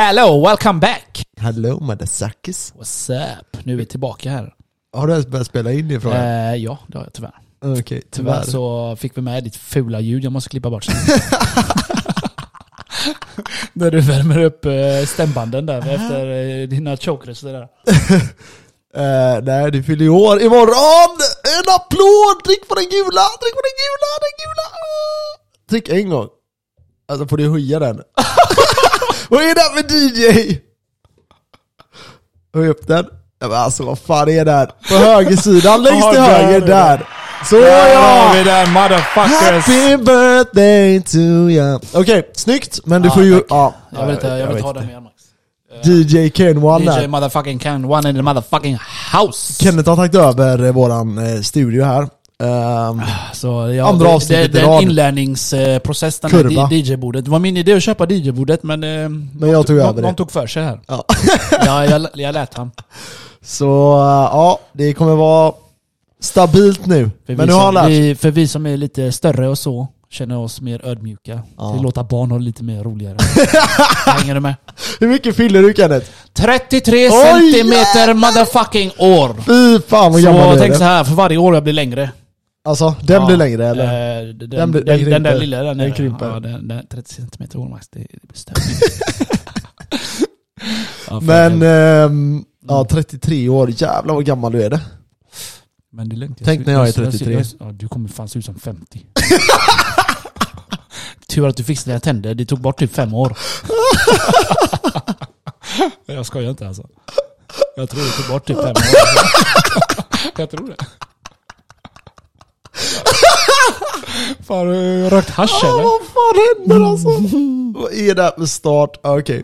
Hello, welcome back! Hello motherfuckers. What's up? Nu är vi tillbaka här. Har du ens börjat spela in det från? Eh, ja, det har jag tyvärr. Okej, Tyvärr tyvärr. så fick vi med ditt fula ljud, jag måste klippa bort sen. När du värmer upp eh, stämbanden där efter eh, dina det där. Eh, nej, du fyller ju år imorgon! En applåd! Tryck på den gula! Tryck på den gula! Den gula! Tryck en gång. Alltså får du höja den. vad är det med DJ? Höj upp den. Ja, men alltså vad fan är det här? På högersidan, längst till där höger, är det. där. Så Där har ja! vi den motherfuckers! Happy birthday to you. Okej, snyggt. Men du får ju... Ja, Jag vill inte, jag vill vet inte ha den mer Max. DJ Ken One DJ där. motherfucking can, one in the motherfucking house! Kenneth har tagit över eh, våran eh, studio här. Ehm, Så ja, Andra det, avsnittet det, det är den di- DJ-bordet. Det var min idé att köpa DJ-bordet men... eh, Men jag tog någon, över det. Någon tog för sig här. Ja. ja, jag, jag lät han. så eh, ja, det kommer vara stabilt nu. För Men nu har han lärt vi, För vi som är lite större och så, känner oss mer ödmjuka. Ja. Vi låter barn ha det lite mer roligare. Hänger du med? Hur mycket fyller du Kenneth? 33 Oj, centimeter jävlar! motherfucking år! Fy fan vad gammal Så du tänk är. så här, för varje år jag blir längre. Alltså, den Ja, blir längre eller? eh, Den, den, Den den, blir- den den, där krymper. lilla den, Den krymper. Ja, den, den, 30 centimeter år max, det, det blir större. ja, för- Men, ehm, ja 33 år, jävlar vad gammal du är det. men det är lugnt. tänk när jag är ser- 33. ser- Ja, du kommer fan se ut som 50. Tur att du fixade dina tänder, det tog bort typ fem år. jag skojar inte alltså. Jag tror det tog bort typ fem år. jag tror det. Fan, har du rökt hasch Ja, eller? vad fan händer alltså? vad är det här för start? Ja, Okej.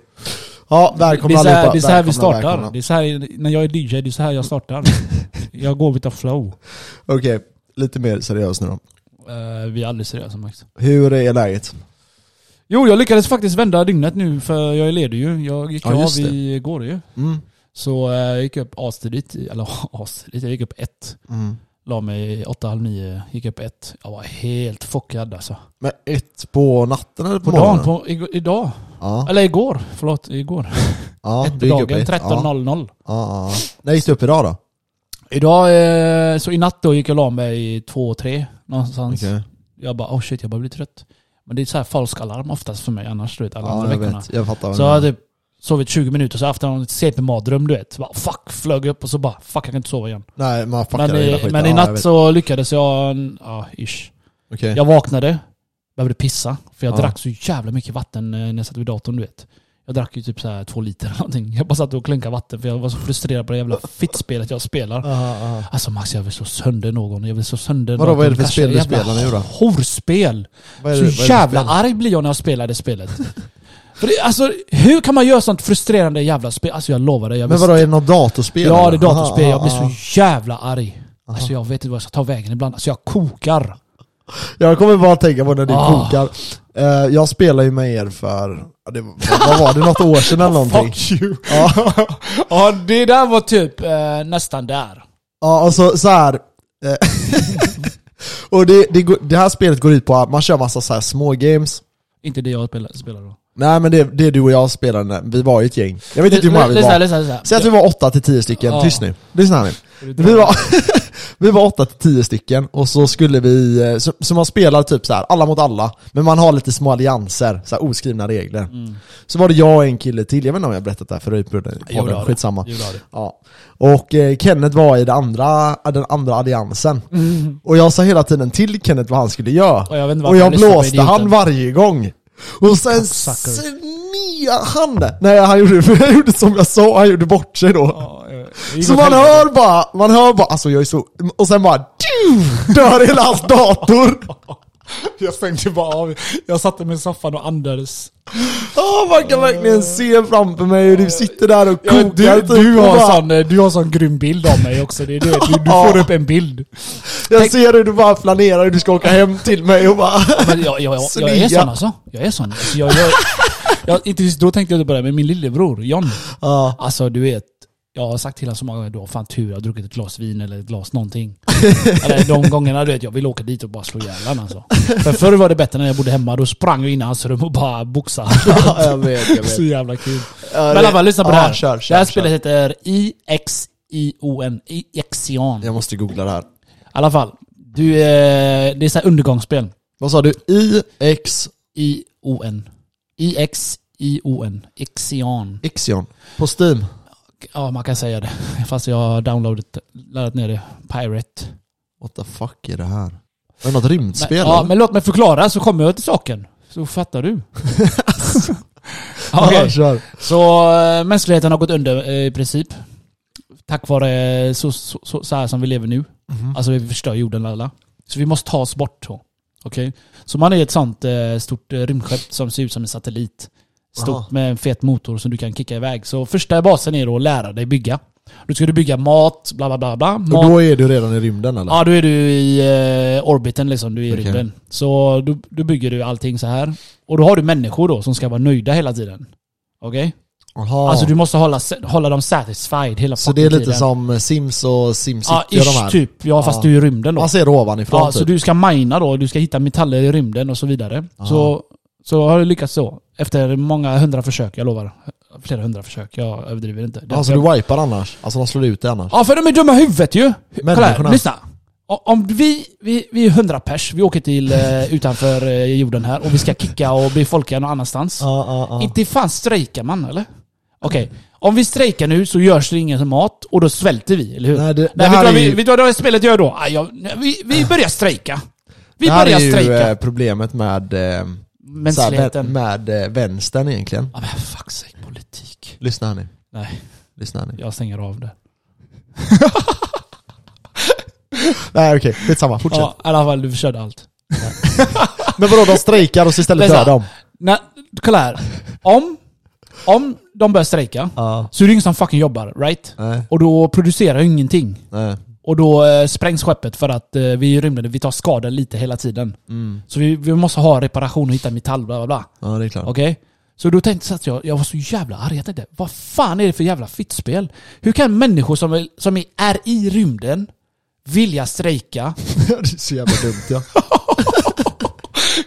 Ja, Det välkomna är så här, allihopa. det är så här vi startar. välkomna. Det är så här, när jag är DJ, det är så här jag startar. jag går the flow. Okej, lite mer seriöst nu då. Eh, vi är aldrig seriösa Max. Hur är läget? Jo, jag lyckades faktiskt vända dygnet nu för jag är ledig ju. Jag gick Ja, av igår ju. Mm. Så eh, jag gick upp astidigt, eller astidigt, jag gick upp ett. Mm. La mig åtta, halv nio, gick upp ett. Jag var helt fuckad alltså. Men ett på natten eller på, På dagen, morgonen? på, ig- idag. Ja, Eller igår, förlåt, igår. ja ett på dagen, ett. 13.00. Ja, ja, ja. När gick du upp idag då? Idag, eh, så i natt då gick jag och la mig två, tre någonstans. Okej. Jag bara oh shit, jag börjar bli trött. Men det är så här falsk alarm oftast för mig annars du vet, alla Ja, andra jag veckorna. vet. Jag fattar. Så jag menar. Sovit 20 minuter, så efter en CP-mardröm du vet. Bara, fuck, flög upp och så bara fuck jag kan inte sova igen. Nej, man fuckar Men, i, men i Ja, natt vet. så lyckades jag, ja ish. Okej. Jag vaknade, behövde pissa. För jag Ja. drack så jävla mycket vatten eh, när jag satt vid datorn du vet. Jag drack ju typ så två liter eller någonting. Jag bara satt och klunkade vatten för jag var så frustrerad på det jävla fittspelet jag spelar. Aha, aha. Alltså Max jag vill så sönder någon. Jag vill så sönder Vadå, någon. vad är det för spel du spelar nu då? Horspel! Så jävla arg blir jag när jag spelar det spelet. För det, alltså, hur kan man göra sånt frustrerande jävla spel? Alltså jag lovar dig. Jag Men vadå, är det något datorspel? Ja, det är datorspel. Jag blir så jävla arg. Alltså jag vet inte vad jag ska ta vägen ibland. Alltså jag kokar. Jag kommer bara tänka på när du Ah. kokar. Eh, jag spelade ju med er för, det, vad var det, något år sedan eller någonting? Fuck you. Ja, Ja, det där var typ eh, nästan där. ja och så, så här. eh, och det, det, det här spelet går ut på att man kör massa så här små games. Inte det jag spelar, spelar då. Nej men det, det du och jag spelade, vi var ju ett gäng. Jag vet inte hur många vi Lyssna, var. lyssna, lyssna. Säg att vi var 8 till 10 stycken, Ja. tyst nu. Lyssna här nu. Vi var, vi var 8 till 10 stycken och så skulle vi, eh, så, så man spelar typ så här, alla mot alla, men man har lite små allianser, så här oskrivna regler. Mm. Så var det jag och en kille till, jag vet inte om jag har berättat det här förut på den skitsamma. Ja. Och eh, Kenneth var i det andra, den andra alliansen. Och jag sa hela tiden till Kenneth vad han skulle göra. Och jag Och jag blåste han varje gång. Och sen sneade han. Nej han gjorde, han gjorde som jag sa, han gjorde bort sig då. Ja, Så man helvete. hör bara, man hör bara, alltså jag är så, och sen bara dör hela hans dator. Jag stängde bara av. Jag satte mig i soffan och andades. Ja man kan verkligen se framför mig hur du sitter där och Ja, kokar du, typ, du, och har bara- sån, du har sån grym bild av mig också. Det är det. Du, du Ja. får upp en bild. Jag ser hur du bara planerar hur du ska åka hem till mig och bara Men jag, jag, jag, jag är sån alltså. Jag är sån. Alltså, jag, jag, jag, inte just då tänkte jag på det, men min lillebror John. Ja, Alltså du vet, jag har sagt till honom så många gånger, du har fan tur, jag har druckit ett glas vin eller ett glas någonting. eller de gångerna du vet, jag vill åka dit och bara slå ihjäl honom alltså. För förr var det bättre när jag bodde hemma, då sprang jag in i hans rum och bara boxade. ja jag vet, jag så vet. jävla kul. Men i alla fall, lyssna på ja, det här. Kör, kör, det här kör. spelet heter IXION. Ixion. I Jag måste googla det här. alla fall. Du, eh, det är så här undergångsspel. Vad sa du? IX ION. IXION. Ixion. Ixion. På Steam. Ja, man kan säga det. Fast jag har downloadat, laddat ner det. Pirate. What the fuck är det här? Är det något rymdspel? Men, ja, eller? men låt mig förklara så kommer jag till saken. Så fattar du. Okej. kör. Så äh, mänskligheten har gått under eh, i princip. Tack vare eh, så, så, så, så här som vi lever nu. Mhm. Alltså vi förstör jorden alla. Så vi måste ta oss bort. Okej? Så man är ett sånt eh, stort eh, rymdskepp som ser ut som en satellit. Stort med en fet motor som du kan kicka iväg. Så första basen är då att lära dig bygga. Då ska du bygga mat, bla bla bla bla. Och då är du redan i rymden eller? Ja, då är du i eh, orbiten liksom, du är i Okej. rymden. Så då, då bygger du allting så här. Och då har du människor då som ska vara nöjda hela tiden. Okej? Aha. Alltså du måste hålla, hålla dem satisfied hela så det är lite tiden. som Sims och SimCity Ja, och de ish här? typ. Ja, fast Ja. du är i rymden då. Man ser ovanifrån Ja, så typ. du ska mina då, du ska hitta metaller i rymden och så vidare. Aha. Så, så har du lyckats så. Efter många hundra försök, jag lovar. Flera hundra försök, jag överdriver inte. Det- Alltså du wipar annars? Alltså de slår ut dig annars? Ja, för de är dumma i huvudet ju! Kolla här, Människorna. lyssna. O- Om vi, vi, vi är hundra pers, vi åker till eh, utanför eh, jorden här och vi ska kicka och befolka någon annanstans. Ja, ja, ja. Inte fan strejkar man eller? Okej, om vi strejkar nu så görs det ingen mat och då svälter vi, eller hur? Nej, det, det Nej, vet, här du vad är vi, ju, vet du vad det här spelet gör då? Ah, jag, vi, vi börjar strejka. Vi det här börjar är ju strejka. eh, problemet med, eh, Mänskligheten. med eh, vänstern egentligen. Ja men fuck sake, politik. Lyssna här nu. Nej, Lyssna här nu. jag stänger av det. Nej okej, skitsamma. Fortsätt. Ja, i alla fall, du förstörde allt. Men vadå, de strejkar och så istället dör de? Nej, kolla här. Om, om de börjar strejka Ja. så är det ingen som fucking jobbar, right? Nej, Och då producerar ju ingenting. nej. Och då eh, sprängs skeppet för att eh, vi är i rymden, vi tar skada lite hela tiden. Mm. Så vi, vi måste ha reparation och hitta metall, bla bla bla. Ja det är klart. Okej? Så då tänkte så att jag, jag var så jävla arg. Jag tänkte, vad fan är det för jävla fittspel? Hur kan människor som, är- som är- är i rymden vilja strejka? det är så jävla dumt ja.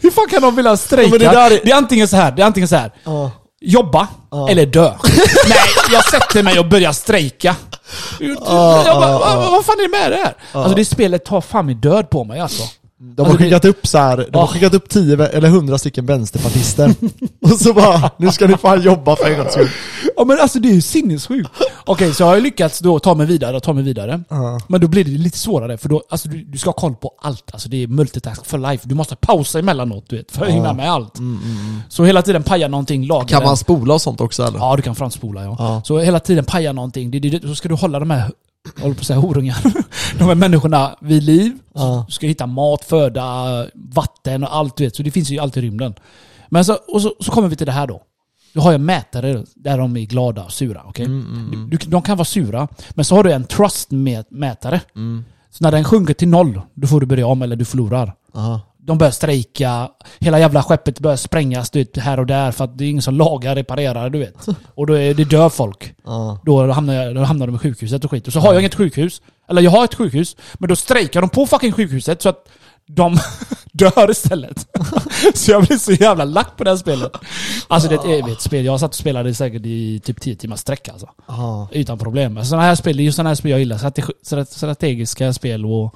Hur fan kan de vilja strejka? Men det där är- det är antingen så här, det är antingen så här. Ja. Jobba Ja. eller dö. Nej, jag sätter mig och börjar strejka. Jag Ja, bara, vad, vad fan är det med det här? Alltså det spelet tar fan min död på mig alltså. De har Alltså, det- skickat upp så här, de har Ja. skickat upp 10 vä- eller 100 stycken vänsterpartister. och så bara, nu ska ni fan jobba för en gångs skull. Ja men alltså det är ju sinnessjukt. Okej, så jag har jag lyckats då ta mig vidare och ta mig vidare. Ja. Men då blir det lite svårare för då, alltså du, du ska ha koll på allt. Alltså det är multitask for life. Du måste pausa emellanåt du vet, för att hinna med allt. Mm, mm, mm. Så hela tiden paja någonting, laga Kan man spola och sånt också eller? Ja, du kan framspola ja. Ja. Så hela tiden paja någonting. Det, det, så ska du hålla de här, jag håller på att säga horungar, de här människorna vid liv. Ja. Du ska hitta mat, föda, vatten och allt du vet. Så det finns ju alltid i rymden. Men så, och så, så kommer vi till det här då. Då har jag mätare där de är glada och sura. okej? Mm, mm, mm. Du, de kan vara sura, men så har du en trust-mätare. Mm. Så när den sjunker till noll, då får du börja om eller du förlorar. Aha. De börjar strejka, hela jävla skeppet börjar sprängas du vet, här och där för att det är ingen som lagar, reparerar, du vet. Och då är, det dör folk. Ja. Då hamnar, jag, då hamnar de i sjukhuset och skit. Och så har jag inget sjukhus. Eller jag har ett sjukhus, men då strejkar de på fucking sjukhuset så att de dör istället. så jag blir så jävla lack på det här spelet. Alltså det är ett evigt spel. Jag satt och spelade säkert i typ 10 timmar sträck alltså. Utan problem. Sådana här spel, det är ju sådana här spel jag gillar. Strate- strate- Strategiska spel och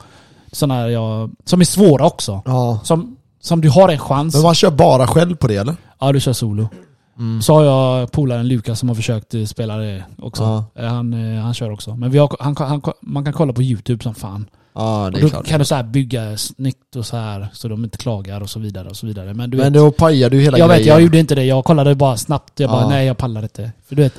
sådana här jag, som är svåra också. Ja. Som, som du har en chans. Men man kör bara själv på det eller? Ja, du kör solo. Mm. Så har jag polaren Lukas som har försökt eh, spela det också. Ja. Eh, Han, eh, han kör också. Men vi har, han, han, man kan kolla på YouTube som fan. Ja det Och då klart. kan du så bygga snyggt och så här så de inte klagar och så vidare. och så vidare. Men du Men vet, då pajar du hela jag vet, grejen. jag gjorde inte det. Jag kollade bara snabbt. Jag bara, Ja. nej jag pallar inte. För du vet,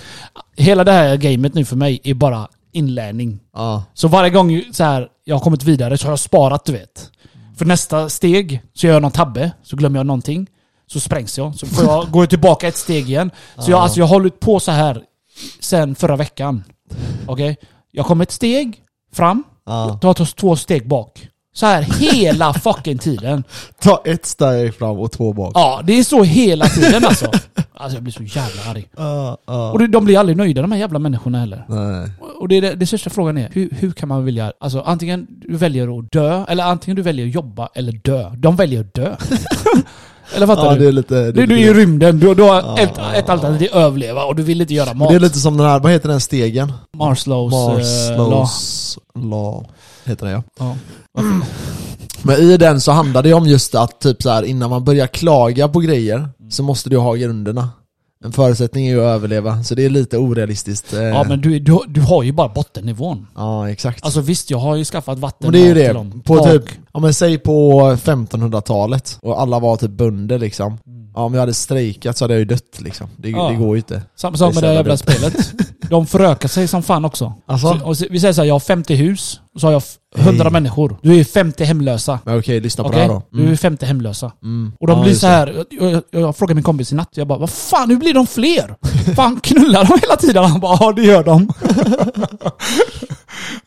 hela det här gamet nu för mig är bara inlärning. Ja. Så varje gång så här, jag har kommit vidare så har jag sparat, du vet. För nästa steg så gör jag någon tabbe, så glömmer jag någonting. Så sprängs jag. Så får jag gå tillbaka ett steg igen. Så jag, Ja. alltså, jag har hållit på så här sen förra veckan. Okej? Jag kommer ett steg fram, Ja. tar tar två steg bak. Så här hela fucking tiden. Ta ett steg fram och två bak. Ja, det är så hela tiden alltså. Alltså jag blir så jävla arg. Ja, ja. Och de blir aldrig nöjda de här jävla människorna heller. Nej. Och det, det, det största frågan är, hur, hur kan man vilja, alltså antingen du väljer att dö, eller antingen du väljer att jobba eller dö. De väljer att dö. Eller fattar Ja, du? det är lite... det är du är i rymden, du, du har Ja. ett, ett alternativ, överleva, och du vill inte göra mat. Det är lite som den här, vad heter den stegen? Marslows eh, law. Marslows law. Heter det ja. Ja. Men i den så handlar det om just att typ så här, innan man börjar klaga på grejer så måste du ha grunderna. En förutsättning är ju att överleva, så det är lite orealistiskt. eh, ja men du, du, du har ju bara bottennivån. ja exakt. Alltså visst, jag har ju skaffat vatten Men det är ju det, på Tak. typ, ja men säg på 1500-talet och alla var typ bönder liksom. Ja om jag hade strejkat så hade jag ju dött liksom. Det, Ja. det går ju inte. Samma sak med det jävla spelet. De förökar sig som fan också. Alltså? Så, vi säger såhär, jag har 50 hus, och så har jag f- 100 Hej. människor. Du är 50 hemlösa. Okej, lyssna på det här då. Du är Mm. 50 hemlösa. Mm. Och de Ja, blir så här. Jag, jag, jag frågade min kompis i natt, jag bara vad fan hur blir de fler? fan knullar de hela tiden? Han bara ja det gör de.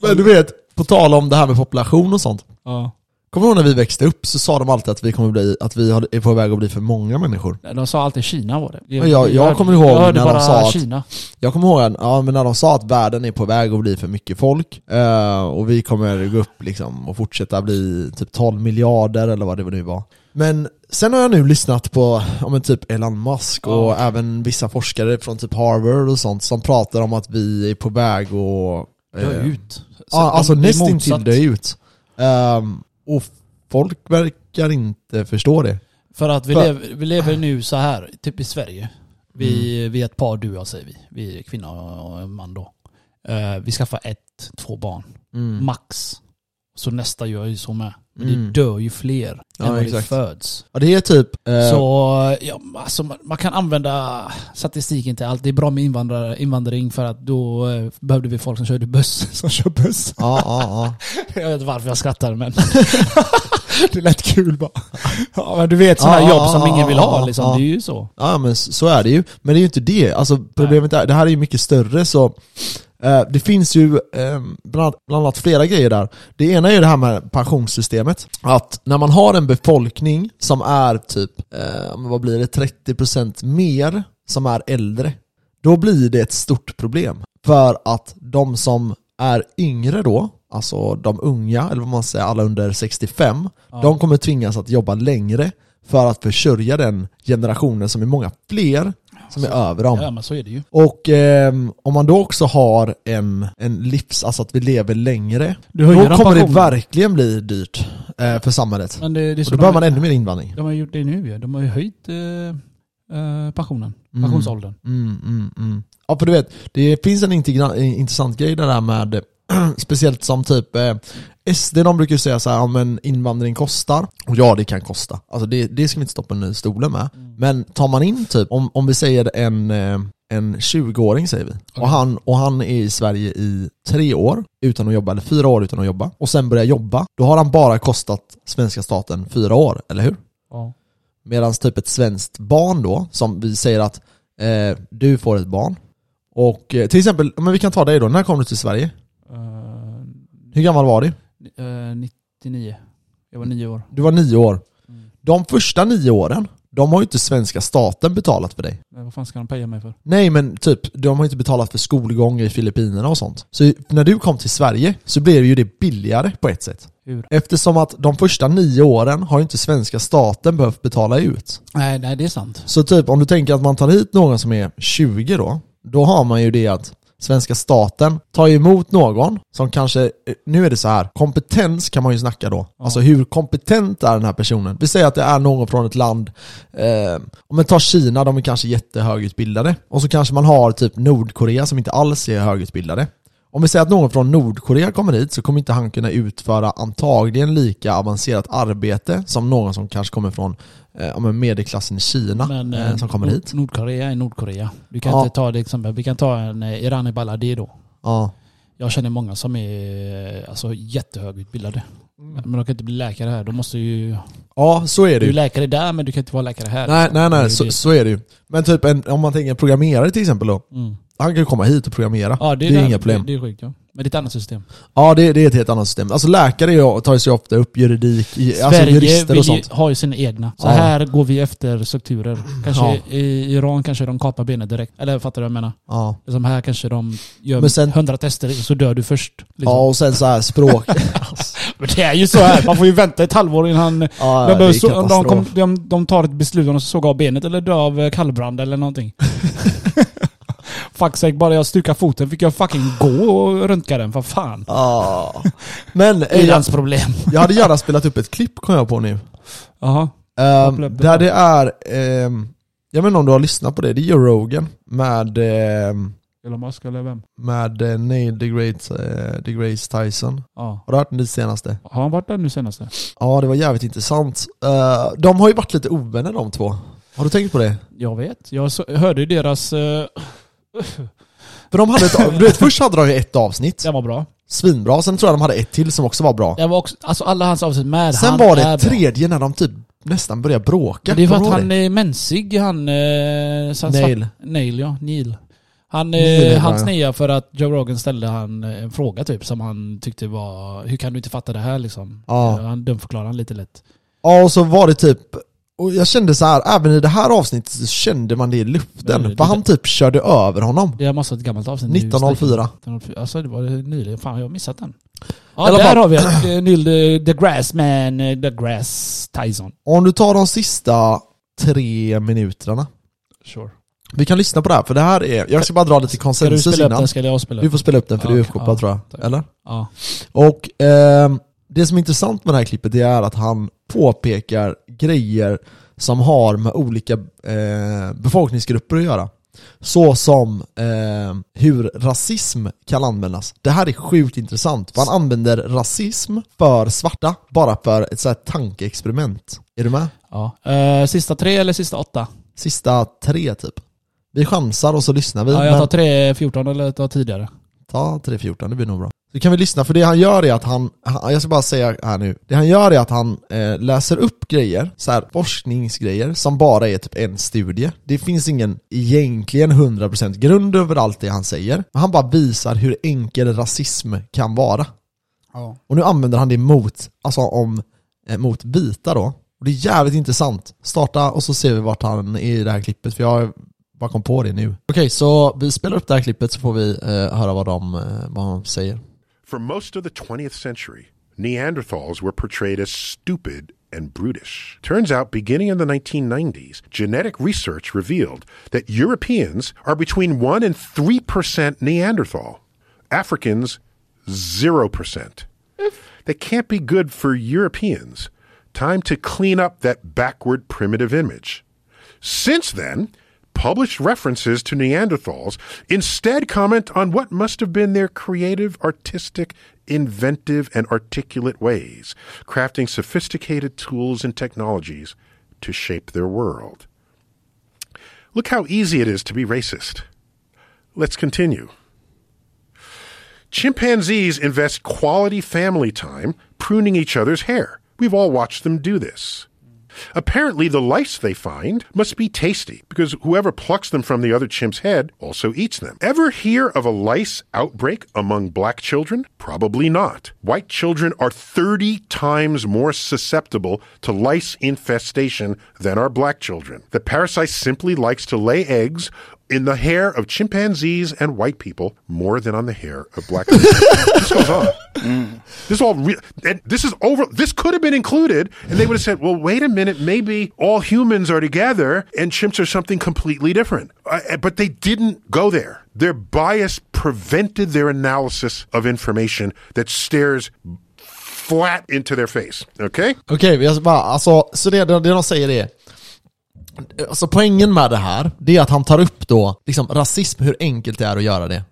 Men du vet, på tal om det här med population och sånt. Ja. Kommer du ihåg när vi växte upp så sa de alltid att vi kommer bli, att vi är på väg att bli för många människor. De sa alltid Kina var det. Ja, jag- jag kommer ihåg jag när de sa att- Kina. Jag kommer ihåg att, ja, men när de sa att världen är på väg att bli för mycket folk eh, och vi kommer gå upp liksom och fortsätta bli typ 12 miljarder eller vad det nu var. Men sen har jag nu lyssnat på ja, men typ Elon Musk och även vissa forskare från typ Harvard och sånt som pratar om att vi är på väg att... Dö eh, ut. Så Ja, alltså nästintill dö ut. Ehm, och folk verkar inte förstå det. För att vi, För- lever, vi lever nu så här, typ i Sverige. Vi, Mm. vi är ett par, du och jag säger vi. Vi är kvinna och man då. Eh, vi skaffar ett, två barn. Mm. Max. Så nästa gör ju så med. Men Mm. det dör ju fler Ja, än vad det föds. Ja, det är typ... eh, Så ja, alltså, man, man kan använda statistiken till allt. Det är bra med invandrare, invandring för att då eh, behövde vi folk som körde buss. Som kör buss. Ja, ja, ja. Jag vet inte varför jag skrattar men det lät kul bara. Ja, men du vet sådana Ja, jobb ja, som ingen vill ha liksom. Det är ju så. Ja men så är det ju, men det är ju inte det. Alltså problemet är, det här är ju mycket större så Det finns ju eh, bland, annat flera grejer där. Det ena är ju det här med pensionssystemet. Att när man har en befolkning som är typ, eh, vad blir det, 30% mer som är äldre Då blir det ett stort problem. För att de som är yngre då, alltså de unga, eller vad man säger, alla under 65 Ja. De kommer tvingas att jobba längre för att försörja den generationen som är många fler som är över dem. Ja men så är det ju. Och ehm, om man då också har en, en livs, alltså att vi lever längre, då kommer det verkligen bli dyrt eh, för samhället. Men det, det Och så då behöver man ännu mer invandring. de har gjort det nu ju. De har ju höjt eh, eh, pensionen. Mm. Pensionsåldern. Mm, mm, mm. Ja för du vet, det finns en en intressant grej där med Speciellt som typ eh, SD de brukar ju säga så här, ja, men invandring kostar. Och ja det kan kosta. Alltså det, det ska vi inte stoppa under stolen med. Men tar man in typ, om, om vi säger en, eh, en 20-åring säger vi. Och, Okej. han, och han är i Sverige i tre år utan att jobba, eller fyra år utan att jobba. Och sen börjar jobba. Då har han bara kostat svenska staten fyra år, eller hur? Ja. Medan typ ett svenskt barn då, som vi säger att eh, du får ett barn. Och eh, till exempel, men vi kan ta dig då, när kom du till Sverige? Eh, Hur gammal var du? eh, 99. Jag var nio år. Du var nio år. Mm. De första nio åren, de har ju inte svenska staten betalat för dig. Eh, Vad fan ska de peja mig för? Nej men typ, de har inte betalat för skolgång i Filippinerna och sånt. Så när du kom till Sverige så blev ju det billigare på ett sätt. Hur? Eftersom att de första nio åren har ju inte svenska staten behövt betala ut. Nej, nej det är sant. Så typ om du tänker att man tar hit någon som är 20 då, då har man ju det att svenska staten tar emot någon som kanske, eh, nu är det så här, kompetens kan man ju snacka då. Alltså hur kompetent är den här personen? Vi säger att det är någon från ett land, eh, om man tar Kina, de är kanske jättehögutbildade. Och så kanske man har typ Nordkorea som inte alls är högutbildade. Om vi säger att någon från Nordkorea kommer hit så kommer inte han kunna utföra antagligen lika avancerat arbete som någon som kanske kommer från eh, medelklassen i Kina Men eh, eh, som kommer Nord- hit. Nordkorea är Nordkorea. Du kan Ja. inte ta det exempel. Vi kan ta en eh, Irani Baladi då. Ja. Jag känner många som är eh, alltså, jättehögutbildade. Mm. Men de kan inte bli läkare här. De måste ju... ja, så är det Du är ju. läkare där men du kan inte vara läkare här. Nej, nej, nej, ju så, så är det ju. Men typ en, om man tänker en programmerare till exempel då. Mm. Han kan ju komma hit och programmera. Ja, det, är inga problem. Det, det är sjukt ja. Men det är ett annat system. Ja, det, det är ett helt annat system. Alltså läkare är- tar sig ofta upp juridik, alltså Sverige jurister vill och sånt. har ju sina egna. Så Ja. här går vi efter strukturer. Kanske Ja. i Iran kanske de kapar benet direkt. Eller fattar du vad jag menar? Ja. Som här kanske de gör sen- 100 tester så dör du först. Liksom. ja, och sen så här språk. Men det är ju så här. Man får ju vänta ett halvår innan ja, de, det är så, de, kom, de, de tar ett beslut om att såga av benet eller dö av kallbrand eller någonting. Fuck sake, bara jag stukar foten fick jag fucking gå och röntga den, för fan. Ja. Men eh, jag, I-landsproblem. jag hade gärna spelat upp ett klipp kom jag på nu. Jaha. Det där det är, ehm, jag vet inte om du har lyssnat på det, det är Joe Rogan med, ehm, Elon Musk eller vem? med eh, Neil deGrasse, uh, deGrasse Tyson. Ja. Har du hört den senaste? Har han varit där nu senaste? Ja, det var jävligt intressant. Eh, de har ju varit lite ovänner de två. Har du tänkt på det? Jag vet. Jag hörde ju deras... För de hade ett, du vet, först hade de ju ett avsnitt, den var bra. svinbra, sen tror jag de hade ett till som också var bra. Jag var också, alltså alla hans avsnitt med Sen han var det är ett bra. tredje när de typ nästan började bråka. Det är för Kommer att du ihåg han är mensig, han... Uh, Neil. Neil, ja. Neil. Han, Neil eh, han ja. sneade för att Joe Rogan ställde han eh, en fråga typ som han tyckte var Hur kan du inte fatta det här liksom? Ja. Eh, Han dumförklarade han lite lätt. Ja, och så var det typ, och jag kände så här, även i det här avsnittet så kände man det i luften. Det- det- för han typ körde över honom. Det måste vara ett gammalt avsnitt. nu. 1904. 1904. Alltså det var nyligen. Fan jag har missat den. Ja alla där fall- har vi ett, eh, Neil the, the Grassman, eh, the Grass Tyson. Om du tar de sista tre minuterna. Sure. Vi kan lyssna på det här, för det här är, jag ska bara dra lite Ska du konsensus spela upp innan. den ska jag spela Du upp får spela upp den för Ja, du är uppkopplad Ja, tror jag, tack. eller? Ja. Och ehm, det som är intressant med det här klippet det är att han påpekar grejer som har med olika eh, befolkningsgrupper att göra. Så som eh, hur rasism kan användas. Det här är sjukt intressant, han använder rasism för svarta, bara för ett så här tankeexperiment. Är du med? ja. Eh, sista tre eller sista åtta? Sista tre typ. Vi chansar och så lyssnar vi. Ja, jag men- tar tre 14 eller tar tidigare. Ta 3.14, det blir nog bra. Så kan vi lyssna, för det han gör är att han, han jag ska bara säga här nu, det han gör är att han eh, läser upp grejer, så här forskningsgrejer, som bara är typ en studie. Det finns ingen egentligen 100% grund över allt det han säger, men han bara visar hur enkel rasism kan vara. Ja. Och nu använder han det mot, alltså om, eh, mot vita då. Och det är jävligt intressant. Starta och så ser vi vart han är i det här klippet, för jag bara kom på det nu. Okej, så vi spelar upp det här klippet så får vi eh, höra vad de, eh, vad de säger. For most of the 20th century, Neanderthals were portrayed as stupid and brutish. Turns out, beginning in the 1990s, genetic research revealed that Europeans are between 1 and 3% Neanderthal. Africans, 0%. That can't be good for Europeans. Time to clean up that backward primitive image. Since then, published references to Neanderthals instead comment on what must have been their creative, artistic, inventive, and articulate ways, crafting sophisticated tools and technologies to shape their world. Look how easy it is to be racist. Let's continue. Chimpanzees invest quality family time pruning each other's hair. We've all watched them do this. Apparently, the lice they find must be tasty because whoever plucks them from the other chimp's head also eats them. Ever hear of a lice outbreak among black children? Probably not. White children are 30 times more susceptible to lice infestation than are black children. The parasite simply likes to lay eggs in the hair of chimpanzees and white people more than on the hair of black people. this goes on. This all re- and this is over. This could have been included, and they would have said, "Well, wait a minute. Maybe all humans are together, and chimps are something completely different." Uh, but they didn't go there. Their bias prevented their analysis of information that stares flat into their face. Okay. Okej, vi har bara, alltså, så det, det de säger är Alltså poängen med det här, det är att han tar upp då liksom rasism, hur enkelt det är att göra det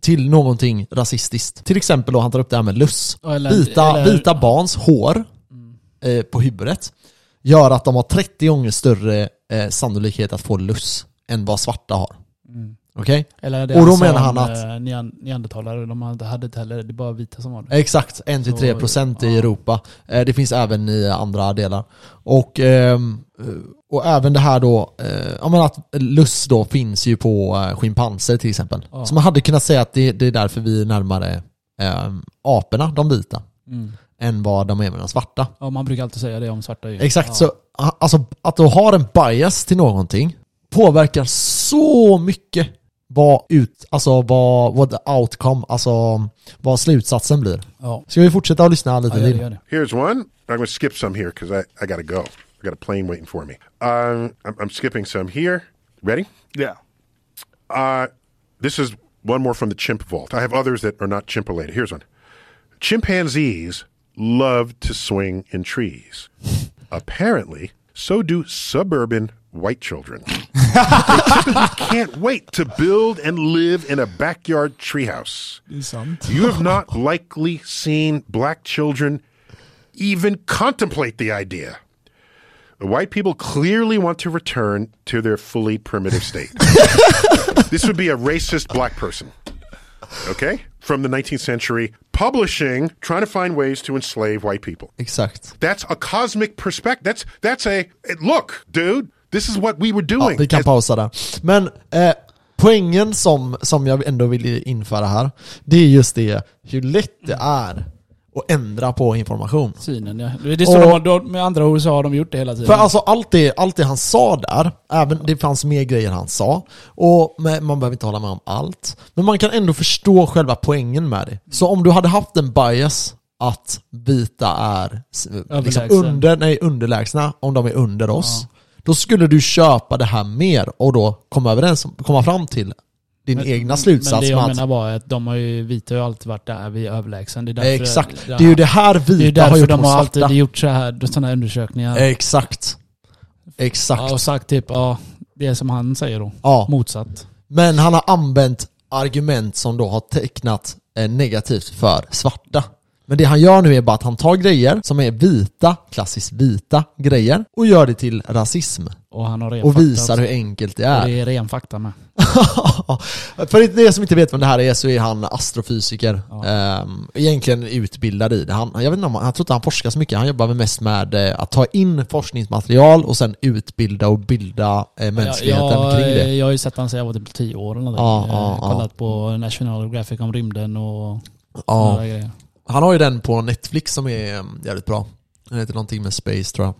Till någonting rasistiskt. Till exempel då, han tar upp det här med luss. Eller- Vita, eller- vita barns hår eh, på huvudet Gör att de har 30 gånger större eh, sannolikhet att få luss än vad svarta har Okej? Det Och då sa menar han att- eh, nean- neandertalare, de hade hade inte heller, det är bara vita som har det. Exakt, 1-3% i ja. Europa. Eh, Det finns även i andra delar. Och, ehm, eh, och även det här då, ja men att lust då finns ju på schimpanser till exempel. Ja. Så man hade kunnat säga att det, det är därför vi är närmare ehm, aporna, de vita, Mm. än vad de är med de svarta. Ja, man brukar alltid säga det om svarta ju. Exakt, ja. så alltså, att du har en bias till någonting påverkar så mycket vad ut, alltså vad, vad the outcome, alltså vad slutsatsen blir. Ja, Ska vi fortsätta att lyssna lite ja till? gör det. Here's one. I'm going to skip some here because I, I got to go. I got a plane waiting for me. Um, I'm, I'm skipping some here. Ready? Yeah. Uh, this is one more from the chimp vault. I have others that are not chimp related. Here's one. Chimpanzees love to swing in trees. Apparently, so do suburban white children. they can't wait to build and live in a backyard treehouse. Det är sant. You have not likely seen black children even contemplate the idea. The white people clearly want to return to their fully primitive state. this would be a racist black person. Okay? From the 19th century, publishing, trying to find ways to enslave white people. Exakt. That's a cosmic perspective. That's that's a look, dude. This is what we were Ja, doing. vi kan pausa där. Men eh, poängen som, som jag ändå vill införa här, det är just det hur lätt det är att ändra på information. Synen ja. Det är så Och- de har, med andra ord så har de gjort det hela tiden. För alltså allt det, allt det han sa där, även det fanns mer grejer han sa, och men man behöver inte hålla med om allt. Men man kan ändå förstå själva poängen med det. Så om du hade haft en bias att vita är liksom under, nej, underlägsna, om de är under oss, då skulle du köpa det här mer och då komma, överens, om- komma fram till din egna slutsats Men det jag menar är att de har ju, vita har ju alltid varit där vi är överlägsen. Det är därför, Exakt, det är ju det här det vita har därför gjort de har svarta. alltid gjort så här, sådana här undersökningar. Exakt. Exakt. Ja, och sagt typ, ja, det är som han säger då. Ja. Motsatt. Men han har använt argument som då har tecknat eh, negativt för svarta. Men det han gör nu är bara att han tar grejer som är vita, klassiskt vita grejer och gör det till rasism. Och han har ren Och visar hur enkelt det Och är. Det är ren fakta med. För er som inte vet vem det här är så är han astrofysiker. Ehm, egentligen utbildad i det. Han, jag vet inte om, han- jag tror inte han forskar så mycket. Han jobbar väl mest med eh, att ta in forskningsmaterial och sen utbilda och bilda eh, mänskligheten jag, kring det. Jag har ju sett han sedan jag var typ 10 år eller. Ja, Eh, ja, ja. Kollat på National Geographic om rymden och Ja. Han har ju den på Netflix som är eh, jävligt bra. Den heter någonting med Space tror jag.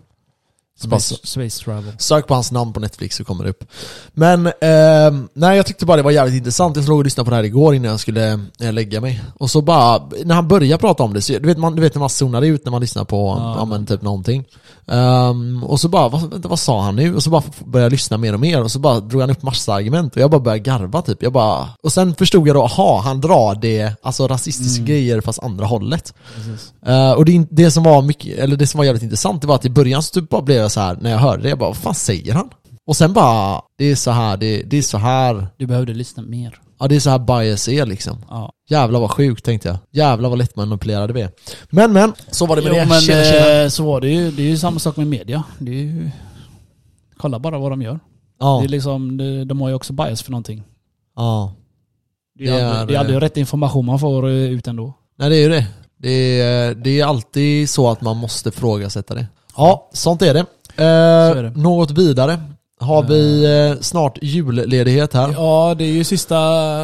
Space, space travel. Sök på hans namn på Netflix så kommer det upp. Men, ehm, nej jag tyckte bara det var jävligt intressant. Jag låg och lyssnade på det här igår innan jag skulle eh, lägga mig. Och så bara, när han började prata om det, så, du, vet, man, du vet när man zonar ut när man lyssnar på Ja. ja. men, typ någonting. Ehm, och så bara, vad, vänta, vad sa han nu? Och så bara började jag lyssna mer och mer och så bara drog han upp massa argument och jag bara började garva typ. Jag bara, och sen förstod jag då, aha, han drar det, alltså rasistiska grejer fast andra hållet. Eh, och det, det som var mycket, eller det som var jävligt intressant, det var att i början så typ bara blev jag så här när jag hörde det, jag bara vad fan säger han? Och sen bara, det är så här, det, det är så här, Du behövde lyssna mer. Ja det är så här bias är liksom. Ja. Jävlar vad sjukt tänkte jag. Jävlar vad lättmanipulerade vi är. Men men, så var det med Jo, det. men tjena, tjena. eh, så var det ju. Det är ju samma sak med media. Det är ju... Kolla bara vad de gör. Ja, Det är liksom, de har ju också bias för någonting. ja. Det är, Det är- aldrig, det är aldrig rätt information man får eh, ut ändå. Nej det är ju det. Det är, det är alltid så att man måste frågasätta det. Ja, sånt är det. Eh, är det. Något vidare. Har vi eh, snart julledighet här? Ja, det är ju sista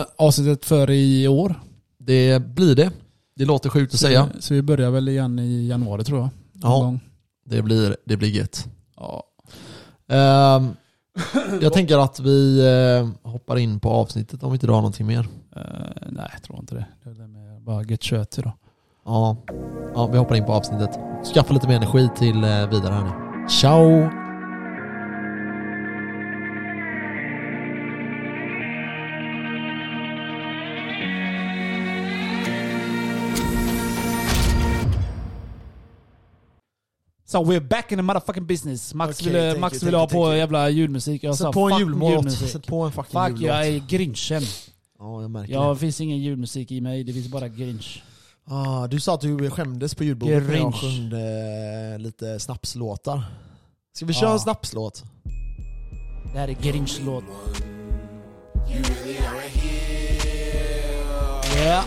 avsnittet för i år. Det blir det. Det låter sjukt att säga. Så vi börjar väl igen i januari tror jag. Ja. gång. Det blir, det blir gött. Ja. Ehm, jag tänker att vi eh, hoppar in på avsnittet om vi inte har någonting mer. Eh, nej, jag tror inte det. Det är med bara get kött idag. Ja. ja, vi hoppar in på avsnittet. Skaffa lite mer energi till eh, vidare här nu. Ciao! So we're back in the motherfucking business. Max Okej, ville, Max you, ville thank ha you, på jävla julmusik. Jag sa Sätt på en julmusik. Sätt på en fucking Fuck, jullåt. jag är grinchen. Ja, jag märker Ja, det. finns ingen julmusik i mig, det finns bara grinch. Ah, du sa att du skämdes på julbordet när jag Grinch. sjungde eh, lite snapslåtar. Ska vi köra Ja. en snapslåt? Det här är grinch-låt. Yeah.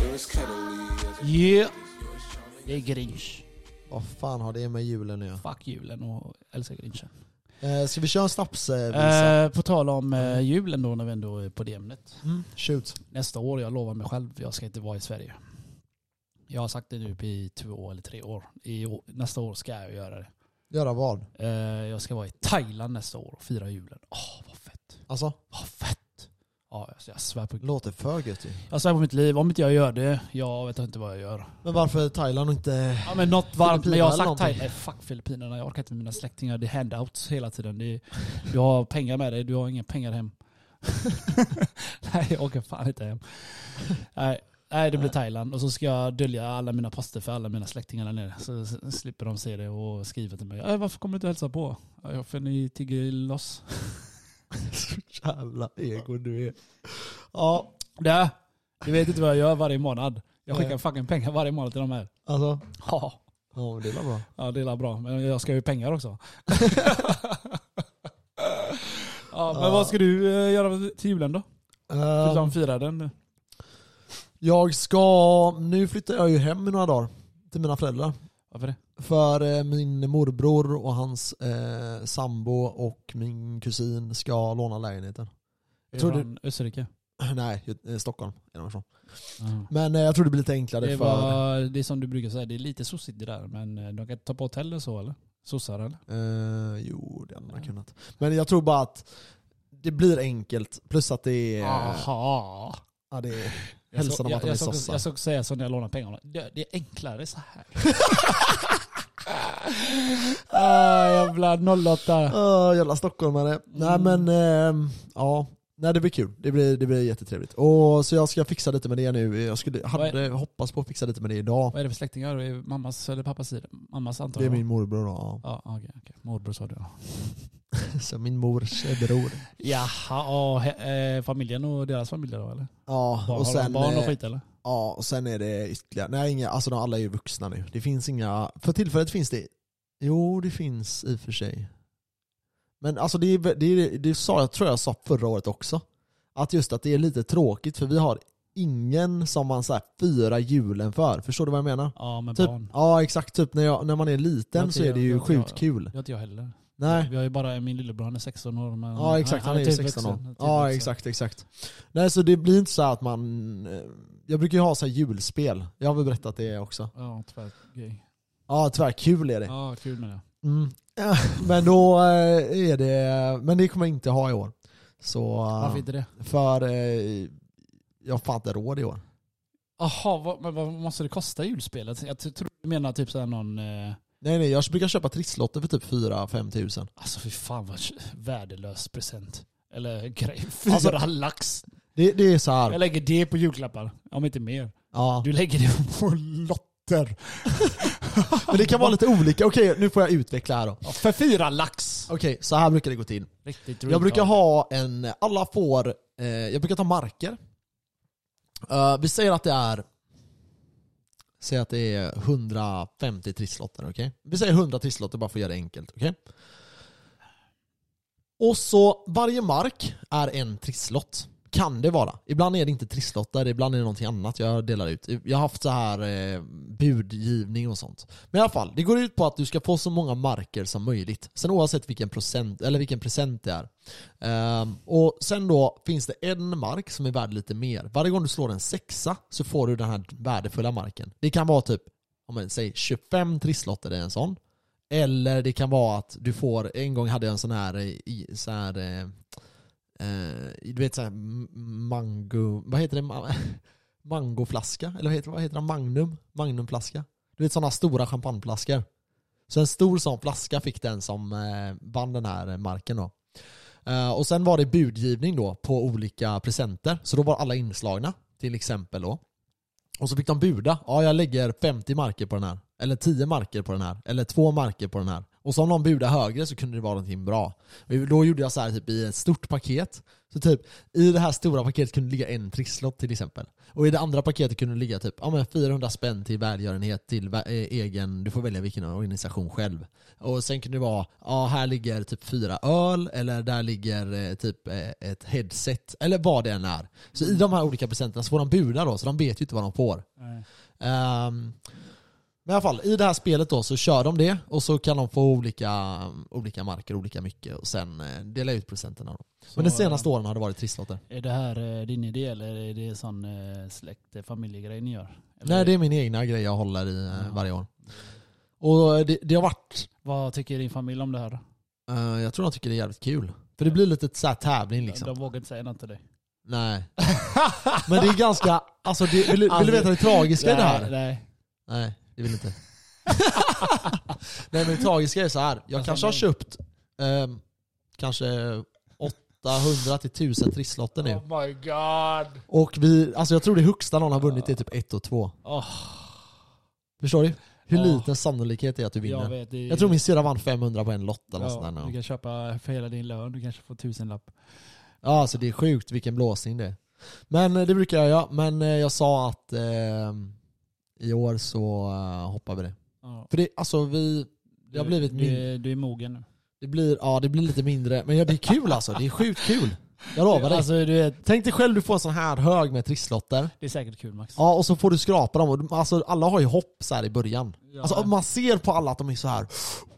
Yeah. Det är Grinch. Vad fan har det med julen nu? Fuck julen och älskar Grinchen. Eh, ska vi köra en snapsvisa? Eh, på tal om eh, julen då när vi ändå är på det ämnet. Mm, shoot. Nästa år, jag lovar mig själv, jag ska inte vara i Sverige. Jag har sagt det nu i två eller tre år. I år nästa år ska jag göra det. Göra vad? Eh, jag ska vara i Thailand nästa år och fira julen. Åh, vad fett. Alltså, Vad fett. Ja, jag, jag svär på låter för gött ju. Jag svär på mitt liv, om inte jag gör det, jag vet inte vad jag gör. Men varför Thailand och inte... Ja men något varmt, men jag har sagt. Thailand. Nej fuck Filippinerna, jag orkar inte med mina släktingar. Det är handouts hela tiden. Det är, du har pengar med dig, du har inga pengar hem. Nej jag åker fan inte hem. Nej, nej det blir Thailand och så ska jag dölja alla mina poster för alla mina släktingar där nere. Så slipper de se det och skriva till mig. Äh, varför kommer du inte hälsa på? Ja, för ni tigger loss. Jävla ego du är. Ja, Där! Du vet inte vad jag gör varje månad. Jag skickar fucking pengar varje månad till de här. alltså. Ja. Ja, det är bra. Ja, det är bra. Men jag ska ju pengar också. ja, men vad ska du eh, göra till julen då? Förutom Um, fira den? jag ska... Nu flyttar jag ju hem i några dagar. Till mina föräldrar. Varför det? För eh, min morbror och hans eh, sambo och min kusin ska låna lägenheten. Är Tror du Österrike? Nej, eh, Stockholm är de ifrån. Ja. Men eh, jag tror det blir lite enklare Det, för... var, det är som du brukar säga, det är lite sossigt det där. Men de kan ta på hotell så eller? Sossar eller? Eh, jo, det hade man kunnat. Men jag tror bara att det blir enkelt, plus att det är... Aha. Ja, det är såg- av att de är sossar. jag såg säga så när jag lånar pengarna. Det, det är enklare så här. ah, jävla 08. Uh, jävla stockholmare. Nej men, ehm, ja. Nej det blir kul. Det blir, det blir jättetrevligt. Och, så jag ska fixa lite med det nu. Jag skulle, hade hoppats på att fixa lite med det idag. Vad är det för släktingar? Är det mammas eller pappas sida? Mammas antar Det är jag. min morbror då. Ja, okej. okej. Morbror sa du ja. ja. Så min mors bror. Jaha, och he- eh, familjen och deras familjer då eller? Ja, Barn, och sen... barn och eh, skit eller? Ja, och sen är det ytterligare, nej inga, alltså de alla är ju vuxna nu. Det finns inga, för tillfället finns det, jo det finns i och för sig. Men alltså det, är, det, är, det sa jag, tror jag sa förra året också. Att just att det är lite tråkigt för vi har ingen som man så här firar julen för. Förstår du vad jag menar? Ja, med Typ, barn. ja exakt, typ när, jag, när man är liten Ja, så är det ju jag- sjukt jag- kul. Det har inte jag heller. Nej. Vi har ju bara min lillebror, han är 16 år. Men Ja exakt, han är ju typ 16 år. vuxen, typ Ja vuxen. exakt, exakt. Nej så det blir inte så att man, eh, jag brukar ju ha så här julspel. Jag har väl berättat det också. Ja, tyvärr. Grej. Ja tvärkul är det. Ja, kul med det. Mm. Men då eh, är det, men det kommer jag inte ha i år. Så, Varför inte det? för eh, jag har fan inte råd i år. Jaha, vad, men vad måste det kosta julspelet? Jag tror du menar typ såhär någon... Eh, Nej nej, jag brukar köpa trisslotter för typ 4-5 tusen. alltså fy fan vad värdelös present. Eller grej. Fyra Alltså- lax. Det, det är så här. Jag lägger det på julklappar. Om inte mer. ja. Du lägger det på lotter. Men det kan vara lite olika, okej nu får jag utveckla här då. Ja, för fyra lax. Okej, så här brukar det gå till. Riktigt Jag brukar ha en, alla får, eh, jag brukar ta marker. Eh, vi säger att det är, säg att det är 150 trisslotter, okej? Vi säger 100 trisslotter bara för att göra det enkelt, okej? Och så varje mark är en trisslott. Kan det vara. Ibland är det inte trisslotter, ibland är det någonting annat jag delar ut. Jag har haft så här eh, budgivning och sånt. Men i alla fall, det går ut på att du ska få så många marker som möjligt. Sen oavsett vilken procent, eller vilken present det är. Um, och sen då finns det en mark som är värd lite mer. Varje gång du slår en sexa så får du den här värdefulla marken. Det kan vara typ, om man säger 25 trisslotter är en sån. Eller det kan vara att du får, en gång hade jag en sån här, eh, i, så här eh, Eh, du vet såhär mango, vad heter det? Mangoflaska? Eller vad heter, vad heter det? Magnum? Magnumflaska? Du vet sådana stora champagneflaskor. Så en stor sån flaska fick den som eh, vann den här marken då. Eh, och sen var det budgivning då på olika presenter. Så då var alla inslagna, till exempel då. Och så fick de buda. Ja, jag lägger 50 marker på den här. Eller 10 marker på den här. Eller 2 marker på den här. Och så om någon budade högre så kunde det vara någonting bra. Då gjorde jag så här typ i ett stort paket. Så typ, i det här stora paketet kunde det ligga en trisslott till exempel. Och i det andra paketet kunde det ligga typ, ja men 400 spänn till välgörenhet, till eh, egen, du får välja vilken organisation själv. Och sen kunde det vara, ja här ligger typ fyra öl, eller där ligger eh, typ eh, ett headset, eller vad det än är. Så i de här olika presenterna så får de buda då, så de vet ju inte vad de får. Nej. Men i alla fall, i det här spelet då så kör de det och så kan de få olika, olika marker, olika mycket och sen eh, dela ut presenterna då. Men de senaste åren har det varit trisslotter. Är det här eh, din idé eller är det sån eh, släkt, familjegrej ni gör? Eller, Nej det är min egna grej jag håller i Ja. varje år. Och det, det har varit, Vad tycker din familj om det här då? jag tror de tycker det är jävligt kul. För det blir lite så här tävling liksom. De vågar inte säga något till dig. Nej. Men det är ganska, alltså det, vill, vill du veta det tragiska i det här? Nej. Nej, det vill inte. Nej men det tragiska är så här. jag kanske har köpt ehm, kanske 800 till 1000 trisslotter nu. Oh my god. Och vi, alltså jag tror det högsta någon har vunnit är typ 1 och 2. Oh, Förstår du? Hur Ja. liten sannolikhet är att du vinner? jag Jag, vet. Det, tror min syrra vann 500 på en lott eller ja, sånt där. Du kan köpa för hela din lön, du kanske får tusenlapp. Ja alltså det är sjukt vilken blåsning det är. Men eh, det brukar jag göra, men eh, jag sa att ehm, i år så uh, hoppar vi det. Ja. För det, alltså vi, det har blivit du, min, du, du är mogen nu. det blir, ja det blir lite mindre, men ja, det är kul alltså, det är sjukt kul. Jag lovar dig. Alltså du vet, Tänk dig själv du får en sån här hög med trisslotter. det är säkert kul Max. Ja, och så får du skrapa dem. Och, alltså, alla har ju hopp så här i början. Ja. Alltså, man ser på alla att de är så här.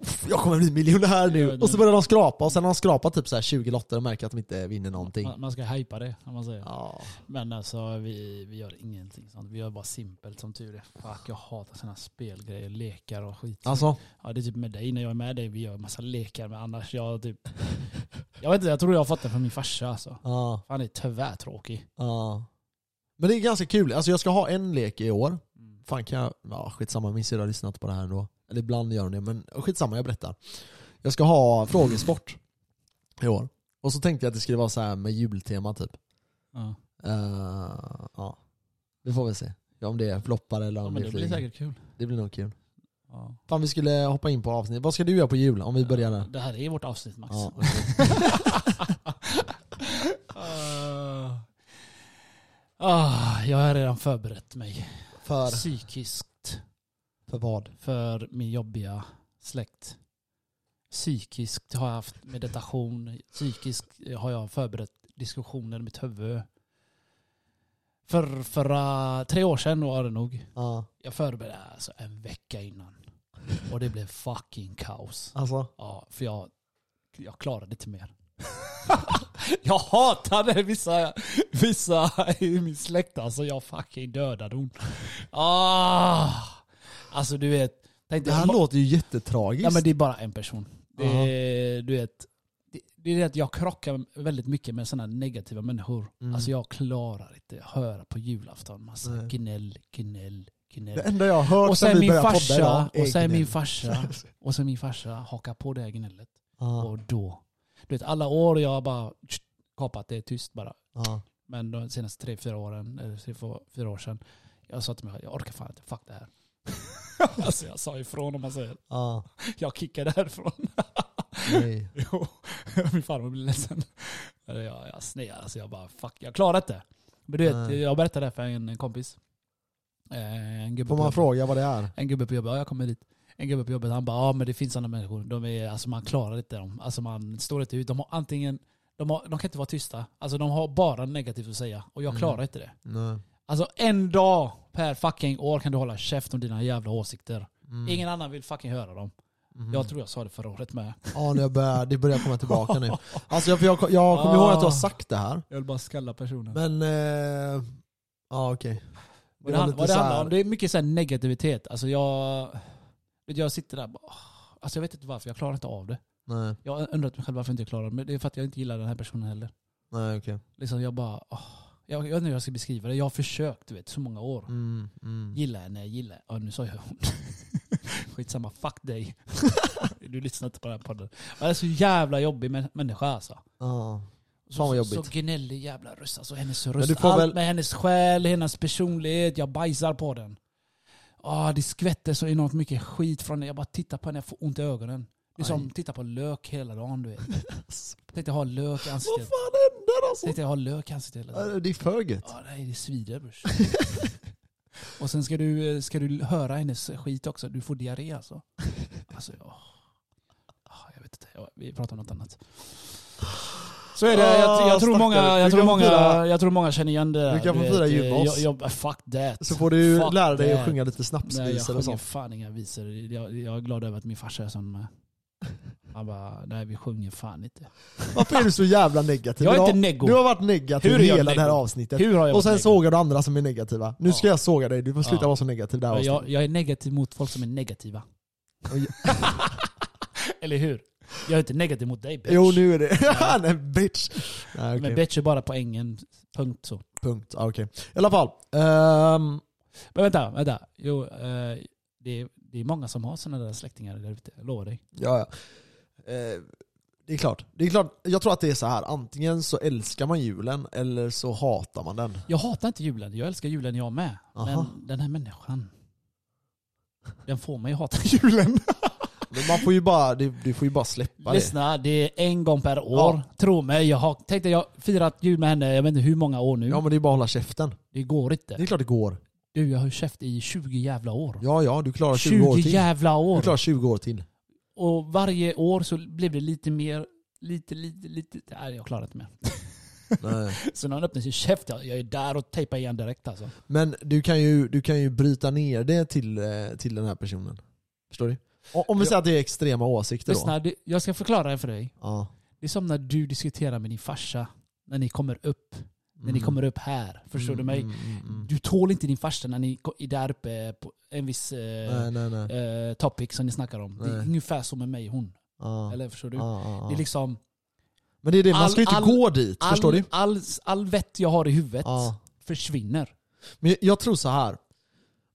"Uff, jag kommer bli miljonär nu. Och så börjar de skrapa, och sen har de skrapat typ så här 20 lotter och märker att de inte vinner någonting. Man, man ska hypa det, om man säger. Ja. Men alltså vi, vi gör ingenting sånt. Vi gör bara simpelt som tur är. Fuck, jag hatar sådana spelgrejer, lekar och skit. Alltså, Ja det är typ med dig, när jag är med dig, vi gör massa lekar men annars jag typ... Jag vet inte, jag tror jag det från min farsa alltså. ja, Han är tyvärr tråkig. ja. Men det är ganska kul. Alltså jag ska ha en lek i år. Mm. Fan kan jag, ja skitsamma, min syrra har lyssnat på det här då. Eller ibland gör hon det, men skitsamma, jag berättar. Jag ska ha frågesport i år. Och så tänkte jag att det skulle vara så här med jultema typ. Ja. Eh, ja, vi får väl se. Ja, om det floppar eller ja om men det det blir flyger. säkert kul. Det blir nog kul. Ja. Fan vi skulle hoppa in på avsnitt. Vad ska du göra på jul om vi börjar där? Det här är vårt avsnitt Max. Ja, Ah. Ah, jag har redan förberett mig för, psykiskt för vad? för min jobbiga släkt. Psykiskt har jag haft meditation. Psykiskt har jag förberett diskussioner i mitt huvud. För förra, tre år sedan var det nog. Ja, Jag förberedde alltså en vecka innan. Och det blev fucking kaos. alltså. Ja, för jag, jag klarade inte mer. jag hatade vissa, vissa i min släkt alltså. Jag fucking dödade hon. Ah, alltså du vet. Tänkte, Det här låter ju jättetragiskt. Ja men det är bara en person. Det är, du vet, det, det är det att jag krockar väldigt mycket med sådana negativa människor. Mm. Alltså jag klarar inte att höra på julafton massa Nej. gnäll, gnäll, gnäll. Det enda jag har hört Och sen sen vi min farsa, idag och sen min farsa, och sen min farsa hakar på det här gnället. Ja, Och då, du vet alla år jag har bara kapat det tyst bara. ja. Men de senaste tre, fyra åren, eller tre, fyra- fyra år sedan, jag sa till mig själv, jag orkar fan inte, fuck det här. alltså jag sa ifrån om man säger, ja. jag kickar därifrån. Nej. Jo, min farmor blir ledsen. Jag, jag snear, alltså jag bara fuck, jag klarar inte. Men du vet, Nej. jag berättade det för en kompis. Eh, En gubbe Får på man fråga vad det är? En gubbe på jobbet, ja jag kommer dit. En gubbe på jobbet, han bara ja men det finns sådana människor. De är, alltså man klarar inte dem. Alltså man står inte ut. De har antingen, de, har, de kan inte vara tysta. Alltså de har bara negativt att säga. Och jag Mm. klarar inte det. Nej. Alltså en dag per fucking år kan du hålla käft om dina jävla åsikter. Mm. Ingen annan vill fucking höra dem. Mhm. Jag tror jag sa det förra året med. Ja, nu börjar, det börjar komma tillbaka nu. Alltså jag, jag, jag kommer ihåg att du har Ah. sagt det här. Jag vill bara skalla personen. Men, eh, ja okej. vad var det, hand, vad det handlar om, det är mycket så här negativitet. Alltså jag, jag sitter där bara, alltså jag vet inte varför, jag klarar inte av det. Nej, Jag har undrat mig själv varför jag inte klarar det, men det är för att jag inte gillar den här personen heller. nej okej. Liksom jag bara, åh, jag, jag vet inte hur jag ska beskriva det. Jag har försökt, du vet, så många år. Mm, mm. Gilla henne, gilla Ja nu sa jag hon. Skitsamma, fuck dig. du lyssnar inte på den här podden. Det är så jävla jobbig mä- människa alltså. Så, Fan vad så, jobbigt. så gnällig jävla röst. Alltså hennes röst, allt väl- med hennes själ, hennes personlighet. Jag bajsar på den. Ah, det skvätter så enormt mycket skit från henne. Jag bara tittar på henne, jag får ont i ögonen. Det är som att titta på lök hela dagen du vet. Tänkte ha lök i Vad ansiktet. fan händer alltså? Tänkte ha lök i ansiktet hela dagen. Det är för gött. Ja, nej, det svider brors. Och sen ska du, ska du höra hennes skit också. Du får diarré alltså. Alltså, ja. Ah, Jag vet inte. Vi pratar om något annat. Så är det. Jag, jag, tror, Ah, många, jag, tror många, jag tror många känner igen det där. Du kan få fira eh, jul med oss. Jag, jag, fuck that. Så får du Fuck lära dig att that. sjunga lite Nej, jag snapsvisor och sjunger sånt. fan inga visor. Jag, jag är glad över att min farsa är sån med. Han bara, nej vi sjunger fan inte. Varför är du så jävla negativ Jag är inte neggo. Du har varit negativ Hur hela det här avsnittet. Hur har jag Och sen sågar du andra som är negativa. Nu ska Ja. jag såga dig, du får sluta Ja. vara så negativ det här negativ? avsnittet. jag, jag är negativ mot folk som är negativa. Eller hur? Jag är inte negativ mot dig bitch. Jo nu är det... Nej bitch. Nej, okej. Men bitch är bara poängen. Punkt så. Punkt. Ah, Okej. I alla fall. ehm, Men vänta, vänta. Jo, eh, det, det är många som har sådana där släktingar där ute. Jag lovar dig. ja, ja. Eh, det är klart. Det är klart. Jag tror att det är så här. antingen så älskar man julen eller så hatar man den. Jag hatar inte julen. Jag älskar julen jag med. Aha. Men den här människan. Den får mig att hata julen. Men man får ju bara, du, du får ju bara släppa det. Lyssna, det är en gång per år. Ja. Tro mig, jag har tänkt att jag firat jul med henne, jag vet inte hur många år nu. Ja men det är bara att hålla käften. Det går inte. Det är klart det går. Du, jag har käft i 20 jävla år. Ja ja, du klarar 20, 20 år till. jävla år. Du klarar 20 år till. Och varje år så blev det lite mer, lite, lite, lite... Nej, jag klarar inte mer. Nej. Så när han öppnar sin käft, jag är där och tejpar igen direkt alltså. Men du kan ju, du kan ju bryta ner det till, eh, till den här personen. Förstår du? Om vi säger att det är extrema åsikter då. Lyssna, jag ska förklara det för dig. Ja. Det är som när du diskuterar med din farsa, när ni kommer upp. När ni Mm. kommer upp här. Förstår du mig? Mm, mm, mm. Du tål inte din farsa när ni är där uppe på en viss eh, Nej nej nej. eh, topic som ni snackar om. Det är ungefär som med mig hon. Ja. Eller förstår du? Ja, ja. Det är liksom... Men det är det, man ska ju inte all- gå dit. All, förstår du? all, all vett jag har i huvudet försvinner. Men jag, tror så här.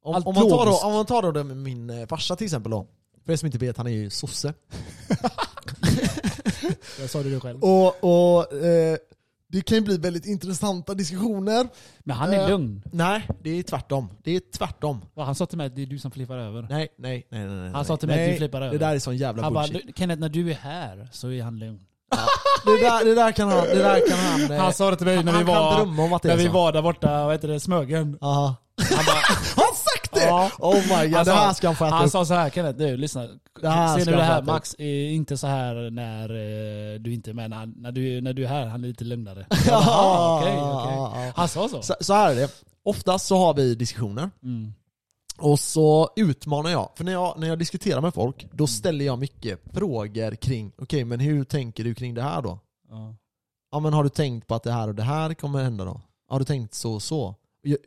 Om, om, man tar då, om man tar då det med min eh, farsa till exempel då. För er som inte vet, han är ju sosse. Jag sa det du själv. Och, och eh, det kan ju bli väldigt intressanta diskussioner. Men han är Eh, lugn. Nej, det är tvärtom. Det är tvärtom. Och han sa till mig att det är du som flippar över. Nej, nej, nej, nej. nej Han sa till mig att du flippar över. Det där är sån jävla Han bara, bullshit. Kenneth när du är här så är han lugn. det, där, det där kan han, det där kan han... eh, Han sa det till mig när vi var, drömma om att det när är vi var där borta, vad heter det, Smögen. Aha. Han bara, det? Ja. Oh my god, Han det här ska han få äta Han upp. sa så här Kenneth, du lyssna. Det här Ser du det här Max är inte så här när eh, du inte är med. När, när, du, när du är här, han är lite lugnare. Bara, "Ah, okej, okej." Ja, ja, ja. Han sa så? Så, så här är det. Oftast så har vi diskussioner. Mm. Och så utmanar jag, för när jag, när jag diskuterar med folk, Mm. då ställer jag mycket frågor kring, okej men hur tänker du kring det här då? Ja. Ja men har du tänkt på att det här och det här kommer hända då? Har du tänkt så och så?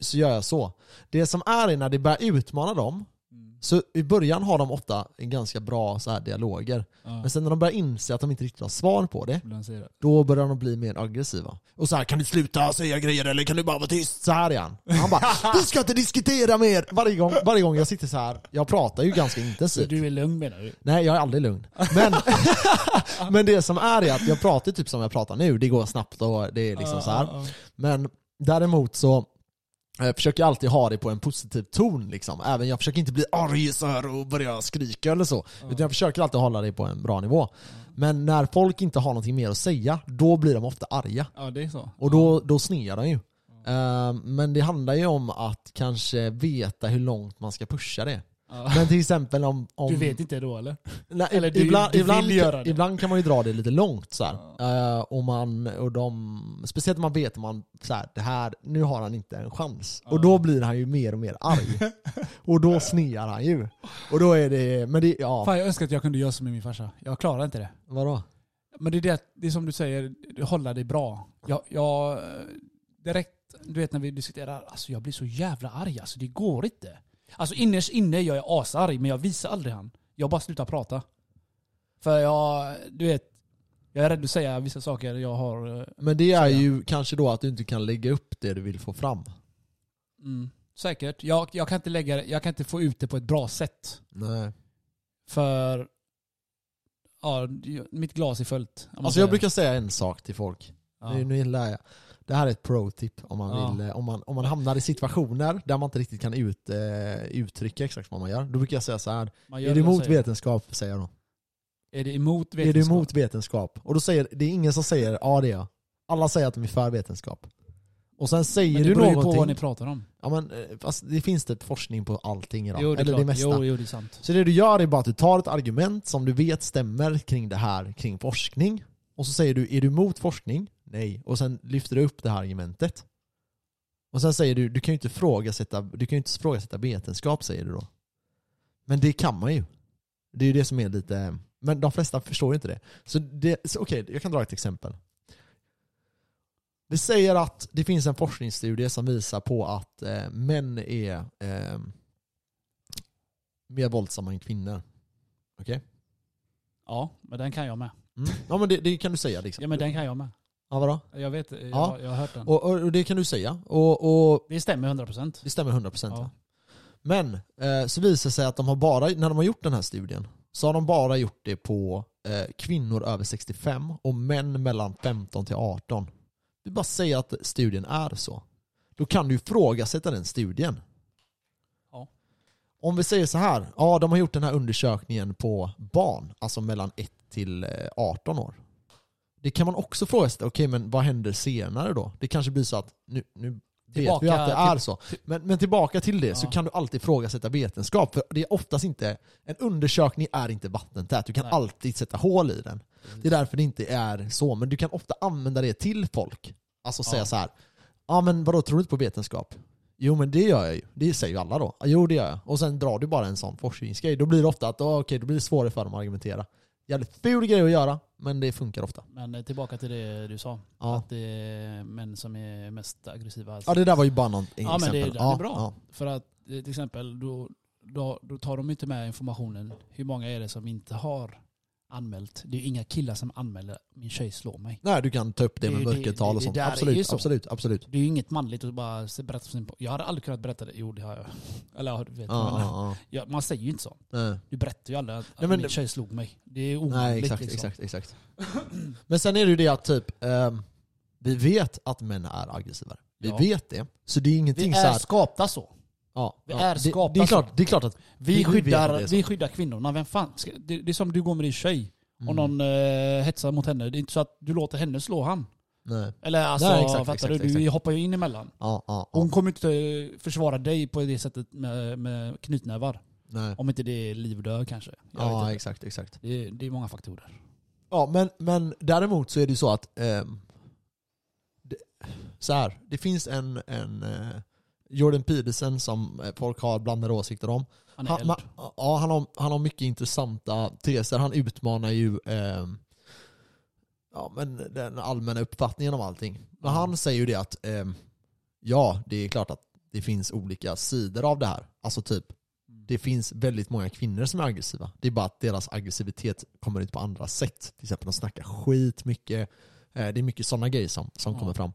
Så gör jag så. Det som är är när det börjar utmana dem, Mm. så i början har de ofta en ganska bra så här dialoger. Ja. Men sen när de börjar inse att de inte riktigt har svar på det, då börjar de bli mer aggressiva. Och så här, kan du sluta säga grejer eller kan du bara vara tyst? Så här är han. Han bara, vi ska inte diskutera mer! Varje gång, varje gång jag sitter så här, jag pratar ju ganska intensivt. du är lugn menar du? Nej, jag är aldrig lugn. Men, men det som är är att jag pratar typ som jag pratar nu, det går snabbt och det är liksom så här. Ja, ja, Men däremot så jag försöker alltid ha det på en positiv ton liksom. Även jag försöker inte bli arg så här och börja skrika eller så. Utan jag försöker alltid hålla det på en bra nivå. Men när folk inte har någonting mer att säga, då blir de ofta arga. ja. det är så. Och då, då snear de ju. Eh, men det handlar ju om att kanske veta hur långt man ska pusha det. Ja. Men till exempel om... om Du vet inte då eller? Nej, Eller du- ibland, du ibland, det. ibland kan man ju dra det lite långt så här. Eh, och man, och de, speciellt om man vet man, så här, det här, nu har han inte en chans. Och då blir han ju mer och mer arg. och då snear han ju. Och då är det, men det, ja, Fan jag önskar att jag kunde göra som min farsa. Jag klarar inte det. vadå? Men det är det, det är som du säger, hålla dig bra. Jag, jag, direkt, du vet när vi diskuterar, alltså jag blir så jävla arg alltså, det går inte. Alltså innerst inne jag är asarg, men jag visar aldrig han. Jag bara slutar prata. För jag, du vet, jag är rädd att säga vissa saker jag har... eh, Men det är Säga. ju kanske då att du inte kan lägga upp det du vill få fram. Mm, säkert. Jag, jag, kan inte lägga, jag kan inte få ut det på ett bra sätt. Nej. För... Ja, mitt glas är fullt. Alltså jag brukar säga en sak till folk. Ja. Nu, nu lär jag. Det här är ett pro-tip om man, Ja. vill, eh, om, man, om man hamnar i situationer där man inte riktigt kan ut, eh, uttrycka exakt vad man gör. Då brukar jag säga så här. Är det du emot säger. vetenskap, säger då. Är det emot Är vetenskap? du emot vetenskap? Och då säger, det är ingen som säger ja det är jag. Alla säger att de är för vetenskap. Och sen säger Men det du beror ju någonting. på vad ni pratar om. Ja men fast det finns typ forskning på allting idag. Jo, det är Eller klart. det mesta. Jo, jo, det är sant. Så det du gör är bara att du tar ett argument som du vet stämmer kring det här, kring forskning. Och så säger du, är du emot forskning? Nej. Och sen lyfter du upp det här argumentet. Och sen säger du, du kan ju inte ifrågasätta, du kan ju inte ifrågasätta vetenskap säger du då. Men det kan man ju. Det är ju det som är lite, men de flesta förstår ju inte det. Så, det, så okej, jag kan dra ett exempel. Vi säger att det finns en forskningsstudie som visar på att eh, män är eh, mer våldsamma än kvinnor. Okej? Ja, men den kan jag med. Mm. Ja men det, det kan du säga liksom. Ja, men den kan jag med. Ja vadå? Jag vet, jag, Ja. jag har hört den. Och, och, det kan du säga. Och, och Det stämmer 100%. det stämmer 100% Ja. va? Men eh, så visar det sig att de har bara, när de har gjort den här studien, så har de bara gjort det på eh, kvinnor över 65 och män mellan 15 till 18. Vi bara säger att studien är så. Då kan du ifrågasätta den studien. Ja. Om vi säger så här, ja de har gjort den här undersökningen på barn, alltså mellan 1 till eh, 18 år. Det kan man också fråga sig, okej men vad händer senare då? Det kanske blir så att, nu, nu vet vi Tillbaka att det är så. Men, men tillbaka till det så Ja. kan du alltid ifrågasätta vetenskap, för det är oftast inte, en undersökning är inte vattentät, du kan Nej. alltid sätta hål i den. Det är därför det inte är så, men du kan ofta använda det till folk. Alltså säga Ja. så här. ja men vadå, tror du inte på vetenskap? Jo men det gör jag ju, det säger ju alla då. Jo det gör jag. Och sen drar du bara en sån forskningsgrej, då blir det ofta att, oh, okej, då blir det svårare för dem att argumentera. Jävligt ful grej att göra, men det funkar ofta. Men eh, tillbaka till det du sa. Ja. Att det är män som är mest aggressiva. Ja det där var ju bara något Ja men det, exempel. det är bra. Ja, För att eh, till exempel då, då, då tar de inte med informationen. Hur många är det som inte har anmält? Det är ju inga killar som anmäler min tjej slår mig. Nej du kan ta upp det med Det- det- mörkertal och sånt. är Absolut, absolut, absolut. Det är ju inget manligt att bara berätta sin... Jag hade aldrig kunnat berätta det. Jo det har jag. Eller du vet. Ja, men, ja, man säger ju inte så. Nej. Du berättar ju aldrig att, Nej, men- min tjej slog mig. Det är omöjligt Nej exakt, liksom. exakt, exakt. Men sen är det ju det att typ, ehm, vi vet att män är aggressivare. Vi Ja. vet det. Så det är Vi ingenting så är här, skapta så. Ja, vi ja, är det, skapta det, är så. klart, det är klart att Vi, att skyddar, det är så. vi skyddar kvinnorna. Vem fan ska, det, det är som du går med din tjej. Mm. Och någon eh, hetsar mot henne. Det är inte så att du låter henne slå han. Nej. Eller alltså, Nej, exakt, fattar exakt, du? Du exakt. hoppar ju in emellan. Ja, ja, Hon kommer inte eh, försvara dig på det sättet med, med knytnävar. Nej. Om inte det är liv och död kanske. Jag Ja exakt, exakt. Det, är, det är många faktorer. Ja men, men däremot så är det ju så att ehm, det, så här, det finns en, en eh, Jordan Peterson som eh, folk har blandade åsikter om. Han är Han, ma, ja, han, har, han har mycket intressanta teser. Han utmanar ju ehm, ja, men den allmänna uppfattningen om allting. Men Mm. han säger ju det att ehm, ja, det är klart att det finns olika sidor av det här. Alltså typ, Mm. det finns väldigt många kvinnor som är aggressiva. Det är bara att deras aggressivitet kommer ut på andra sätt. Till exempel de snackar skit mycket. Eh, Det är mycket sådana grejer som, som Ja. kommer fram.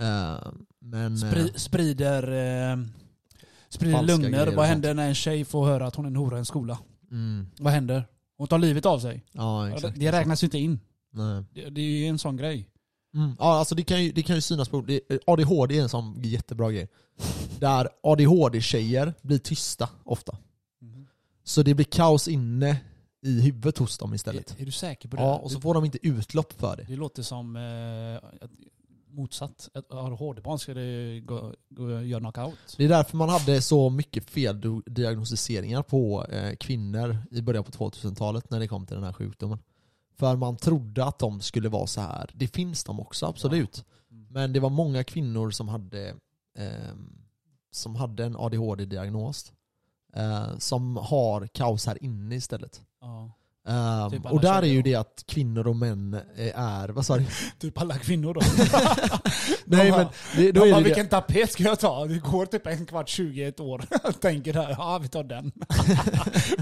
Eh, Men... eh, Spri, sprider eh, sprider lögner. Vad händer när en tjej får höra att hon är en hora i en skola? Mm, Vad händer? Hon tar livet av sig. ja, exakt. det räknas ju inte in. Nej. Det, det är ju en sån grej. Mm. Ja, alltså det kan ju, det kan ju synas på... det- ADHD är en sån jättebra grej. Där ADHD-tjejer blir tysta ofta. Så det blir kaos inne i huvudet hos dem istället. Är, är du säker på det? Ja, och så får de inte utlopp för det. Det låter som eh, att- motsatt. Ett ADHD-barn skulle gå, gå och göra knockout. Det är därför man hade så mycket feldiagnostiseringar på eh, kvinnor i början på 2000-talet när det kom till den här sjukdomen. För man trodde att de skulle vara så här. Det finns de också, absolut. Mm. Men det var många kvinnor som hade, ehm, som hade en ADHD-diagnos. Eh, som har kaos här inne istället. Ja. Ehm, Typ och där är ju det att kvinnor och män eh, är, vad sa du? Typ alla kvinnor då. Nej men det, då De är bara, det, det vilken tapet ska jag ta? Det går typ en kvart, 21 år. Tänker där, ja vi tar den.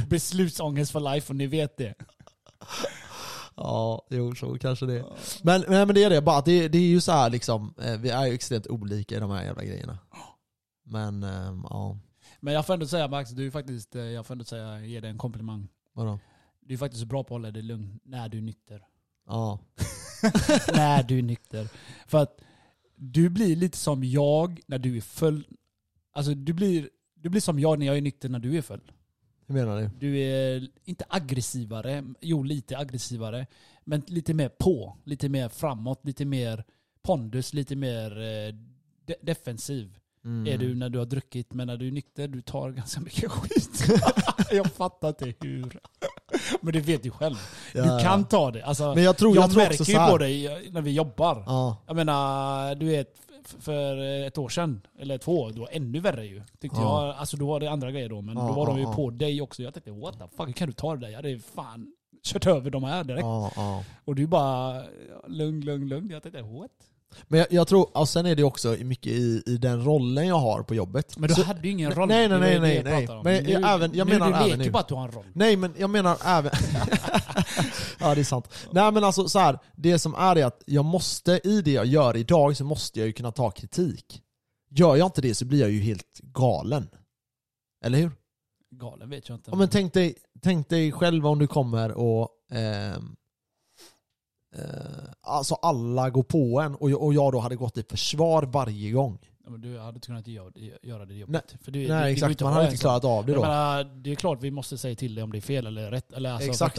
Beslutsångest för life och ni vet det. Ja, jo så kanske det. Men, men, men det är det, bara att det, det är ju så här liksom, eh, vi är ju extremt olika i de här jävla grejerna. Men, ehm, ja, Men jag får ändå säga Max, du är faktiskt, eh, jag får ändå säga, ge dig en komplimang. vadå? Du är faktiskt bra på att hålla dig lugn när du är nykter. Ja. när du är nykter. För att du blir lite som jag när du är full. Alltså du blir, du blir som jag när jag är nykter när du är full. Hur menar du? Du är inte aggressivare, jo lite aggressivare. Men lite mer på, lite mer framåt, lite mer pondus, lite mer eh, de defensiv. Mm. Är du när du har druckit, men när du är nykter, du tar ganska mycket skit. jag fattar inte hur. Men du vet ju själv. Ja, du ja. kan ta det. Alltså, Men jag tror, jag, jag tror märker ju på dig när vi jobbar. Ja. Jag menar, du vet, för ett år sedan, eller två, då var ännu värre ju. Tyckte Ja. jag. Alltså då var det andra grejer då, men då var de ju på dig också. Jag tänkte what the fuck, hur kan du ta det där? Jag hade fan kört över de här direkt. Och du bara, lugn, lugn, lugn. Jag tänkte what? Men jag, jag tror, och sen är det också mycket i, i den rollen jag har på jobbet. Men du Så- hade ju ingen roll. Nej, nej, nej, nej, nej. Men nu, jag- även- jag nu, menar du även leker nu. bara att du har en roll. Nej men jag menar även... ja det är sant. Nej men alltså så här, det som är det att jag måste, i det jag gör idag så måste jag ju kunna ta kritik. Gör jag inte det så blir jag ju helt galen. Eller hur? Galen vet jag inte. Ja, men tänk dig, tänk dig själv om du kommer och ehm, eh, Alltså alla går på en och jag, och jag då hade gått i försvar varje gång. Ja, men du hade inte kunnat göra det, göra det jobbet. För du, Nej du, exakt, man hade inte klarat av det då. menar, det är klart vi måste säga till dig om det är fel eller rätt. Eller alltså, Exakt.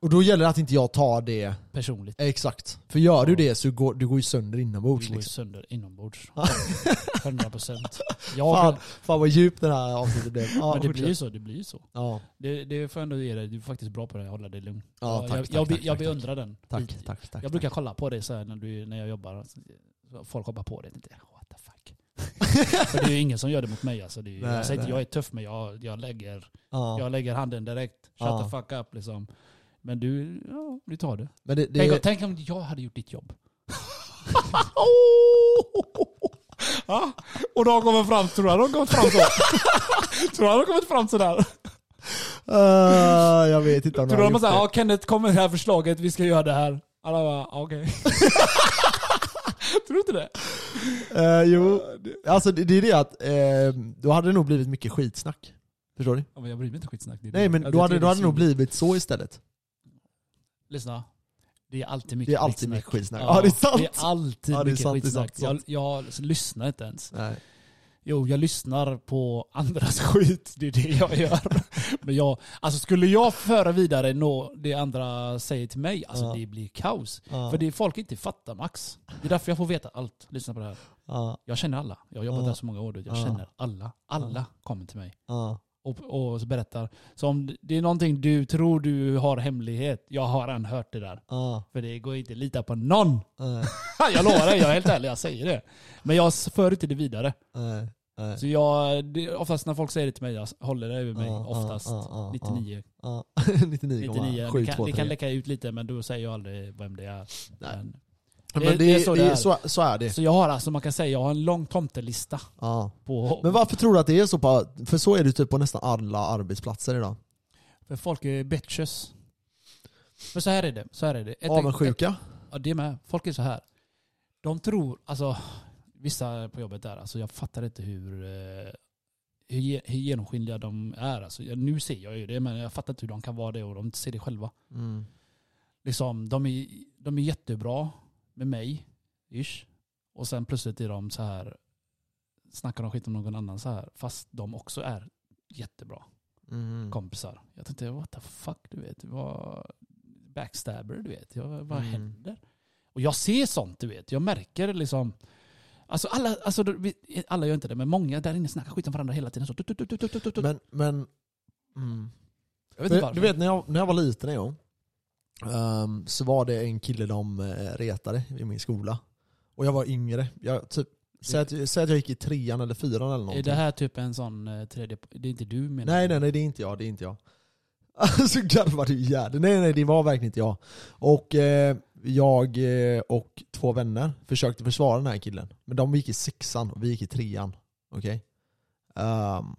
Och då gäller det att inte jag tar det Personligt. Exakt. För gör du det så går du går ju sönder inombords Du går ju liksom. sönder inombords. 100 procent. Fan, fan vad djupt det här avsnittet blev. Ja, men det blir ju så. Det blir ju så. Ja, Det, det får jag ändå ge dig. Du är faktiskt bra på det. Hålla dig lugn. Ja, jag, tack, jag, tack, jag, tack, jag beundrar den. tack, tack, tack. Jag brukar kolla på det så när, du, när jag jobbar. Folk hoppar på det. Jag tänkte, what the fuck. För det är ju ingen som gör det mot mig alltså. Är, Nej, jag säger inte jag är tuff men jag, jag, lägger, Ja. jag lägger handen direkt. Shut the fuck up liksom. Men du, ja, du tar det. Men det, Tänk, det, tänk om jag hade gjort ditt jobb. ja, och de kommer fram, tror jag de kommer fram så? tror jag de kommit fram sådär? Ah, jag vet inte om Tror du de säger ja Kenneth kom med det här förslaget, vi ska göra det här. Alla bara, "Ja, okej. tror du inte det? det. Eh, jo, alltså det, det är det att eh, då hade det nog blivit mycket skitsnack. Förstår du? Ja, men jag bryr mig inte skitsnack. Det Nej det. men då hade, tycker då hade det nog blivit så istället. Lyssna. Det är alltid mycket Det är alltid skitsnack. mycket skitsnack. Ja, det är sant. Det är alltid Ja, det är mycket sant, skitsnack. sant, Jag, jag lyssnar inte ens. Nej. Jo, jag lyssnar på andras skit. Det är det jag gör. Men jag, alltså skulle jag föra vidare nå det andra säger till mig, alltså Ja. det blir kaos. Ja. För det är folk inte fattar Max. Det är därför jag får veta allt. Lyssna på det här. Ja, Jag känner alla. Jag har jobbat Ja. där så många år. Jag Ja. känner alla. Alla kommer till mig. Och, och berättar. Så om det är någonting du tror du har hemlighet, jag har redan hört det där. ja, För det går inte att lita på någon. nej, jag lovar dig, jag är helt ärlig, jag säger det. Men jag för inte det vidare. nej, nej. Så jag, oftast när folk säger det till mig, jag håller det över mig. Oftast. ja, ja, 99. Ja, 99. 99,723. Det kan, det kan läcka ut lite men då säger jag aldrig vem det är. Nej. Men, Men Det- det, är så det, är. så, så är det. så jag har alltså, man kan säga, jag har en lång tomtelista Ja. på... Men varför tror du att det är så på, för så är det typ på nästan alla arbetsplatser idag. För folk är bitches. För så här är det. Så här är det. Ett- Avundsjuka? Ja, det är med. Folk är så här. De tror, alltså vissa på jobbet där, alltså jag fattar inte hur, eh, hur, hur genomskinliga de är. Alltså, nu ser jag ju det, men jag fattar inte hur de kan vara det och de ser det själva. Mm. Liksom, de, är, de är jättebra med mig, ish. Och sen plötsligt är de så här, snackar de skit om någon annan så här, fast de också är jättebra Mm. kompisar. Jag tänkte, what the fuck, du vet. Vad, backstabber, du vet. Jag, vad Mm. händer? Och jag ser sånt, du vet. Jag märker liksom... Alltså alla, alltså, alla gör inte det, men många där inne snackar skit om varandra hela tiden. Så. Men, men... Mm. jag vet inte Du, varför. du vet när jag, när jag var liten en gång, ehm, så var det en kille de eh, retade i min skola. Och jag var yngre. Jag, typ, säg, att, säg att jag gick i trean eller fyran eller är någonting. det här typ en sån eh, tredje... Det är inte du menar Nej nej nej det är inte jag, det är inte jag. Alltså garvar du jävligt. Nej nej det var verkligen inte jag. Och eh, jag eh, och två vänner försökte försvara den här killen. Men de gick i sexan och vi gick i trean. Okej? Ehm,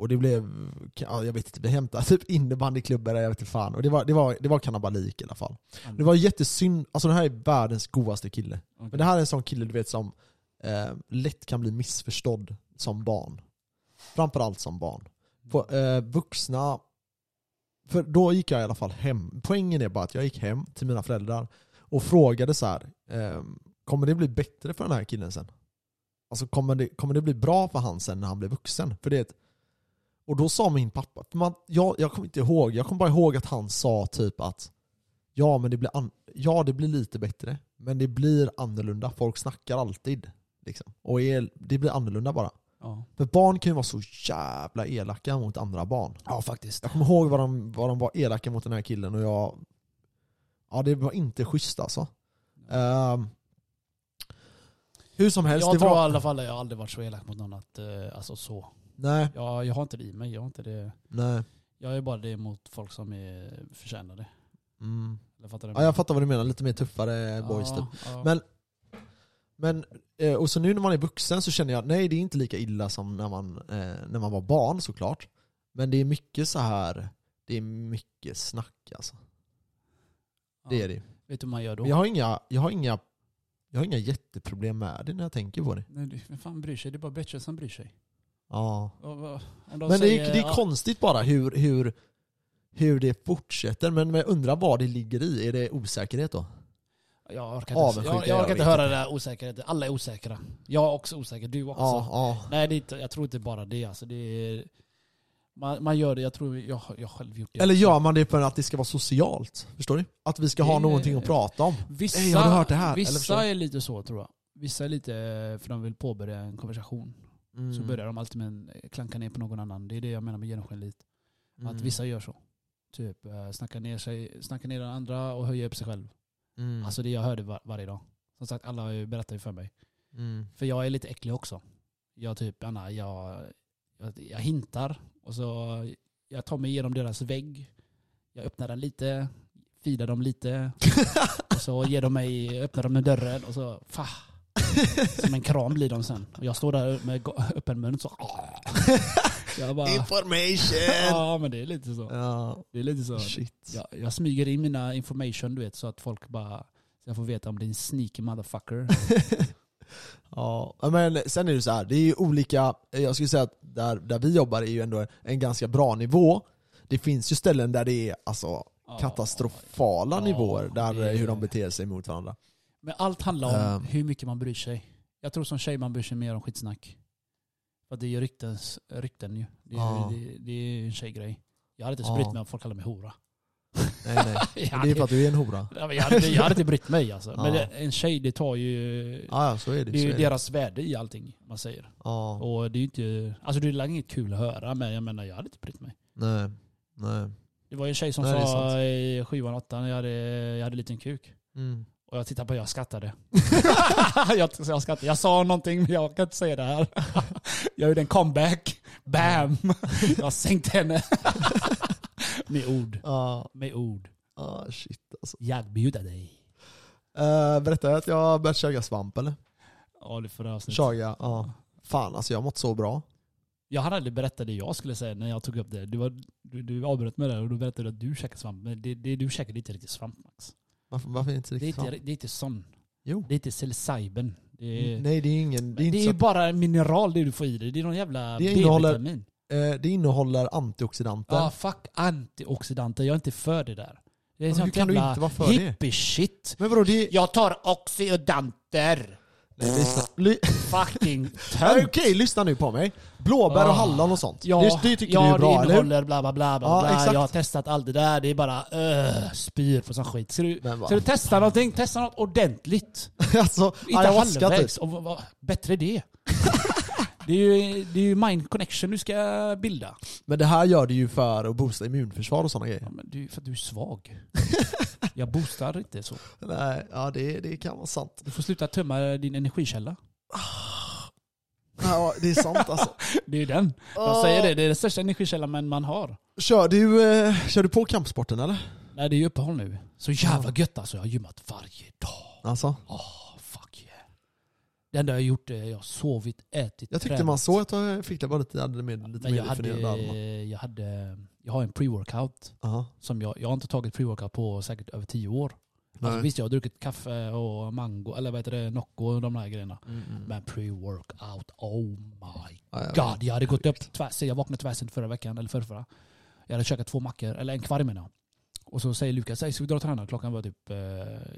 och det blev, ja, jag vet inte, vi hämtade typ innebandyklubbor, jag vet inte fan. Och det var, det var, det var kannibalik i alla fall. Det var jättesynd, alltså den här är världens godaste kille. Okej. Men det här är en sån kille du vet som eh, lätt kan bli missförstådd som barn. Framförallt som barn. På, eh, vuxna, för då gick jag i alla fall hem. Poängen är bara att jag gick hem till mina föräldrar och frågade så här. Eh, kommer det bli bättre för den här killen sen? Alltså kommer det, kommer det bli bra för han sen när han blir vuxen? För det Och då sa min pappa, man, jag, jag kommer inte ihåg, jag kommer bara ihåg att han sa typ att Ja men det blir, an, ja, det blir lite bättre, men det blir annorlunda. Folk snackar alltid. Liksom. Och är, det blir annorlunda bara. Ja. För barn kan ju vara så jävla elaka mot andra barn. ja, faktiskt. Jag kommer ihåg vad de, vad de var elaka mot den här killen och jag... Ja det var inte schysst alltså. Ehm, hur som helst, Jag det tror i var... alla fall att jag aldrig varit så elak mot någon att, eh, alltså så. Nej, Jag, jag har inte det i mig, jag har inte det. nej. Jag är bara det mot folk som är förtjänar det. Mm. Eller fattar? Ja jag fattar vad du menar, lite mer tuffare boys typ. ja. Men, men, eh, och så nu när man är vuxen så känner jag, nej det är inte lika illa som när man, eh, när man var barn såklart. Men det är mycket så här det är mycket snack alltså. Det är det. Vet du hur man gör då? Men jag har inga, jag har inga, jag har inga jätteproblem med det när jag tänker på det. Nej, vem fan bryr sig? Det är bara bitches som bryr sig. Ja. Men det säger, är, det är konstigt bara hur, hur, hur det fortsätter. Men jag undrar vad det ligger i. Är det osäkerhet då? Jag orkar inte, Avundsjuka, jag, jag jag orkar inte vet höra det där osäkerheten. Alla är osäkra. Jag är också osäker, du också. Ja, ja. Nej, det är inte, jag tror inte bara det. Alltså, det är, man, man gör det, jag tror jag, jag själv gjort det. Eller gör man det för att det ska vara socialt? Förstår du? Att vi ska ha Det- någonting att prata om. Vissa, Ey, har du hört det här? Vissa är lite så tror jag. Vissa är lite för de vill påbörja en konversation. Mm. Så börjar de alltid med en klanka ner på någon annan. Det är det jag menar med genomskinligt. Mm. Att vissa gör så. Typ eh, snacka ner, sig, snacka ner den andra och höja upp sig själv. Mm. Alltså det jag hörde var, varje dag. Som sagt, alla har ju berättat ju för mig. Mm. För jag är lite äcklig också. Jag typ, Anna, jag, jag, jag hintar och så jag tar mig igenom deras vägg. Jag öppnar den lite, fidar dem lite. och så ger de mig, öppnar de med dörren och så, fa. Som en kram blir de sen. Och jag står där med öppen mun så. Jag bara, Information! ja men det är lite så. Ja, Det är lite så. shit. Jag, jag smyger in mina information du vet så att folk bara, så jag får veta om det är en sneaky motherfucker. Ja, men sen är det så här, det är ju olika, jag skulle säga att där, där vi jobbar är ju ändå en ganska bra nivå. Det finns ju ställen där det är alltså katastrofala Ja, nivåer, där det- hur de beter sig mot varandra. Men allt handlar om Ehm. hur mycket man bryr sig. Jag tror som tjej man bryr sig mer om skitsnack. För det är ju ryktens, rykten ju. Det är, Ja. det, det är ju en tjejgrej. Jag hade inte Ja. brytt mig om folk kallar mig hora. Nej nej, det är för att du är en hora. Jag, hade, jag hade inte brytt mig alltså. Men det, en tjej det tar ju... Ja, ja så är det. det är ju är det. deras värde i allting man säger. Ja, Och det är ju inte... Alltså det är inget kul att höra men jag menar jag hade inte brytt mig. nej, nej. Det var ju en tjej som Nej, sa i sjuan, åttan, jag hade, jag hade liten kuk. Mm. Och jag tittade på jag skrattade. jag, jag skrattade. Jag sa någonting men jag kan inte säga det här. jag gjorde en comeback. Bam! jag sänkte henne. Med ord. Ja, Med ord. ah, shit alltså. Jag bjuder dig. Uh, berättade jag att jag har börjat köra svamp eller? Ja, det förra avsnittet. Chaga, ja. Fan alltså jag har mått så bra. Jag hade aldrig berättat det jag skulle säga när jag tog upp det. Du, var, du, du avbröt mig där och då berättade du att du käkar svamp. Men det, det du käkar det är inte riktigt svamp Max. Varför, varför inte Det är inte, svamp? det är inte sån. Jo. Det är inte psilocybin. Det är, Nej det är ingen, det är det är bara mineral det du får i dig. Det är någon jävla B-vitamin. Eh, det innehåller antioxidanter. Ja, fuck antioxidanter. Jag är inte för det där. Det är sånt jävla hippie-shit. Men vadå, det. Jag tar oxidanter. Nej, lyssna. Ly... Fucking tönt. Okej, lyssna nu på mig. Blåbär och Ah. hallon och sånt. Ja, det, det tycker ja, du är bra, det eller innehåller bla bla bla bla, Ja, bla. exakt. Jag har testat allt det där. Det är bara öh, spyr på sån skit. Ska du, ska du testa någonting? Testa något ordentligt. alltså, Inte ayahuasca halvvägs. typ. Och bättre det. det, är ju, det är ju mind connection du ska bilda. Men det här gör du ju för att boosta immunförsvar och sådana grejer. Ja, men du, för att du är svag. Jag boostar inte så. Nej, ja det, det kan vara sant. Du får sluta tömma din energikälla. Ja, det är sant alltså. Det är ju den. Jag Ah. säger det, det är den största energikällan man, har. Kör du, eh, kör du på kampsporten eller? Nej det är ju uppehåll nu. Så jävla gött alltså. Jag har gymmat varje dag. Alltså? Åh, yeah. Det enda jag gjort är jag har sovit, ätit, Jag tyckte tränat. man såg att jag fick det bara lite, hade med, lite Men mer jag hade, jag hade, jag har en pre-workout. Aha. Som jag, jag har inte tagit pre-workout på säkert över tio år. Alltså, visst jag har druckit kaffe och mango, eller vad heter det, Nocco och de där grejerna. Mm, mm. Men pre-workout, oh my Ja, jag god. Jag hade gått upp tvärs, jag vaknade tvärsent förra veckan, eller förra, Jag hade käkat två mackor, eller en kvarg menar jag. Och så säger Lukas, "Säg, ska vi dra och träna? Klockan var typ, eh,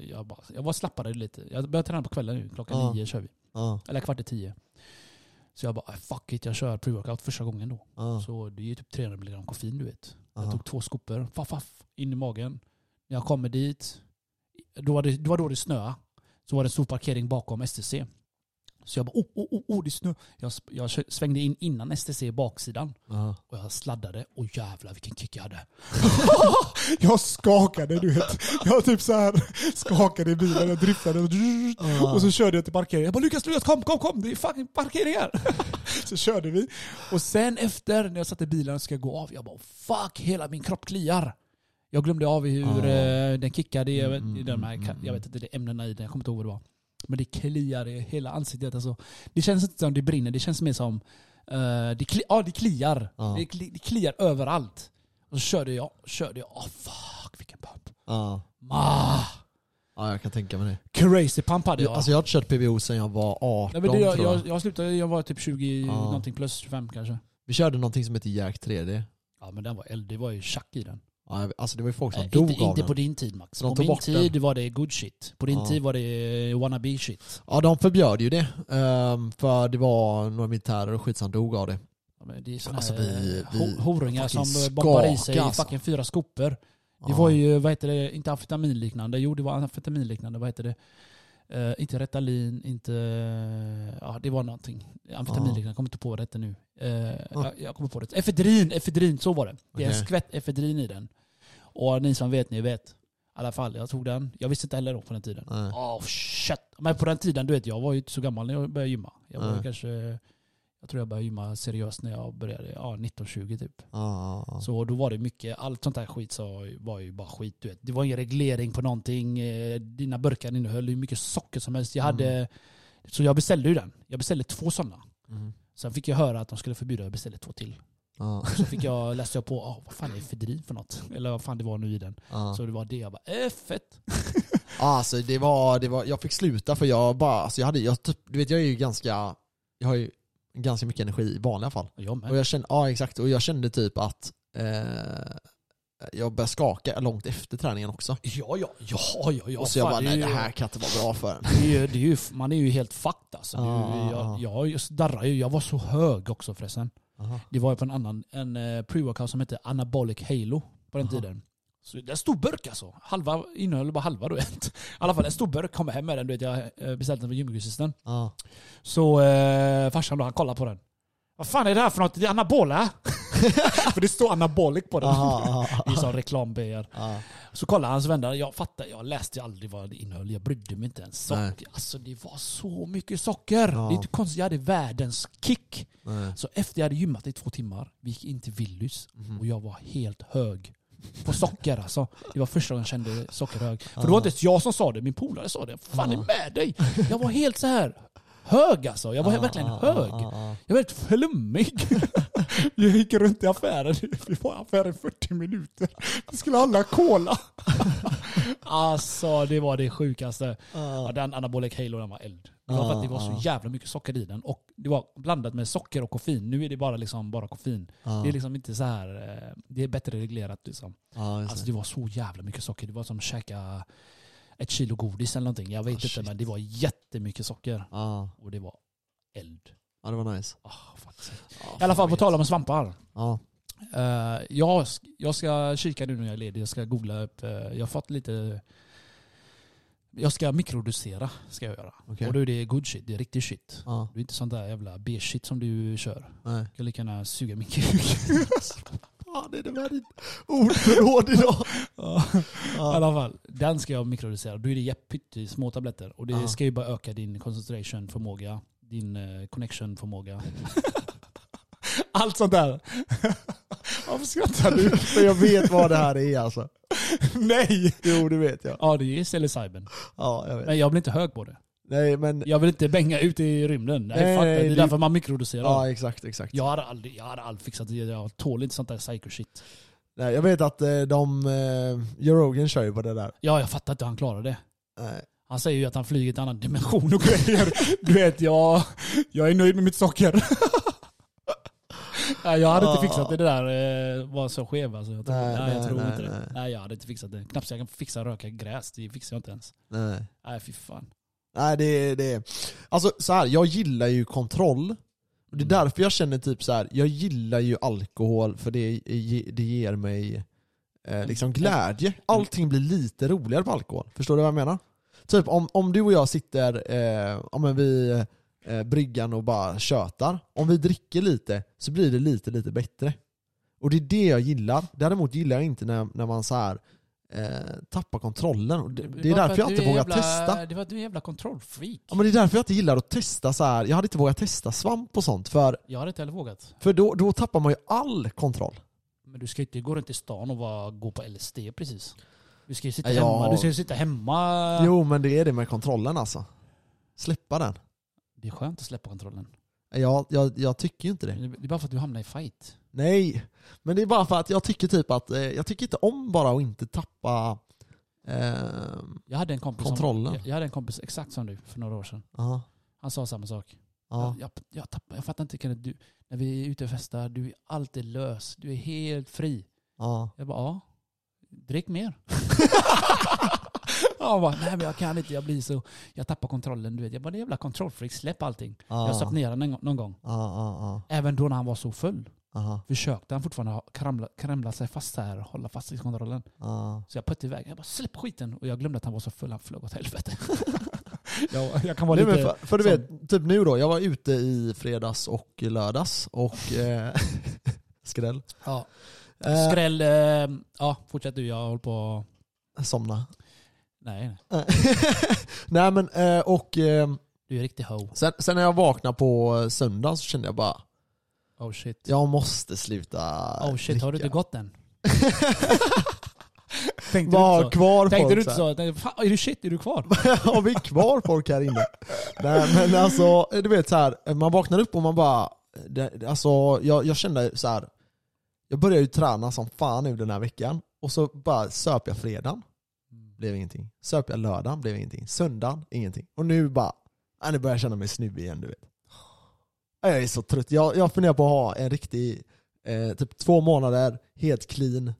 jag bara, jag bara slappade lite. Jag började träna på kvällen nu, klockan Ja. nio kör vi. Ja. Eller kvart i tio. Så jag bara, "Ah, fuck it, jag kör pre-workout första gången då. Ja. Så det är typ 300 mg koffein du vet. Jag tog två skopor, faff, faff, in i magen. När jag kommer dit, då var det, det var då det snöade. Så var det en stor parkering bakom STC. Så jag bara, oh, oh, oh, oh det är snö. Jag, jag svängde in innan STC i baksidan. Ja. Och jag sladdade, och jävlar vilken kick jag hade. jag skakade du vet. Jag typ så här skakade i bilen, jag driftade och, och så körde jag till parkeringen. Jag bara Lukas, Lukas kom, kom, kom, det är fucking parkering här. så körde vi. Och sen efter, när jag satt i bilen och ska gå av, jag bara fuck, hela min kropp kliar. Jag glömde av hur eh, den kickade i, vet, i de här, jag vet inte, det ämnena i den, jag kommer inte ihåg vad det var. Men det kliar i hela ansiktet. Alltså, det känns inte som det brinner, det känns mer som... eh, det, kli, ja, det kliar. Ja. Det, kli, det kliar överallt. Och så körde jag, körde jag. Åh fuck vilken pump. Ja. Ma, ja, jag kan tänka mig det. crazy pump hade jag. Alltså jag har inte kört PBO sedan jag var 18 Nej, men det, jag, tror jag. jag, jag slutade, jag var typ 20, Ja. någonting plus 25 kanske. Vi körde någonting som heter Jack 3D. Ja men den var eld, det var ju tjack i den. Ja, alltså det var ju folk som Eh, dog inte av inte på din tid Max. De På min tid den. var det good shit. På din Ja. tid var det wannabe shit. Ja, de förbjöd ju det. ehm, för det var några militärer och skit som dog av det. Ja, men det är såna Alltså, vi- vi ho- horungar som eh, bombar i sig skaka, alltså. fucking fyra skopor. Det Ja. var ju, vad heter det, inte amfetaminliknande. Jo, det var amfetaminliknande. Vad heter det? Eh, inte Retalin, inte... Ja, det var någonting. Amfetaminliknande, jag kommer inte på det nu. Uh, jag, jag kommer på det. Efedrin, efedrin, så var det. Det är en Okej. skvätt efedrin i den. Och ni som vet, ni vet. I alla fall, jag tog den. Jag visste inte heller då på den tiden. Nej. Oh shit. Men på den tiden, du vet, jag var ju inte så gammal när jag började gymma. Jag var Nej. kanske... Jag tror jag började gymma seriöst när jag började, ja 19-20 typ. Ja, ja, ja. Så då var det mycket, allt sånt där skit så var ju bara skit du vet. Det var ingen reglering på någonting. eh, Dina burkar innehöll hur mycket socker som helst. Jag hade, så jag beställde ju den. Jag beställde två sådana. Mm. Sen fick jag höra att de skulle förbjuda, jag beställde två till. Ja, Så fick jag, läste jag på, oh, vad fan är efedrin för något? Eller vad fan det var nu i den. ja. Så det var det, jag bara, äh, fett. Alltså det var, det var, jag fick sluta för jag bara, alltså jag hade, jag typ, du vet jag är ju ganska, jag har ju ganska mycket energi i vanliga fall. Jag Och med. jag kände, ja exakt, och jag kände typ att eh, jag började skaka långt efter träningen också. Ja, ja, ja, ja, ja. och så jag fan, bara, det är nej det här kan inte vara bra för en. Det är det är ju, man är ju helt fucked alltså. Ja, ju, ja. jag, jag darrar ju. Jag var så hög också förresten. Aha. Det var på en annan, en eh, pre-workout som hette Anabolic Halo på den Aha. tiden. Så det är en stor burk alltså. Halva innehöll bara halva vet. I alla fall en stor burk, kom hem med den. Du vet, jag eh, beställde den på gymgrossisten. Så eh, farsan då, han kollade på den. Vad fan är det här för något? Det är anabola? för det står anabolic på den. Aha, som reklam-PR. ja. Så kollade hans vänner, jag fattar, jag läste aldrig vad det innehöll, jag brydde mig inte ens. Socker, alltså det var så mycket socker! Ja. Det är inte konstigt, jag hade världens kick. Nej. Så efter jag hade gymmat i två timmar, vi gick in till Willys Mhm. och jag var helt hög. På socker alltså. Det var första gången jag kände sockerhög. För det var inte ens jag som sa det, min polare sa det. Fan är med dig? Jag var helt så här hög alltså. Jag var Ja, verkligen ja, hög. ja, ja. Jag var helt flummig. Jag gick runt i affären. Vi var i affären i 40 minuter. Vi skulle handla cola. Alltså det var det sjukaste. Ja, den Anabolic Halo den var eld. Det var för att det var så jävla mycket socker i den. Och det var blandat med socker och koffein. Nu är det bara liksom bara koffein. Det är liksom inte så här. eh, Det är bättre reglerat liksom. Alltså det. det var så jävla mycket socker. Det var som att käka ett kilo godis eller någonting. Jag vet Ah, inte shit. men det var jättemycket socker. Ja. Och det var eld. ja, det var nice. Ah, faktiskt. I alla fall på tal om svampar. Ja. Eh, jag, jag ska kika nu när jag är ledig. Jag ska googla upp. eh, jag har fått lite... Jag ska mikrodosera, ska jag göra. Okej. Och då är det good shit, det är riktig shit. Ja. Det är inte sånt där jävla B-shit som du kör. Nej. Jag kan lika gärna suga min kuk. Fan, det är det med ditt ordförråd idag. Ja. I alla fall, den ska jag mikrodosera. Då är det jätte små tabletter. Och det Ja. ska ju bara öka din concentration förmåga, din eh, connection förmåga. Allt sånt där. Varför skrattar du? För jag vet vad det här är alltså. Nej! Jo, det vet jag. Ja, det är psilocybin. Ja, jag vet. Men jag blir inte hög på det. Nej, men... Jag vill inte bänga ut i rymden. Nej, Nej, fuck det. det är det- därför man mikrodoserar. Ja, exakt, exakt. Jag hade aldrig, jag hade aldrig fixat det. Jag tål inte sånt där psycho shit. Nej, jag vet att eh, de... Eh, Joe Rogan kör ju på det där. Ja, jag fattar inte hur han klarar det. Nej. Han säger ju att han flyger till en annan dimension och grejer. Du vet, jag, jag är nöjd med mitt socker. Nej, jag hade inte fixat det, det där eh, var så skev alltså. Jag tror, Nej, nej, jag nej, tror nej, inte det. nej. Nej, jag hade inte fixat det. Knappt så jag kan fixa röka gräs, det fixar jag inte ens. Nej. Nej, fy fan. Nej, det. Det. Alltså så här, jag gillar ju kontroll. Och det är därför jag känner typ så här. jag gillar ju alkohol för det, det ger mig eh, liksom glädje. Allting blir lite roligare på alkohol. Förstår du vad jag menar? Typ om, om du och jag sitter eh, om vid eh, bryggan och bara tjötar. Om vi dricker lite så blir det lite, lite bättre. Och det är det jag gillar. Däremot gillar jag inte när, när man så här eh, tappar kontrollen. Det, det är därför för jag inte vågar jävla, testa. Det var att du är en jävla kontrollfreak. Ja men det är därför jag inte gillar att testa så här. jag hade inte vågat testa svamp och sånt för, Jag hade inte heller vågat. för då, då tappar man ju all kontroll. Men du ska inte gå runt i stan och vara, gå på LSD precis. Du ska ju sitta Ja. hemma. Du ska ju sitta hemma. Jo men det är det med kontrollen alltså. Släppa den. Det är skönt att släppa kontrollen. Jag, jag, jag tycker ju inte det. Det är bara för att du hamnar i fight. Nej, men det är bara för att jag tycker typ att, eh, jag tycker inte om bara att inte tappa eh, Jag hade en kompis Kontrollen. Som, jag, jag hade en kompis exakt som du för några år sedan. Ja, Han sa samma sak. ja. Jag, jag, tappar, jag fattar inte Kenneth, du, när vi är ute och festar, du är alltid lös. Du är helt fri. ja. Jag bara, ja. Drick mer. Han bara, nej men jag kan inte, jag blir så, jag tappar kontrollen. Du vet. Jag bara, det jävla kontrollfreak, släpp allting. Ja. Jag satt ner honom någon, någon gång. Ja, ja, Även då när han var så full. Ja, Försökte han fortfarande kramla, kramla sig fast här och hålla fast i kontrollen. ja. Så jag puttade iväg. Jag bara, släpp skiten. Och jag glömde att han var så full, han flög åt helvete. jag, jag kan vara Nej, lite... för, för du som- vet, typ nu då, jag var ute i fredags och lördags och eh, skräll. Ja. Eh, Skräll, eh, ja fortsätt du, jag håller på... somna. Nej, nej. Nej men, eh, och eh, Du är riktig ho. sen, sen när jag vaknade på söndagen så kände jag bara, Oh shit. jag måste sluta Oh shit, har du dricka. inte gått än? Tänkte Var du inte så? kvar Tänkte folk du inte så? Tänkte, Fan, är du shit? Är du kvar? Har vi kvar folk här inne? Nej men alltså, du vet så här, man vaknar upp och man bara, det, alltså jag, jag kände så här. Jag började ju träna som fan nu den här veckan, och så bara söp jag fredagen, blev ingenting. Söp jag lördagen, blev ingenting. Söndagen, ingenting. Och nu bara, ja, nu börjar jag känna mig snubbig igen du vet. Ja, Jag är så trött, jag, jag funderar på att ha en riktig, eh, typ två månader, helt clean.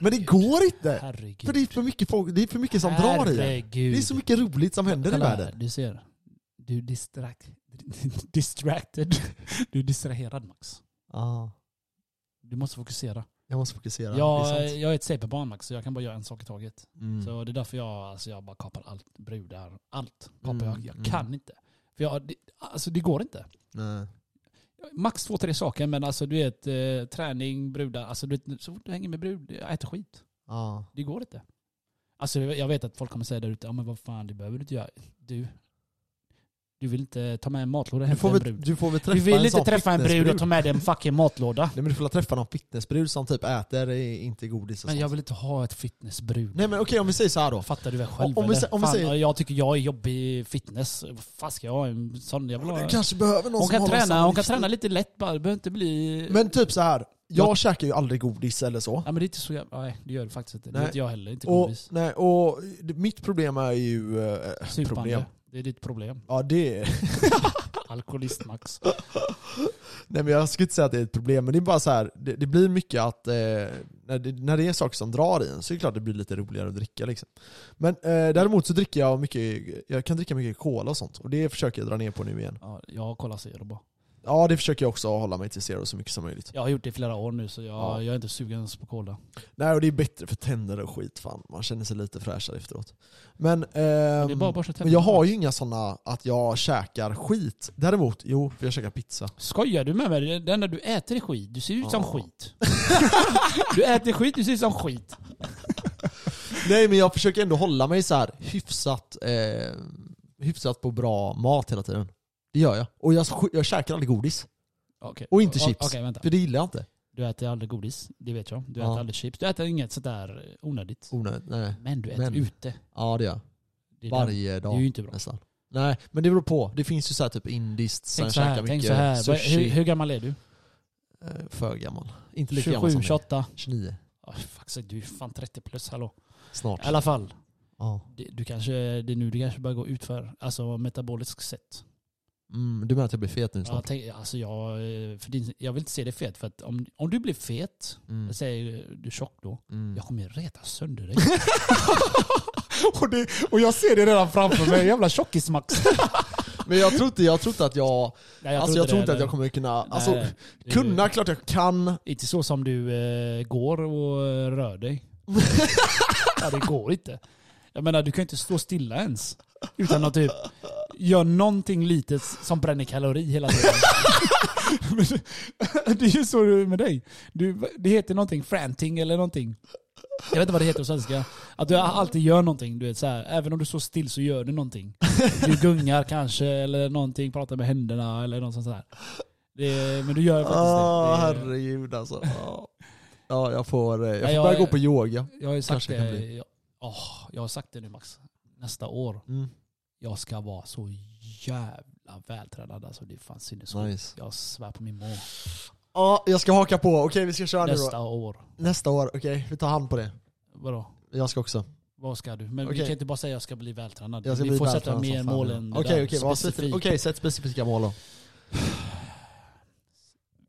Men det går inte! Herregud. För det är för mycket folk, det är för mycket som drar i. Herregud. Det är så mycket roligt som händer i Kolla här, världen. Du ser. Du är distract, distracted. Du är distraherad Max. Ja, Du måste fokusera. jag måste fokusera. det är Jag, sant. jag är ett CP-barn Max, så jag kan bara göra en sak i taget. Mm. Så det är därför jag, alltså jag bara kapar allt. Brudar, allt. Kapar Mm, jag. Jag mm. kan inte. För jag, det, alltså det går inte. Nej. Max två, tre saker, men alltså du vet, eh, träning, brudar, alltså du vet, så fort du hänger med brud, jag äter skit. Ja. Det går inte. Alltså jag vet att folk kommer säga där ute, ja men vad fan, det behöver du inte göra. Du, du vill inte ta med en matlåda hem Du, till en brud. du får väl träffa Du vill en inte träffa en brud och ta med dig en fucking matlåda. Nej men du får väl träffa någon fitnessbrud som typ äter inte godis och Men sånt. jag vill inte ha ett fitnessbrud. Nej men okej om vi säger så här då. Fattar du väl själv Om vi eller? sä- om vi Fan, säger- Jag tycker jag är jobbig i fitness. Vad fan ska jag ha en sån? Jag vill ha... Du kanske behöver någon Hon som kan, håller träna, samma hon kan livsstil. träna lite lätt bara, det behöver inte bli... Men typ så här. jag Jag- käkar ju aldrig godis eller så. Ja men det är inte så jävla... Nej det gör det faktiskt inte. Det Nej. gör inte jag heller, inte Och, godis. nej, och det- mitt problem är ju... Eh, Supande. problem. Det är ditt problem. Ja det är... Alkoholist Max. Nej men jag skulle inte säga att det är ett problem, men det är bara så här. det, det blir mycket att eh, när, det, när det är saker som drar i en så är det klart det blir lite roligare att dricka liksom. Men eh, däremot så dricker jag mycket, jag kan dricka mycket cola och sånt, och det försöker jag dra ner på nu igen. Ja, jag har kollat zero bara. Ja det försöker jag också hålla mig till zero så mycket som möjligt. Jag har gjort det i flera år nu så jag, Ja. jag är inte sugen ens på cola. Nej och det är bättre för tänder och skit fan, man känner sig lite fräschare efteråt. Men, ehm, Det är bara men jag har ju inga sådana att jag käkar skit. Däremot, jo, för jag käkar pizza. Skojar du med mig? Det enda du äter är skit. Du ser ut som Ja. skit. du äter skit, du ser ut som skit. Nej men jag försöker ändå hålla mig så här hyfsat, eh, hyfsat på bra mat hela tiden. Det gör jag. Och jag, jag käkar aldrig godis. Okej. Och inte chips. Okej, vänta. För det gillar jag inte. Du äter aldrig godis, det vet jag. Du Ja. äter aldrig chips. Du äter inget sådär onödigt. Onödigt, nej. Men du äter Men- ute. Ja det gör jag. Det är Varje det dag är ju inte bra. nästan. Nej, men det beror på. Det finns ju så här typ indiskt Tänk så käkar här, mycket tänk så här. Sushi. Hur, hur gammal är du? Eh, För gammal. Inte lika gammal 27, som 28? 29. Oh, fuck, du är fan 30 plus, hallå. Snart. I alla fall. Ja. Det, du kanske, det är nu du kanske börjar gå ut för alltså metaboliskt sett. Mm, du menar att jag blir fet nu Ja, snart? tänk, alltså jag, eh, för din, jag vill inte se dig fet för att om, om du blir fet, Mm. jag säger du är tjock då, Mm. jag kommer reta sönder dig. och, det, och jag ser det redan framför mig, jävla tjockis-Max. Men jag tror inte, jag tror inte att jag... Nej, alltså jag tror inte att jag kommer kunna... Alltså, Nej, det- kunna, klart jag kan. Inte så som du eh, går och rör dig. ja, det går inte. Jag menar, du kan inte stå stilla ens. Utan att typ göra någonting litet som bränner kalori hela tiden. Det- det är ju så med dig. Du, det heter någonting franting eller någonting. Jag vet inte vad det heter på svenska. Att du alltid gör någonting. Du vet, så här, även om du står still så gör du någonting. Du gungar kanske eller någonting, pratar med händerna eller något sånt där. Det, men du gör faktiskt Åh det. det. herregud alltså. Ja. Ja, jag får, eh, jag får Nej, jag- börja gå på yoga. Jag har sagt Kanske kan det. Jag, åh, jag har sagt det nu Max. Nästa år. Mm. Jag ska vara så jävla vältränad. Alltså det är fan sinnessjukt. Nice. Jag svär på min mor. Ja, jag ska haka på. Okej, vi ska köra nu Nästa då. år. Nästa år, okej. vi tar hand på det. Vadå? Jag ska också. Vad ska du? Men vi Okej. kan inte bara säga jag ska bli vältränad. Jag ska vi bli får sätta vältränad mer som fan, mål ja. än det Okej, där. okej, vad Specifikt. okej, sätt specifika mål då.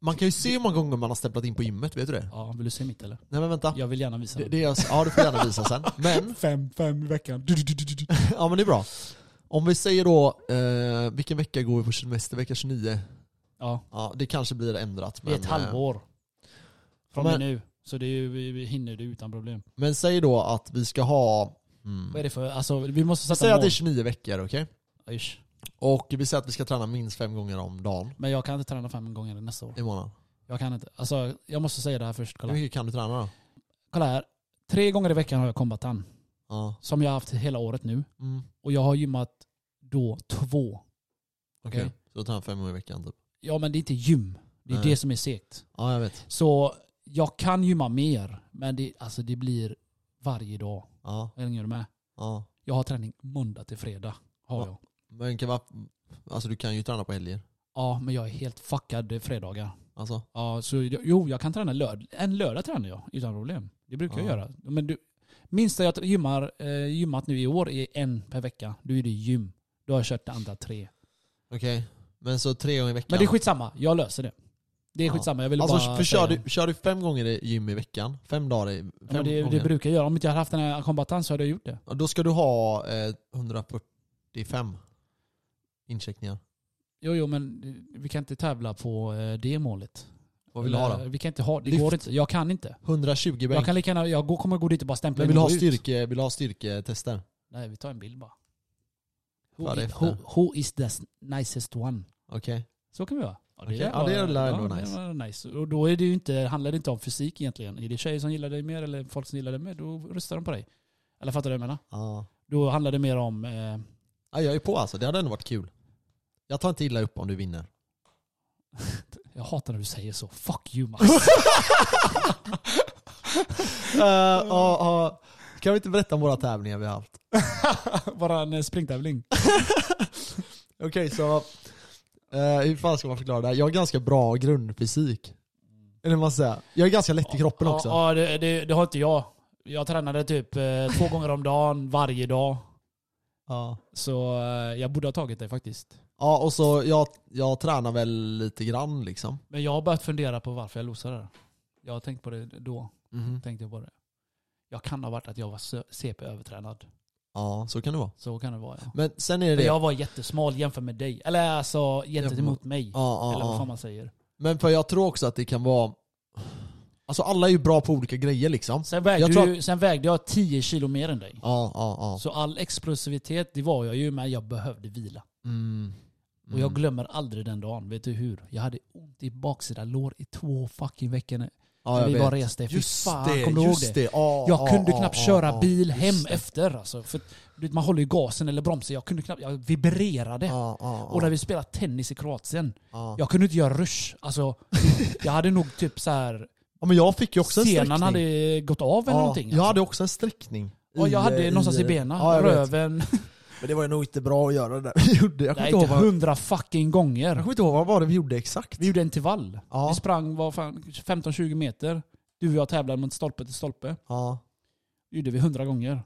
Man kan ju se hur många gånger man har stämplat in på gymmet, vet du det? Ja, vill du se mitt eller? Nej men vänta. Jag vill gärna visa. Det, det är, ja, du får gärna visa sen. Men, Fem, fem i veckan. Du, du, du, du, du. ja men det är bra. Om vi säger då, eh, vilken vecka går vi på semester? Vecka 29? Ja, Ja, det kanske blir ändrat. det är ett halvår. Från men- nu. Så det är vi- vi hinner det utan problem. eh, men säg då att vi ska ha... Mm, Vad är det för, alltså vi måste sätta att mål. det är 29 veckor, okej? Ish. Och vi säger att vi ska träna minst fem gånger om dagen Men jag kan inte träna fem gånger nästa år. i månaden. Jag kan inte. Alltså, jag måste säga det här först. Hur Kolla. mycket kan du träna då? Kolla här. Tre gånger i veckan har jag kombatan. Ja. Som jag har haft hela året nu. Mm. Och jag har gymmat då två. Okej, Okej. så du tränar fem gånger i veckan typ? Ja men det är inte gym. Det är Nej. det som är segt. Ja, jag vet. Så jag kan gymma mer. Men det, alltså, det blir varje dag. Ja, Hänger du med? ja. Jag har träning måndag till fredag. Har Ja. jag. Men kan vara, alltså du kan ju träna på helger. Ja, men jag är helt fuckad fredagar. Alltså? Ja, så jag- jo, jag kan träna lördag. En lördag tränar jag utan problem. Det brukar jag Ja. göra. Men du, minsta jag gymmar, eh, gymmat nu i år är en per vecka. Då är det gym. Då har jag kört det andra tre. Okej. Men så tre gånger i veckan? Men det är skitsamma. Jag löser det. Det är Ja. skitsamma. Jag vill Alltså bara för kör du, kör du fem gånger i gym i veckan? Fem dagar i... Fem Ja, men det, gånger? det brukar jag göra. Om inte jag hade haft den här kombatan så hade jag gjort det. Ja, Då ska du ha eh, 145 incheckningar. Jo, jo, men vi kan inte tävla på eh, det målet. Vad vill du ha då? Vi kan inte ha, det Lyft. går inte. Jag kan inte. 120 bänk. Jag kan lika gärna, jag går, kommer gå dit och bara stämpla Men in du och ha, gå ut. styrke, vill du ha styrketester? Nej, vi tar en bild bara. Who, efter? who, who is the nicest one? Okej. Så kan vi göra. Ja, ja, det är väl ändå det nice. nice. Och då är det ju inte, handlar det inte om fysik egentligen. Är det tjejer som gillar dig mer eller folk som gillar dig mer, då röstar de på dig. Eller fattar du vad jag menar? Ja. Då handlar det mer om... Eh, ja. Jag är på alltså, det hade ändå varit kul. Jag tar inte illa upp om du vinner. jag hatar när du säger så. Fuck you Max. Uh, uh, uh, kan vi inte berätta om våra tävlingar vi har haft? Bara en eh, springtävling. Okej, så... Uh, hur fan ska man förklara det här? Jag har ganska bra grundfysik. Eller vad man säger. Jag är ganska lätt i kroppen också. Ja, ja det, det, det har inte jag. Jag tränade typ eh, två gånger om dagen, varje dag. Ja. Så eh, jag borde ha tagit det faktiskt. Ja, och så jag, jag tränar väl lite grann liksom. Men jag har börjat fundera på varför jag losade det. Jag har tänkt på det då. Mhm. Tänkte jag på det. Jag kan ha varit att jag var CP-övertränad. Ja, så kan det vara. Så kan det vara ja. Men sen är det För jag var jättesmal jämfört med dig. Eller alltså gentemot mig. Ja, ja, Eller vad fan man säger. Men för jag tror också att det kan vara... Alltså alla är ju bra på olika grejer liksom. Sen vägde, Jag tror du, sen vägde jag 10 kilo mer än dig. Ja, ja, ja. Så all explosivitet, det var jag ju, men jag behövde vila. Mm. Och jag glömmer aldrig den dagen. Vet du hur? Jag hade ont i baksida lår i två fucking veckor. Ja, när jag vi var reste. Just fan, det, kommer du ihåg just det? det. Ja, Jag ja, kunde ja, knappt ja, köra bil hem det. efter alltså. För man håller ju gasen eller bromsen. Jag kunde knappt, jag vibrerade. Och när vi spelade tennis i Kroatien, ja. jag kunde inte göra rush. Alltså, jag hade nog typ så här ja, men jag fick ju också en sträckning. senan hade gått av eller ja, någonting. Jag alltså. hade också en sträckning. Ja, jag hade någonstans i benen, jag röven. Men det var ju nog inte bra att göra det där. Vi gjorde, jag kommer Nej, inte ihåg vad, hundra fucking jag gånger. kommer inte ihåg vad var det vi gjorde exakt. Vi gjorde en till vall. Ja. Vi sprang vad fan, 15-20 meter. Du och jag tävlade mot stolpe till stolpe. Ja. Det gjorde vi hundra gånger.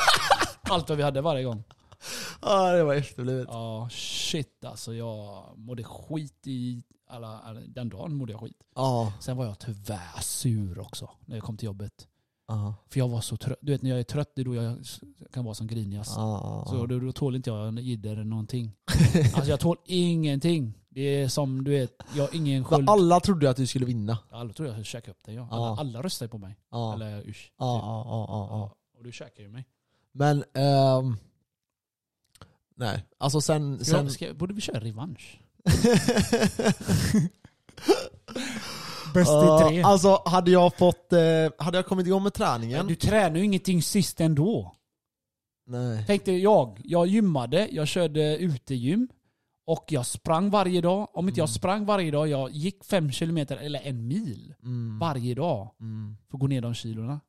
Allt vad vi hade varje gång. ja, det var efterblivet. Ja, shit alltså. Jag mådde skit i alla, alla, den dagen mådde jag skit. Ja. Sen var jag tyvärr sur också när jag kom till jobbet. Ja, För jag var så trött. Du vet när jag är trött, det är då jag kan vara som grinigast. ja, Så då, då tål inte jag jidder någonting. Alltså jag tål ingenting. Det är som du vet, jag har ingen sköld. Alla trodde att du skulle vinna. Alla tror jag skulle käka upp dig. Ja. Alla, alla röstar ju på mig. Ja, Eller usch. ja, ja, ja. Och du käkar ju mig. Men, ehm, nej. Alltså sen, sen jag, ska, borde vi köra revansch? Bäst i tre. Alltså hade jag fått, eh, hade jag kommit igång med träningen? Du tränar ju ingenting sist ändå. Nej. Tänkte jag, jag gymmade, jag körde utegym. Och jag sprang varje dag. Om inte jag sprang varje dag, jag gick fem kilometer eller en mil. Mm. Varje dag. Mm. För att gå ner de kilorna.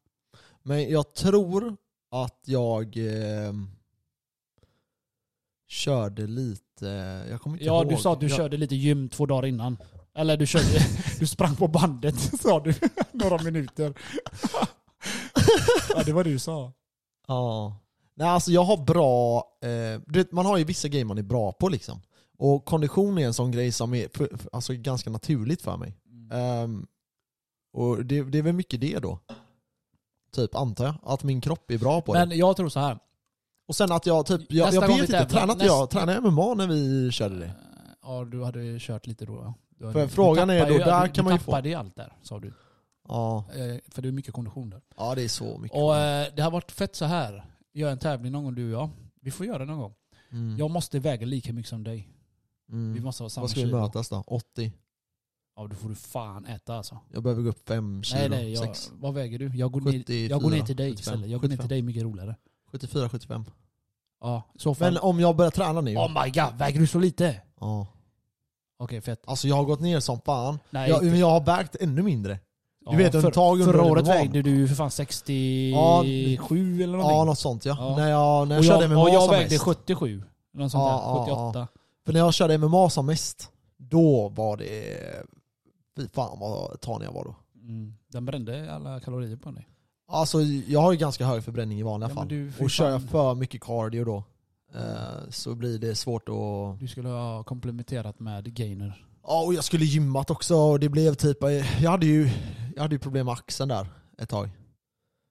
Men jag tror att jag eh, körde lite, jag kommer inte Ja, ihåg. du sa att du jag, körde lite gym två dagar innan. Eller du körde, du sprang på bandet sa du. Några minuter. ja, det var det du sa. Ja. Nej alltså jag har bra, eh, du vet, man har ju vissa grejer man är bra på liksom. Och kondition är en sån grej som är för, för, alltså ganska naturligt för mig. Ehm, och det, det är väl mycket det då. Typ antar jag, att min kropp är bra på det. Men jag tror så här. Och sen att jag typ, jag, jag vet inte, tränade nästa- jag, tränade jag MMA när vi körde det? Ja, du hade ju kört lite då. Du För du frågan är tappade då, där du, kan du man ju få- tappade ju allt där, sa du. Ja, Eh, för det är mycket kondition där. ja det är så mycket. Och eh, det har varit fett så här. Gör en tävling någon gång du och jag. Vi får göra det någon gång. mm. Jag måste väga lika mycket som dig. mm. Vi måste ha samma Vad ska vi kilo. mötas då? 80? Ja, då får du fan äta alltså. Jag behöver gå upp 5 kilo, nej, nej. Jag, 6, vad väger du? Jag går, ner, 74, jag går ner till dig 75, istället. Jag går ner 75. till dig mycket roligare. 74, 75. Ja, så fall. Men om jag börjar träna nu? oh my god, väger du så lite? Ja. Okej, fett. Alltså jag har gått ner som fan. Nej, Jag, inte- men jag har vägt ännu mindre. Ja, vet, för, tag under Förra året vägde du för fan 67 Ja, eller någonting. Ja, något sånt ja. Ja. När jag, när jag och körde jag, MMA och jag som vägde mest. 77. Något sånt Ja, där. ja, 78. För när jag körde MMA som mest, då var det... Fy fan vad tanig jag var då. Mm. Den brände alla kalorier på dig. Alltså jag har ju ganska hög förbränning i vanliga fall. du, och kör jag för mycket cardio då, så blir det svårt att... Du skulle ha komplementerat med gainer. Ja, och jag skulle gymmat också och det blev typ... Jag hade ju, jag hade ju problem med axeln där ett tag.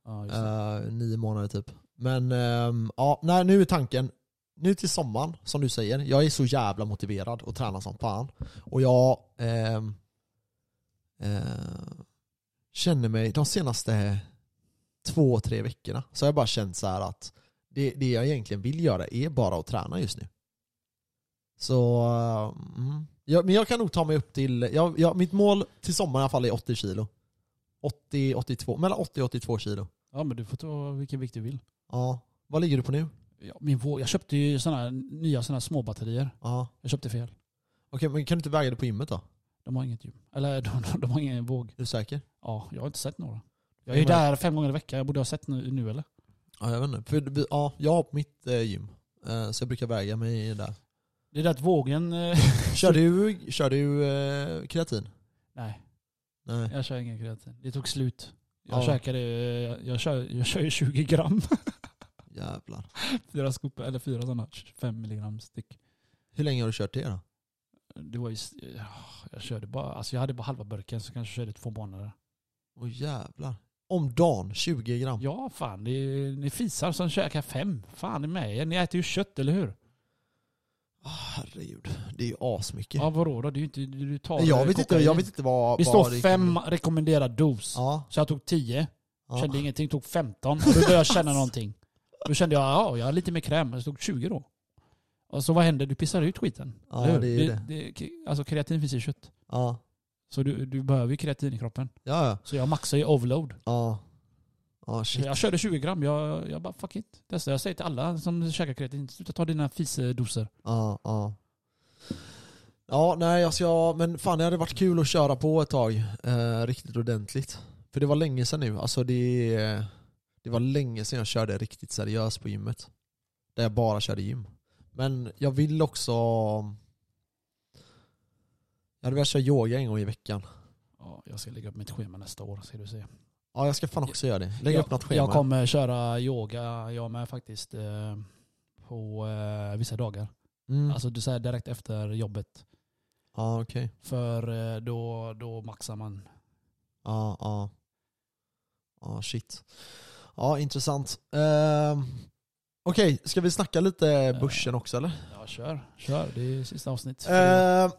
Ja, just det. Eh, nio månader typ. Men ehm, ja, nej, nu är tanken, nu till sommaren, som du säger, jag är så jävla motiverad och tränar som fan. Och jag eh, känner mig, de senaste två, tre veckorna, så har jag bara känt så här att det, det jag egentligen vill göra är bara att träna just nu. Så, mm. ja, men jag kan nog ta mig upp till, jag, jag, mitt mål till sommaren i alla fall är 80 kilo. 80, 82, mellan 80 och 82 kilo. ja men du får ta vilken vikt du vill. Ja. Vad ligger du på nu? Ja, min våg, jag köpte ju såna här, nya såna små batterier. Ja. Jag köpte fel. Okej, men kan du inte väga det på gymmet då? De har inget gym. Eller de, de, de har ingen våg. Är du säker? Ja, jag har inte sett några. Jag är ju där fem gånger i veckan. Jag borde ha sett nu, nu eller? Ja, jag vet inte. För ja, jag har på mitt eh, gym. Eh, så jag brukar väga mig där. Det är att vågen... eh, Kör du, kör du eh, kreatin? Nej, Nej. jag kör ingen kreatin. Det tog slut. Jag Ja. käkade... Jag, jag, kör, jag kör ju 20 gram. Jävlar. fyra skop, eller fyra sådana. 5 milligram styck. Hur länge har du kört det då? Det var ju... ja, Jag körde bara... Alltså jag hade bara halva burken så kanske jag körde två månader. Åh jävlar. Om dagen, 20 gram. Ja, fan. Det är, ni fisar som käkar fem. Fan i er. Ni äter ju kött, eller hur? Ah, herregud. Det är ju asmycket. Ja, vadå då? Det är ju inte... Du tar jag, vet inte, jag vet inte vad... Det vad står det fem rekommenderad dos. Ja. Så jag tog 10. ja. Kände ingenting. Tog 15. Och då började jag känna någonting. Då kände jag, ja, jag har lite mer kräm. Jag tog 20 då. Och så vad händer? Du pissar ut skiten. Ja, det är ju det. Alltså kreatin finns i kött. Ja. Så du, du behöver ju kreatin i kroppen. Ja, ja. Så jag maxar ju overload. Ja. Ja, shit. Jag körde 20 gram. Jag, jag bara fuck it. Testa. Jag säger till alla som käkar kreatin, sluta ta dina fisedoser. Ja, ja. Ja, nej jag ska, men fan det hade varit kul att köra på ett tag, eh, riktigt ordentligt. För det var länge sedan nu, alltså det, det var länge sedan jag körde riktigt seriöst på gymmet. Där jag bara körde gym. Men jag vill också... Jag hade velat köra yoga en gång i veckan. Ja, jag ska lägga upp mitt schema nästa år, ska du se. Ja, jag ska fan också göra det. Lägga jag, upp något schema. Jag kommer köra yoga, jag med faktiskt, eh, på eh, vissa dagar. Mm. Alltså du säger direkt efter jobbet. ja, okej. För eh, då, då maxar man. Ja, ja. ja shit. Ja, intressant. Uh, Okej, ska vi snacka lite börsen också eller? Ja, kör. Kör. Det är sista avsnitt. Eh,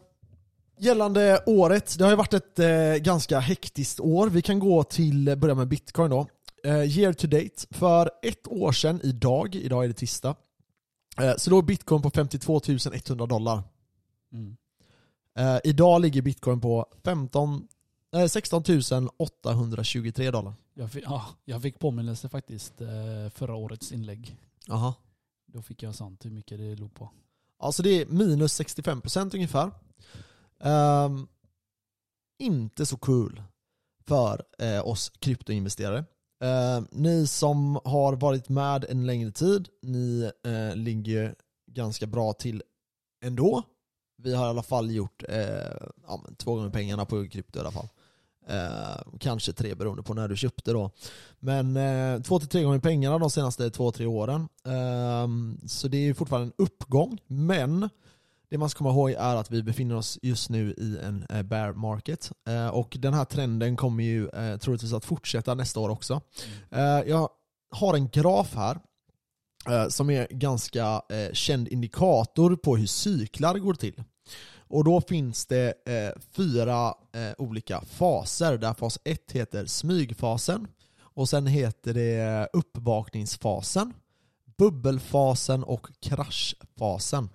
gällande året, det har ju varit ett eh, ganska hektiskt år. Vi kan gå till, börja med bitcoin då. Eh, year to date, för ett år sedan idag, idag är det tisdag, eh, så låg bitcoin på 52 100 dollar. Mm. Eh, idag ligger bitcoin på 15, eh, 16 823 dollar. Jag, fick, ja, jag fick påminnelse faktiskt eh, förra årets inlägg. Aha. Då fick jag sant hur mycket det låg på. Alltså det är minus 65% ungefär. Um, inte så kul för eh, oss kryptoinvesterare. Ehm, ni som har varit med en längre tid, ni eh, ligger ganska bra till ändå. Vi har i alla fall gjort eh, ja, men två gånger pengarna på krypto i alla fall. Ehm, kanske tre beroende på när du köpte då. Men eh, två till tre gånger pengarna de senaste två, tre åren. Ehm, så det är fortfarande en uppgång. Men det man ska komma ihåg är att vi befinner oss just nu i en eh, bear market. Eh, och den här trenden kommer ju eh, troligtvis att fortsätta nästa år också. Eh, jag har en graf här som är ganska känd indikator på hur cyklar går till. Och då finns det fyra olika faser där fas 1 heter smygfasen och sen heter det uppvakningsfasen, bubbelfasen och kraschfasen.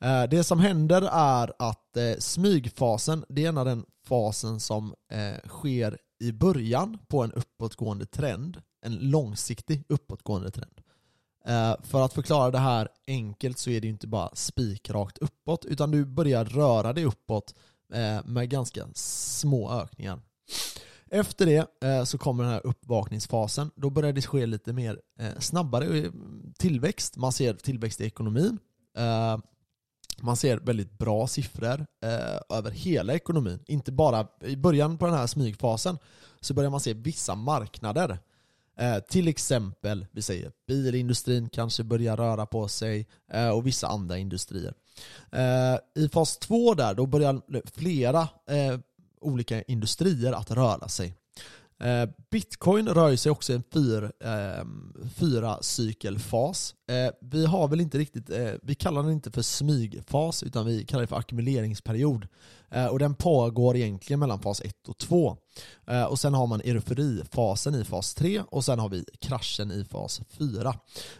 Eh, det som händer är att eh, smygfasen, det är en av den fasen som eh, sker i början på en uppåtgående trend, en långsiktig uppåtgående trend. För att förklara det här enkelt så är det ju inte bara spikrakt uppåt utan du börjar röra dig uppåt med ganska små ökningar. Efter det så kommer den här uppvakningsfasen. Då börjar det ske lite mer snabbare tillväxt. Man ser tillväxt i ekonomin. Man ser väldigt bra siffror eh, över hela ekonomin. Inte bara i början på den här smygfasen så börjar man se vissa marknader Eh, till exempel, vi säger bilindustrin kanske börjar röra på sig eh, och vissa andra industrier. Eh, I fas två där, då börjar flera eh, olika industrier att röra sig. Eh, Bitcoin rör sig också i en fyr, eh, fyra cykelfas. Eh, vi har väl inte riktigt, eh, vi kallar den inte för smygfas utan vi kallar det för ackumuleringsperiod. Eh, och den pågår egentligen mellan fas 1 och 2. Eh, och sen har man euforifasen i fas 3 och sen har vi kraschen i fas 4.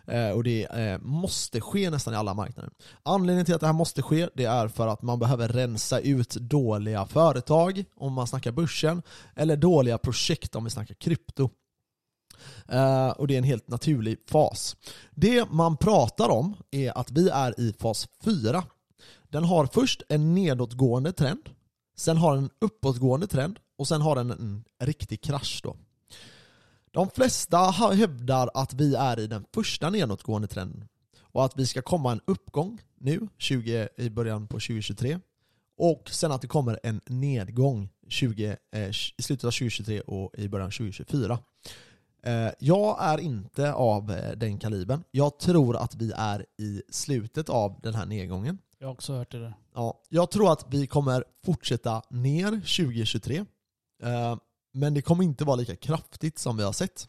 Eh, och det måste ske nästan i alla marknader. Anledningen till att det här måste ske det är för att man behöver rensa ut dåliga företag om man snackar börsen eller dåliga projekt om vi snackar krypto. Och det är en helt naturlig fas. Det man pratar om är att vi är i fas 4. Den har först en nedåtgående trend, sen har den en uppåtgående trend och sen har den en riktig krasch då. De flesta hävdar att vi är i den första nedåtgående trenden och att vi ska komma en uppgång nu, 20, i början på 2023 och sen att det kommer en nedgång 20, eh, i slutet av 2023 och i början av 2024. Eh, Jag är inte av eh, den kalibern. Jag tror att vi är i slutet av den här nedgången. Jag har också hört det där. Ja, jag tror att vi kommer fortsätta ner 2023. Eh, Men det kommer inte vara lika kraftigt som vi har sett.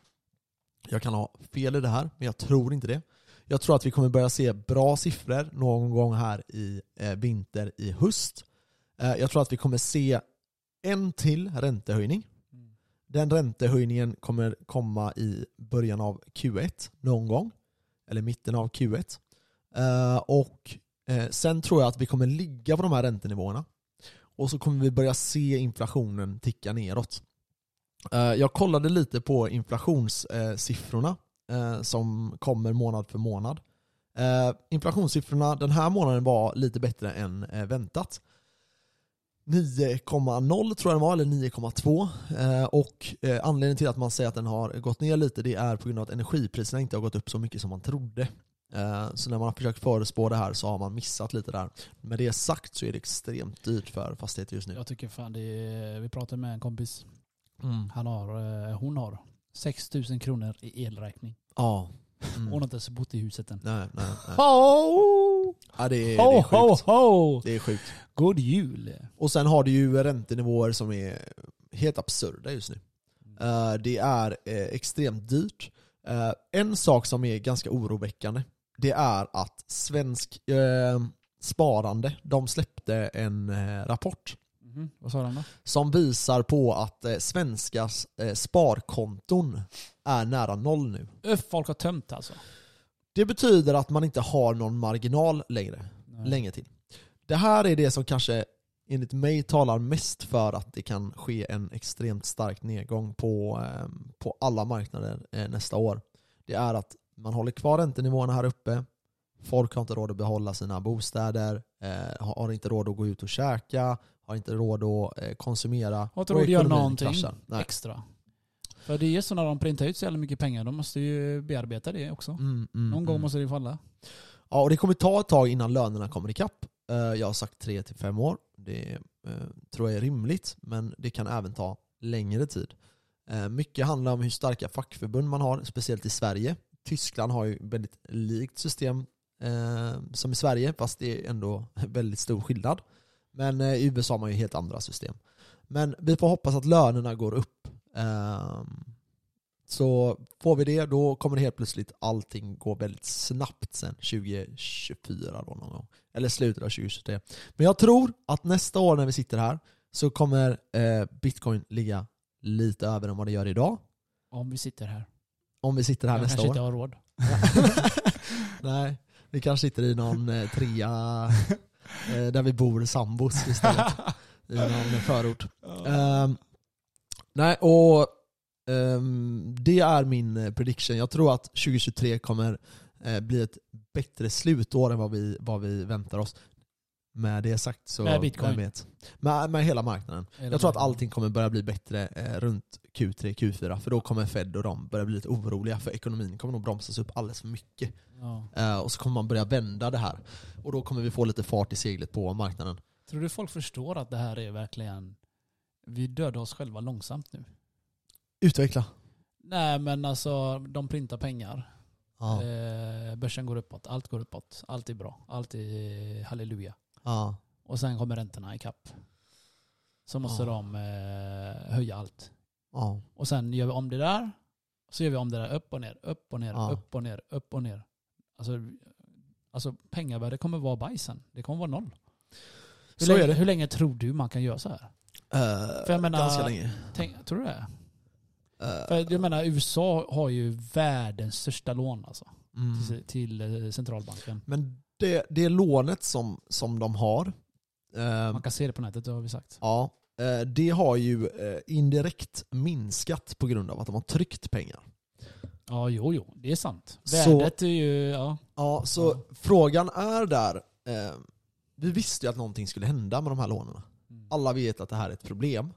Jag kan ha fel i det här, men jag tror inte det. Jag tror att vi kommer börja se bra siffror någon gång här i eh, vinter, i höst. Eh, Jag tror att vi kommer se en till räntehöjning. Den räntehöjningen kommer komma i början av Q1 någon gång. Eller mitten av Q1. Eh, Och Eh, sen tror jag att vi kommer ligga på de här räntenivåerna. Och så kommer vi börja se inflationen ticka neråt. Eh, jag kollade lite på inflationssiffrorna eh, som kommer månad för månad. Inflationssiffrorna den här månaden var lite bättre än väntat. 9,0 tror jag den var, eller 9,2. Och anledningen till att man säger att den har gått ner lite det är på grund av att energipriserna inte har gått upp så mycket som man trodde. Eh, så när man har försökt förutspå det här så har man missat lite där. Med det sagt så är det extremt dyrt för fastigheter just nu. Jag tycker fan det är, Vi pratade med en kompis. Mm. Han har, eh, hon har 6000 kronor i elräkning. Ja. Mm. Hon har inte ens bott i huset än. Nej, nej, nej. Ho! Ja, det, är, det Ho, är ho, sjukt. ho! Det är sjukt. God jul! Och sen har du ju räntenivåer som är helt absurda just nu. Eh, det är extremt dyrt. En sak som är ganska oroväckande, det är att svensk eh, sparande, de släppte en eh, rapport Mhm. Vad sa de då? som visar på att eh, svenskas eh, sparkonton är nära noll nu. Öff, folk har tömt alltså. Det betyder att man inte har någon marginal längre, länge till. Det här är det som kanske enligt mig talar mest för att det kan ske en extremt stark nedgång på, eh, på alla marknader eh, nästa år. Det är att man håller kvar räntenivåerna här uppe, folk har inte råd att behålla sina bostäder, eh, har inte råd att gå ut och käka, har inte råd att eh, konsumera. Har inte råd att göra någonting extra. För det är så när de printar ut så jävla mycket pengar, de måste ju bearbeta det också. Mm, mm, Någon gång mm. måste det falla. Ja, och det kommer ta ett tag innan lönerna kommer ikapp. Eh, Jag har sagt 3 till fem år. Det eh, tror jag är rimligt, men det kan även ta längre tid. Eh, Mycket handlar om hur starka fackförbund man har, speciellt i Sverige. Tyskland har ju väldigt likt system eh, som i Sverige, fast det är ändå väldigt stor skillnad. Men eh, i USA har man ju helt andra system. Men vi får hoppas att lönerna går upp. Ehm, så får vi det, då kommer det helt plötsligt allting gå väldigt snabbt sen 2024 då någon gång. Eller slutet av 2023. Men jag tror att nästa år när vi sitter här så kommer eh, bitcoin ligga lite över än vad det gör idag. Om vi sitter här. Om vi sitter här Jag nästa kanske år. inte har råd. Nej, vi kanske sitter i någon eh, trea eh, där vi bor sambos istället. I någon förort. Ehm, nej, och ehm, det är min eh, prediction. Jag tror att 2023 kommer bli ett bättre slutår än vad vi, vad vi väntar oss. Med det sagt så... Med bitcoin. vet? Med, med hela marknaden. Hela Jag tror att allting kommer börja bli bättre eh, runt Q3, Q4. För då kommer Fed och de börja bli lite oroliga för ekonomin kommer nog bromsas upp alldeles för mycket. Ja. Eh, och så kommer man börja vända det här. Och då kommer vi få lite fart i seglet på marknaden. Tror du folk förstår att det här är verkligen... Vi dödar oss själva långsamt nu. Utveckla. Nej men alltså, de printar pengar. Ja. Eh, börsen går uppåt, allt går uppåt. Allt är bra. Allt är halleluja. Ja. Och sen kommer räntorna ikapp. Så måste Ja. de eh, höja allt. ja. Och sen gör vi om det där. Så gör vi om det där upp och ner, upp och ner, Ja. upp och ner, upp och ner. Alltså, alltså pengavärdet kommer vara bajsen. Det kommer vara noll. Hur, Så länge, är det. hur länge tror du man kan göra så här? Eh, För jag menar- ganska länge. Tänk, tror du det? Eh, För jag menar USA har ju världens största lån alltså. mm. Till, till eh, centralbanken. Men det, det lånet som, som de har, eh, Man kan se det på nätet, det har vi sagt. ja, eh, det har ju eh, indirekt minskat på grund av att de har tryckt pengar. Ja, jo, jo. Det är sant. Så- Värdet är ju, ja. Ja, så frågan är där, vi visste ju att någonting skulle hända med de här lånen. Mm. Alla vet att det här är ett problem.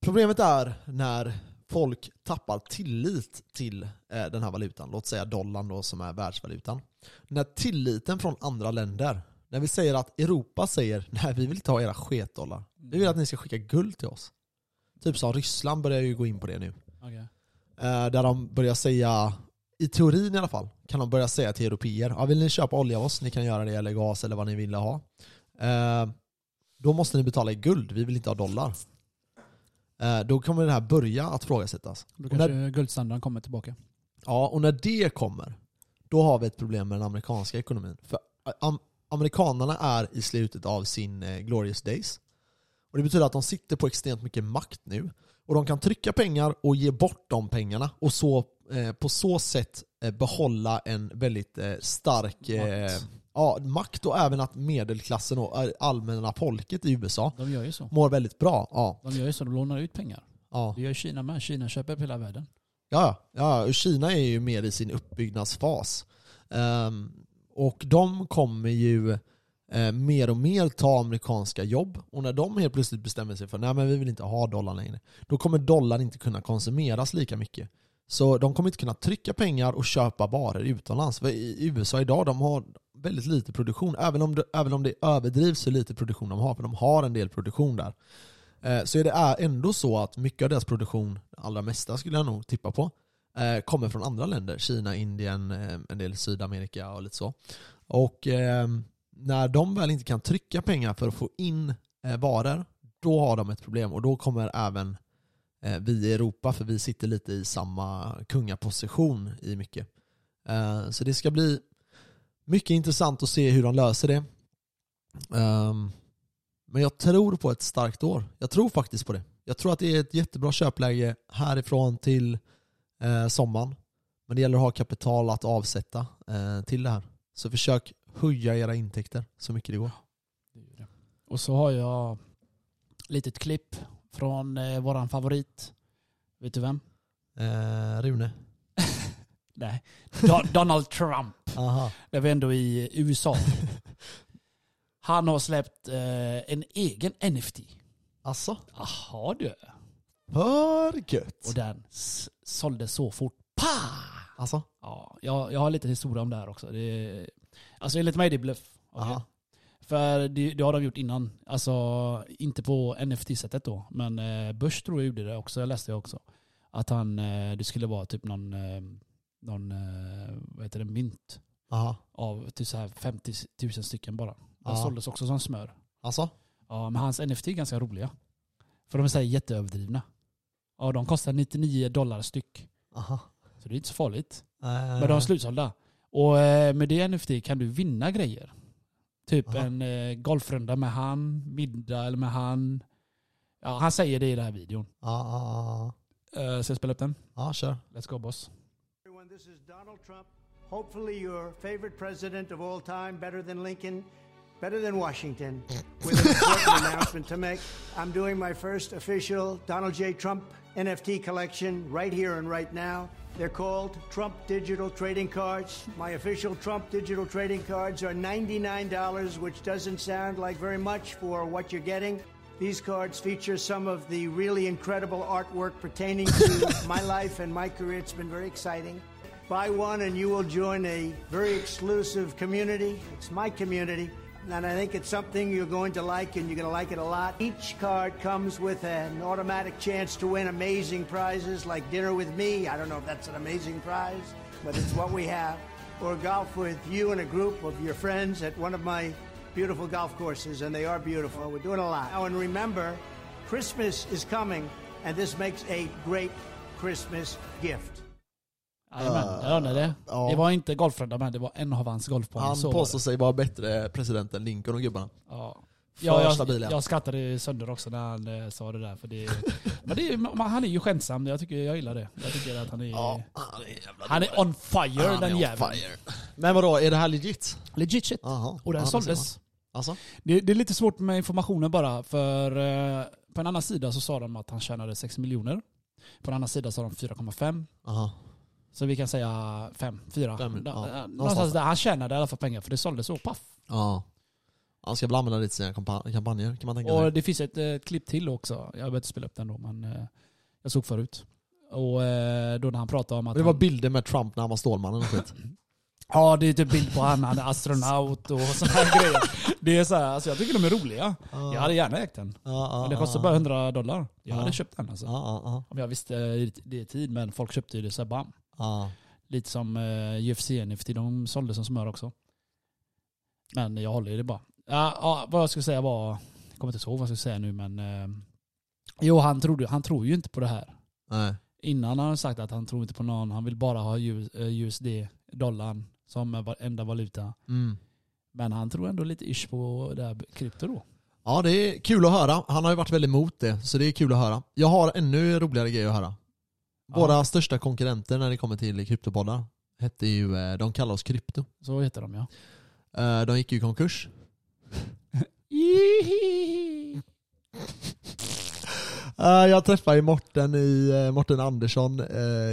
Problemet är när folk tappar tillit till eh, den här valutan, låt säga dollarn då som är världsvalutan. När tilliten från andra länder, när vi säger att Europa säger nej vi vill inte ha era sketdollar, vi vill att ni ska skicka guld till oss. Typ som Ryssland börjar ju gå in på det nu. Okej. Eh, där de börjar säga, i teorin i alla fall, kan de börja säga till europeer, ja, vill ni köpa olja av oss, ni kan göra det, eller gas eller vad ni vill ha. Eh, då måste ni betala i guld, vi vill inte ha dollar. Eh, då kommer det här börja att frågasättas. Då kanske när, guldstandarden kommer tillbaka. ja, och när det kommer, då har vi ett problem med den amerikanska ekonomin. För eh, am, amerikanerna är i slutet av sin eh, glorious days. Och det betyder att de sitter på extremt mycket makt nu. Och de kan trycka pengar och ge bort de pengarna och så, eh, på så sätt eh, behålla en väldigt eh, stark eh. Ja, makt och även att medelklassen och allmänna folket i USA De gör ju så. mår väldigt bra. Ja, De gör ju så, de lånar ut pengar. ja. Det gör Kina med. Kina köper upp hela världen. Ja, ja, och Kina är ju mer i sin uppbyggnadsfas. Ehm, och de kommer ju eh, mer och mer ta amerikanska jobb. Och när de helt plötsligt bestämmer sig för nej men vi vill inte ha dollar längre. Då kommer dollarn inte kunna konsumeras lika mycket. Så de kommer inte kunna trycka pengar och köpa varor utomlands. För i USA idag, de har väldigt lite produktion. Även om det, även om det överdrivs hur lite produktion de har, för de har en del produktion där. Eh, så är det ändå så att mycket av deras produktion, allra mesta skulle jag nog tippa på, eh, kommer från andra länder. Kina, Indien, eh, en del Sydamerika och lite så. Och ehm, när de väl inte kan trycka pengar för att få in varor, då har de ett problem och då kommer även vi i Europa, för vi sitter lite i samma kungaposition i mycket. Så det ska bli mycket intressant att se hur de löser det. Ehm, men jag tror på ett starkt år. Jag tror faktiskt på det. Jag tror att det är ett jättebra köpläge härifrån till eh, sommaren. Men det gäller att ha kapital att avsätta eh, till det här. Så försök höja era intäkter så mycket det går. Och så har jag litet klipp från eh, våran favorit. Vet du vem? Eh, Rune? Nej. Do- Donald Trump. Aha. Det var ändå i USA. Han har släppt eh, en egen NFT. Alltså? Jaha du. För gött! Och den s- sålde så fort. Pa! Alltså? Ja, jag, jag har lite historia om det här också. Det alltså enligt mig är det bluff. Aha. För det, det har de gjort innan. Alltså inte på NFT-sättet då. Men eh, Bush tror jag gjorde det också. Jag läste det också. Att han, eh, det skulle vara typ någon, eh, någon eh, vad heter det, mynt. Aha. Av typ så här 50 000 stycken bara. De Ja. såldes också som smör. Alltså? Ja, men hans NFT är ganska roliga. För de är så här jätteöverdrivna. Ja, de kostar 99 dollar styck. Aha. Så det är inte så farligt. Eh, Men de är slutsålda. Och eh, med det NFT kan du vinna grejer. Typ Aha. en golfrunda med han, middag eller med han. Ja, han säger det i den här videon. Ja, ja, Uh, ska jag spela upp den? ja. Ja, kör. Let's go boss. This is Donald Trump. Hopefully, your favorite president of all time, better than Lincoln, better than Washington, with an important announcement to make. I'm doing my first official Donald J. Trump NFT collection right here and right now. They're called Trump Digital Trading Cards. My official Trump Digital Trading Cards are $99, which doesn't sound like very much for what you're getting. These cards feature some of the really incredible artwork pertaining to my life and my career. It's been very exciting. Buy one and you will join a very exclusive community. It's my community. And I think it's something you're going to like and you're going to like it a lot. Each card comes with an automatic chance to win amazing prizes like dinner with me. I don't know if that's an amazing prize, but it's what we have. Or golf with you and a group of your friends at one of my beautiful golf courses, and they are beautiful. We're doing a lot. Oh, and remember, Christmas is coming, and this makes a great Christmas gift. Jajamän, där har ni det. ja. Det var inte golfrunda men det var en av hans golfbanor. Han så var påstår det. sig vara bättre president än Lincoln och gubbarna. Ja. Ja, jag, ja. jag skrattade sönder också när han eh, sa det där. För det, men det, man- han är ju skämtsam, jag tycker jag gillar det. Jag tycker att han är... han är jävla Han är on fire Han är den on jäveln. fire. Men vadå, är det här legit? Legit shit. Aha. Och den Ja, det ser såldes. Alltså? Det, det är lite svårt med informationen bara, för eh, på en annan sida så sa de att han tjänade 6 miljoner. På en annan sida sa de 4,5. Aha. Så vi kan säga 5, 4. Fem, ja. Någonstans Någonstans. där. Han tjänade i alla fall pengar för det såldes så paff. Ja. Han ska väl använda det till sina kampa- kampanjer kan man tänka sig. Och det finns ett eh, klipp till också. Jag behöver inte spela upp den då, men eh, jag såg förut. Och eh, då när han pratade om att Det var han, bilder med Trump när han var Stålmannen och skit. Ja, det är typ bild på han, han är astronaut och sådana här grejer. Det är så här, alltså jag tycker de är roliga. Jag hade gärna ägt den. Ja, Men det kostar bara 100 dollar. Jag Ja. hade köpt den alltså. Ja, ja. Om jag visste det i tid, men folk köpte ju det så här bam. Ja. Lite som uh, UFC NFT, de sålde som smör också. Men jag håller i det bara. Ja, ja, vad jag skulle säga var, jag kommer inte ihåg vad jag skulle säga nu men... eh, jo, han, trodde, han tror ju inte på det här. Nej. Innan har han sagt att han tror inte på någon, han vill bara ha US, eh, USD, dollarn, som enda valuta. Mm. Men han tror ändå lite ish på det här krypto då. Ja, det är kul att höra. Han har ju varit väldigt emot det, så det är kul att höra. Jag har ännu roligare grejer att höra. Våra största konkurrenter när det kommer till kryptopoddar hette ju, eh, de kallar oss krypto. Så heter de ja. Eh, De gick ju i konkurs. Eh, Jag träffade ju Morten, i, Morten Andersson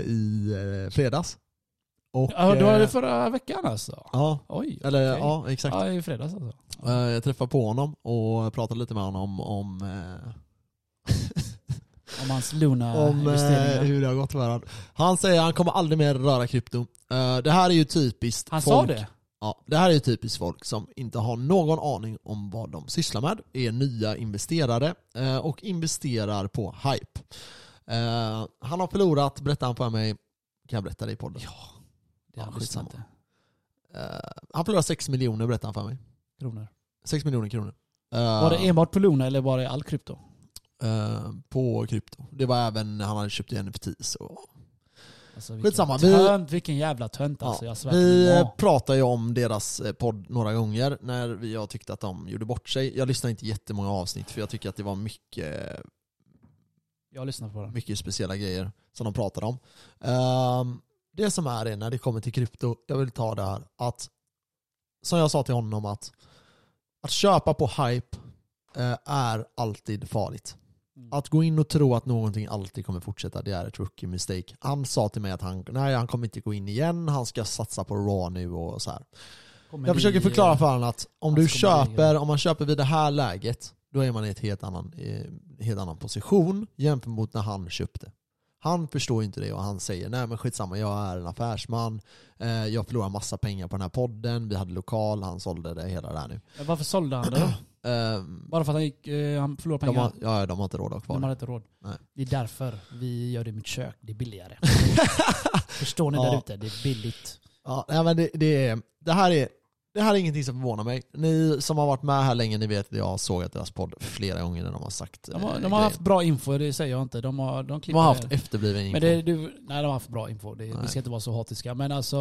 i fredags. Och, Ja, det var det förra veckan alltså? Ja, Oj. eller okej. ja exakt. Ja, i fredags alltså. Jag träffade på honom och pratade lite med honom om, Om hans om Luna-investeringar. eh, hur det har gått för honom. Han säger att han kommer aldrig mer röra krypto. Eh, Det här är ju typiskt Han folk, sa det? Ja, det här är ju typiskt folk som inte har någon aning om vad de sysslar med, är nya investerare eh, och investerar på hype. Eh, Han har förlorat, berättar han för mig, kan jag berätta det i podden? Ja, det Ja, han lyssnar skitsamma. inte. Eh, Han förlorar 6 miljoner berättar han för mig. Kronor. 6 miljoner kronor. Eh, Var det enbart på Luna eller var det all krypto? Eh, på krypto. Det var även, han hade köpt NFTs och Alltså, vilken Skitsamma, vi- tönt, vilken jävla tönt alltså. Ja, Jag svär vi mat. pratade ju om deras eh, podd några gånger när jag tyckte att de gjorde bort sig. Jag lyssnade inte jättemånga avsnitt för jag tycker att det var mycket, Jag lyssnar på den. mycket speciella grejer som de pratade om. Ehm, det som är det när det kommer till krypto, jag vill ta det här att som jag sa till honom att att köpa på hype eh, är alltid farligt. Mm. Att gå in och tro att någonting alltid kommer fortsätta, det är ett rookie mistake. Han sa till mig att han, nej, han kommer inte gå in igen, han ska satsa på raw nu och så här. Komedi- Jag försöker förklara för honom att om du köper, om man köper vid det här läget, då är man i ett helt annan, helt annan position jämfört mot när han köpte. Han förstår inte det och han säger nej men skitsamma, jag är en affärsman, eh, jag förlorar massa pengar på den här podden, vi hade lokal, han sålde det hela det här nu. Varför sålde han det Ehm, Bara för att han, gick, eh, han förlorade de, pengar? har, ja, de har inte råd att ha kvar De hade inte råd. Nej. Det är därför vi gör det i mitt kök. Det är billigare. Förstår ni Ja. där ute? Det är billigt. Ja, nej, men det, det, är, det, här är, det här är ingenting som förvånar mig. Ni som har varit med här länge, ni vet att jag har sågat deras podd flera gånger när de har sagt De har, eh, de har haft bra info, det säger jag inte. De har, de de har haft efterbliven info. Men det, du, nej, de har haft bra info. Det, vi ska inte vara så hatiska. Men alltså,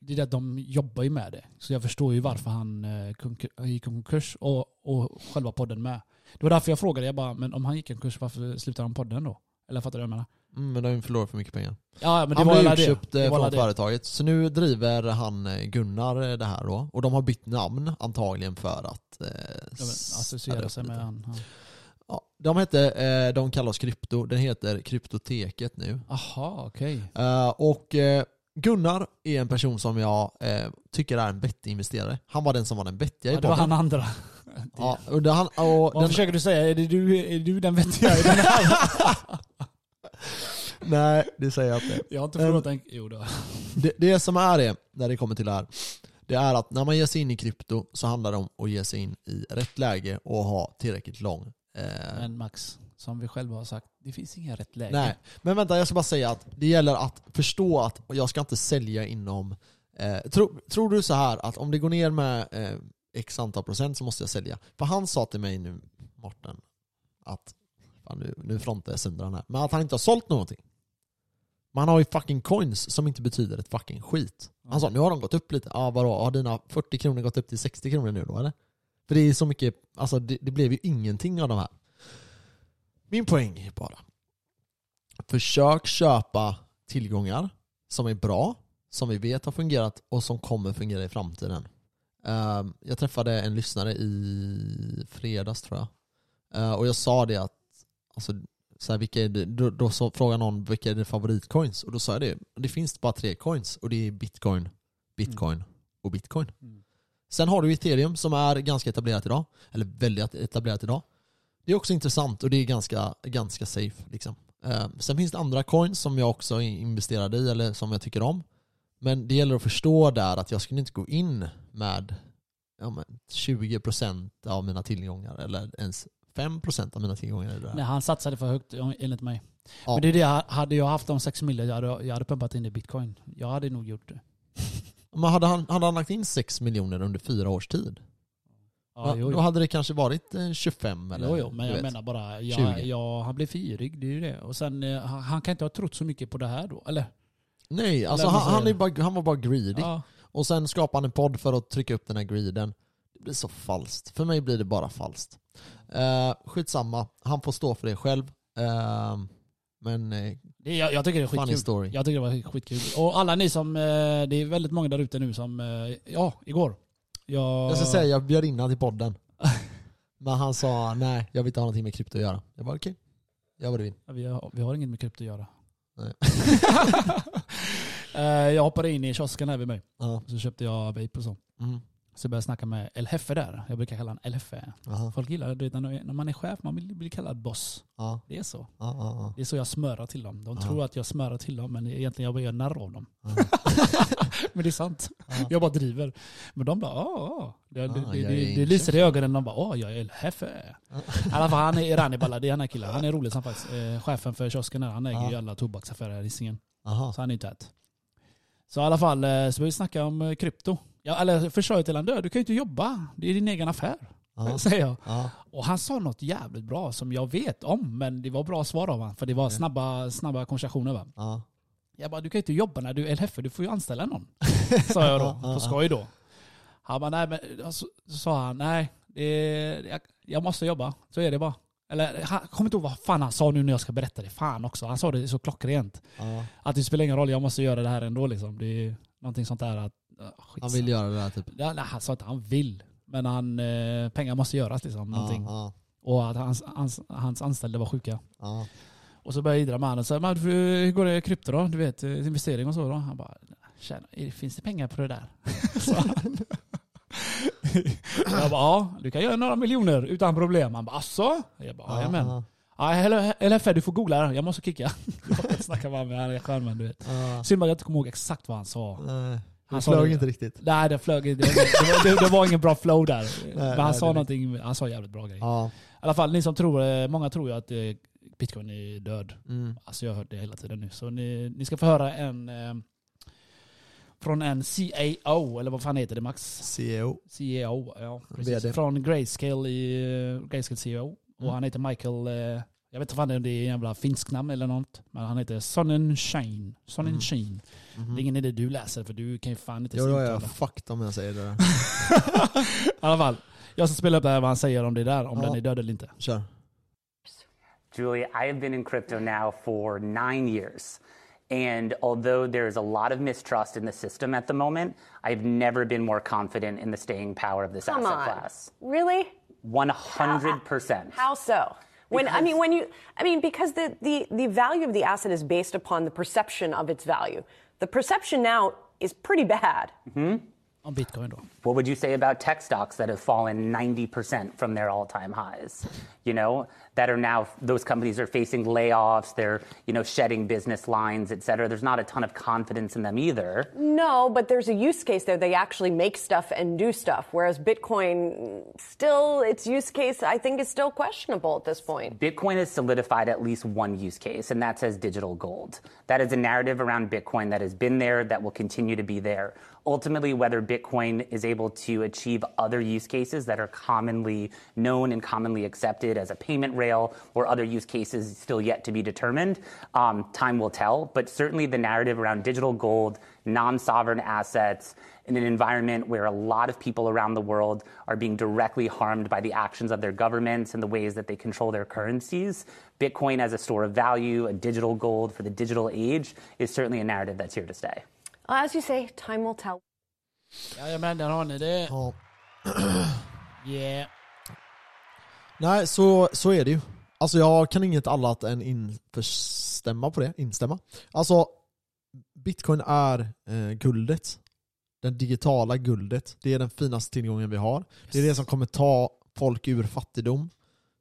det är det att de jobbar ju med det. Så jag förstår ju varför han eh, gick konkurs och, och själva podden med. Det var därför jag frågade, jag bara, men om han gick konkurs, varför slutade han podden då? Eller fattar du vad jag menar? Mm, men de har ju förlorat för mycket pengar. Ja, men det han var blev alla det. eh, det, var från det. företaget. Så nu driver han eh, Gunnar eh, det här då. Och de har bytt namn antagligen för att eh, Ja, associera sig med han. han. Ja, de hette, eh, de kallar oss krypto, den heter Kryptoteket nu. Aha, okej. Eh, och eh, Gunnar är en person som jag tycker är en vettig investerare. Han var den som var den vettiga i Ja, det var podden. han andra. Ja, och det, han, och Vad den, försöker du säga? Är det du, är du den vettiga i den här? nej, det säger jag inte. Jag har inte förlorat en... Jo då. Det, det som är det, när det kommer till det här, det är att när man ger sig in i krypto så handlar det om att ge sig in i rätt läge och ha tillräckligt lång. Eh, Men Max, som vi själva har sagt, det finns inga rätt läge. nej, men vänta jag ska bara säga att det gäller att förstå att jag ska inte sälja inom... Eh, tro, tror du så här att om det går ner med eh, x antal procent så måste jag sälja? För han sa till mig nu, Morten, att fan, nu, nu frontar jag sönder här, men att han inte har sålt någonting. Man har ju fucking coins som inte betyder ett fucking skit. Han sa nu har de gått upp lite. Ja vadå, har dina 40 kronor gått upp till 60 kronor nu då eller? För det är så mycket, alltså det, det blev ju ingenting av de här. Min poäng är bara, försök köpa tillgångar som är bra, som vi vet har fungerat och som kommer fungera i framtiden. Ehm, jag träffade en lyssnare i fredags tror jag. Ehm, och jag sa det att, alltså, så här, vilka det, då, då så frågade någon vilka är det favoritcoins? Och då sa jag det, det finns bara tre coins och det är bitcoin, bitcoin och bitcoin. Mm. Sen har du ethereum som är ganska etablerat idag, eller väldigt etablerat idag. Det är också intressant och det är ganska, ganska safe. Liksom. Eh, sen finns det andra coins som jag också är investerad i eller som jag tycker om. Men det gäller att förstå där att jag skulle inte gå in med ja, men 20% av mina tillgångar eller ens 5% av mina tillgångar i det här. Nej, han satsade för högt enligt mig. Ja. Men det är det, hade jag haft de 6 miljoner, jag hade, jag hade pumpat in det i bitcoin. Jag hade nog gjort det. Men hade han, hade han lagt in 6 miljoner under fyra års tid? Ja, Ja, jo, Då jo. hade det kanske varit eh, 25 eller jo, jo, men jag vet. menar bara, 20. jag, jag, han blev fyrig, det är ju det. Och sen, eh, han, kan inte ha trott så mycket på det här då, eller? Nej, alltså Eller han, han, är bara, han var bara greedy. Ja. Och sen skapar han en podd för att trycka upp den här greeden. Det blir så falskt. För mig blir det bara falskt. Uh, skitsamma, han får stå för det själv. Eh, men eh, Det, jag, jag tycker det är funny skitkul. story. Jag tycker det var skitkul. Och alla ni som, eh, det är väldigt många där ute nu som, eh, ja, igår. Jag, Jag ska säga, jag bjöd in till podden. Men han sa nej, jag vill inte ha någonting med krypto att göra. Jag bara okej, gör vad du vill. Ja, Vi har, vi har inget med krypto att göra. Eh, jag hoppade in i kiosken här vid mig. Ja. Så köpte jag vape och så. Mm. Så började jag snacka med El Hefe där. Jag brukar kalla honom El Hefe. Aha. Folk gillar det, du vet, när man är chef, man vill bli kallad boss. Ja. Det är så. Ja, ja. Det är så jag smörar till dem. De tror att jag smörar till dem, men egentligen jag bara gör narr av dem. Men det är sant. Ja. Jag bara driver. Men de bara, ja. Det, det, det, det, lyser i ögonen. De bara, åh, jag är El Hefe. I alla fall, han är Irani är den här killen. Han är rolig som faktiskt. Eh, chefen för kiosken här, han äger ju alla tobaksaffärer här i Hisingen. Så han är inte ett. Så i alla fall, eh, så började vi snacka om eh, krypto. Ja, eller jag till honom, du kan ju inte jobba. Det är din egen affär. Ja. säger jag. Ja. Och han sa något jävligt bra som jag vet om, men det var bra svar av honom. För det var snabba, snabba konversationer va. Ja. Jag bara, du kan ju inte jobba när du är LHF, du får ju anställa någon. sa jag då, på skoj då. Han bara, nej men, så, sa han, nej, det, jag, jag måste jobba, så är det bara. Eller han kommer inte ihåg vad fan han sa nu när jag ska berätta det. Fan också, han sa det så klockrent. Ja. Att det spelar ingen roll, jag måste göra det här ändå liksom. Det är någonting sånt där att, uh, Han vill göra det där typ. Ja, nej, han sa inte han vill. Men han, eh, pengar måste göras liksom. Någonting. Ja, Och att hans, hans, hans anställda var sjuka. ja, Och så började jag idra med honom och sa, "Men hur går det i krypto då? Du vet, eh, investering och så då? Han bara, Tjena, är- finns det pengar på det där? Han. jag bara, ja, du kan göra några miljoner utan problem. Han bara, asså? Jag bara, ja. jajamän. ja, Ja, för du får googla det. Jag måste kicka. jag snackar bara med du vet. ja. Synd bara jag inte kommer ihåg exakt vad han sa. Nej, Han sa flög det- inte riktigt. Nej, det flög inte. Det, det, det, det var ingen bra flow där. Men han nej, sa någonting, han sa jävligt bra grejer. Ja. I alla fall, ni som tror, eh, många tror ju att eh, bitcoin är död. Mm. Alltså jag har hört det hela tiden nu. Så ni, ni ska få höra en eh, från en CAO, eller vad fan heter det Max? CEO. CEO, ja precis. VD. Från Grayscale i Grayscale CEO. Och Mm. han heter Michael, eh, jag vet inte om det är en jävla finsk namn eller något. Men han heter Sonnenschein. Sonnenschein. Mhm. Det är ingen idé du läser för du kan ju fan inte Jo, är jag uttala. fucked om jag säger det. I alla fall. Jag ska spela upp det här vad han säger om det där, om Ja. den är död eller inte. Kör. Julia, I have been in crypto now for nine years. And although there's a lot of mistrust in the system at the moment, I've never been more confident in the staying power of this Come asset on. class. Really? 100%. How so? When I mean when you I mean because the, the, the value of the asset is based upon the perception of its value. The perception now is pretty bad. Mm-hmm. Om bitcoin då. What would you say about tech stocks that have fallen 90% from their all time highs? You know, that are now, those companies are facing layoffs, they're, you know, shedding business lines, et cetera. There's not a ton of confidence in them either. No, but there's a use case there. They actually make stuff and do stuff. Whereas Bitcoin, still, its use case, I think, is still questionable at this point. Bitcoin has solidified at least one use case, and that's as digital gold. That is a narrative around Bitcoin that has been there, that will continue to be there. Ultimately, whether Bitcoin is able to achieve other use cases that are commonly known and commonly accepted as a payment rail or other use cases still yet to be determined, um, time will tell. But certainly the narrative around digital gold, non sovereign assets, in an environment where a lot of people around the world are being directly harmed by the actions of their governments and the ways that they control their currencies. Bitcoin as a store of value, a digital gold for the digital age, is certainly a narrative that's here to stay. As you say, time will tell. Jajamän, där har ni det. Ja. Yeah. Nej, så, så är det ju. Alltså jag kan inget annat än instämma på det. Instämma. Alltså, bitcoin är eh, guldet. Den digitala guldet. Det är den finaste tillgången vi har. Det är det som kommer ta folk ur fattigdom.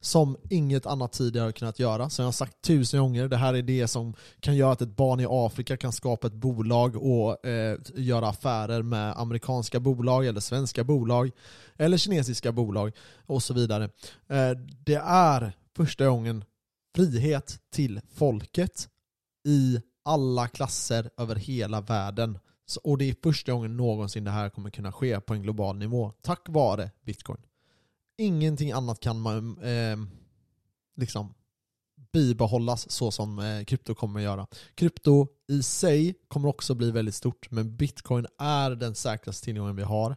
Som inget annat tidigare har kunnat göra. Som jag har sagt tusen gånger, det här är det som kan göra att ett barn i Afrika kan skapa ett bolag och eh, göra affärer med amerikanska bolag eller svenska bolag eller kinesiska bolag och så vidare. Eh, det är första gången frihet till folket i alla klasser över hela världen. Så, och det är första gången någonsin det här kommer kunna ske på en global nivå. Tack vare bitcoin. Ingenting annat kan man eh, liksom bibehållas så som eh, krypto kommer att göra. Krypto i sig kommer också bli väldigt stort, men bitcoin är den säkraste tillgången vi har.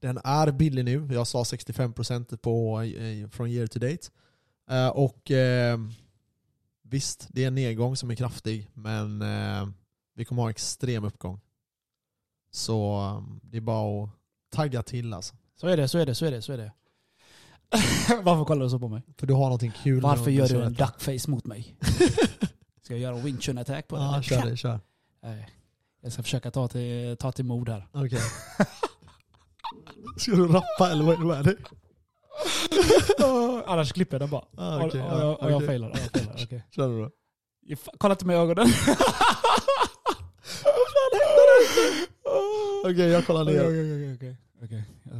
Den är billig nu, jag sa 65% på, eh, från year to date. Eh, och eh, visst, det är en nedgång som är kraftig, men eh, vi kommer ha extrem uppgång. Så eh, det är bara att tagga till alltså. Så är det, så är det, så är det, så är det. Varför kollar du så på mig? För du har någonting kul. Varför gör du en duckface mot mig? Ska jag göra en wing chun attack på dig? Ja, kör det, kör. Nej. Jag ska försöka ta till, ta till mod här. Okej. Ska du rappa eller vad är det med dig? Annars klipper jag den bara. Ah, okej, och, och, och, och jag failar. Och jag failar. okej. Kör du då. Kolla inte mig i ögonen. Okej, jag kollar ner. okej, okej, okej. Ja.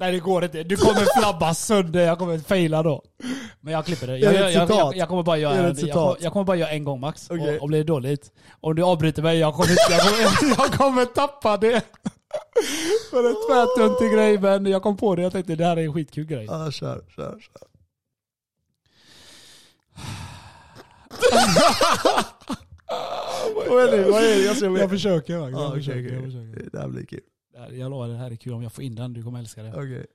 Nej det går inte. Du kommer flabba sönder. Jag kommer faila då. Men jag klipper det. Jag, jag, jag, jag, kommer bara göra, det jag, jag, kommer, bara göra en gång max. Okej. Och, och blir det dåligt. Om du avbryter mig, jag kommer, jag kommer, jag kommer tappa det. För en tvärtöntig grej men jag kom på det. Jag tänkte det här är en skitkul grej. Ja, kör, kör, kör. Vad är det? Vad är det? Jag Jag försöker. Jag, Ja, okej, försöker, okej. jag försöker. Det här blir kul. Jag lovar, det här är kul om jag får in den. Du kommer älska det. Okej.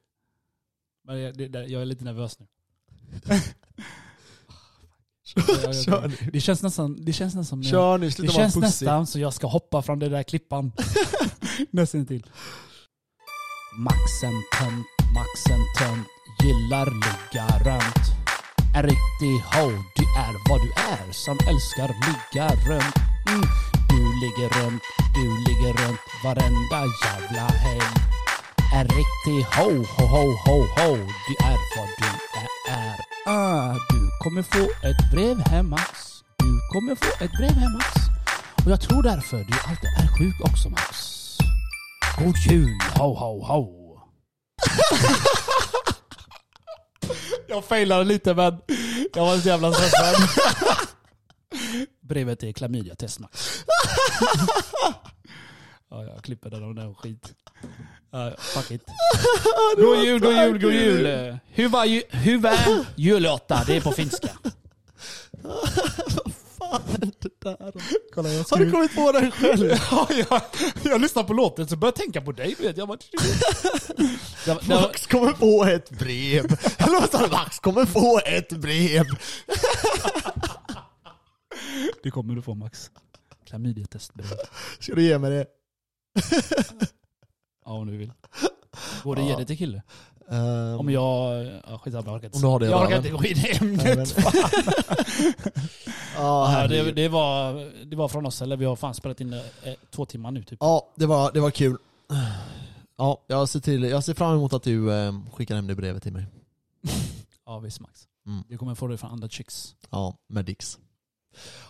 Men jag, det, jag är lite nervös nu. Kör nu. Det känns nästan, det känns nästan som Kör nu, Det sluta känns nästan så jag ska hoppa från den där klippan. nästan till. Maxen tönt, Maxen tönt, gillar ligga runt. En riktig ho, du är vad du är som älskar ligga runt. Mm. Du ligger runt, du ligger runt varenda jävla helg. En riktig ho, ho, ho, ho, ho, du är vad du är. Ah, du kommer få ett brev hem Max. Du kommer få ett brev hem Max. Och jag tror därför du alltid är sjuk också Max. God jul, ho, ho, ho. jag failade lite men jag var så jävla stressad. Brevet är klamydia-test Max. ja, jag klipper den och den skit. Ja, fuck it. God jul, god jul, god jul. Var, ju, julotta? Det är på finska. Kolla, jag Har du kommit på den själv? Ja, jag, jag lyssnar på låten så börjar jag tänka på dig. Vet jag. Bara, det, det, Max kommer få ett brev. Vad? Max kommer få ett brev. det kommer du få Max. Klamydiatestbrev. Ska du ge mig det? Ja, om du vill. Går det att ge det till kille? Ehm, Om jag... Ja, skitsamma, jag orkar inte. Om du har det jag orkar inte gå in i ämnet. Ja, Ja, det, var, det var från oss, eller vi har fan spelat in eh, två timmar nu typ. Ja, det var, det var kul. Ja, jag ser, till, jag ser fram emot att du eh, skickar hem det brevet till mig. Ja visst Max. Mm. Du kommer få det från andra chicks. Ja, med Dix.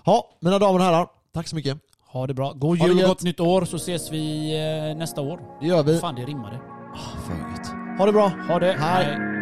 Ja, mina damer och herrar. Tack så mycket. Ha det bra. God jul och gott nytt år så ses vi eh, nästa år. Det gör vi. Fan det rimmade. För gött. Ha det bra. Ha det. Hej.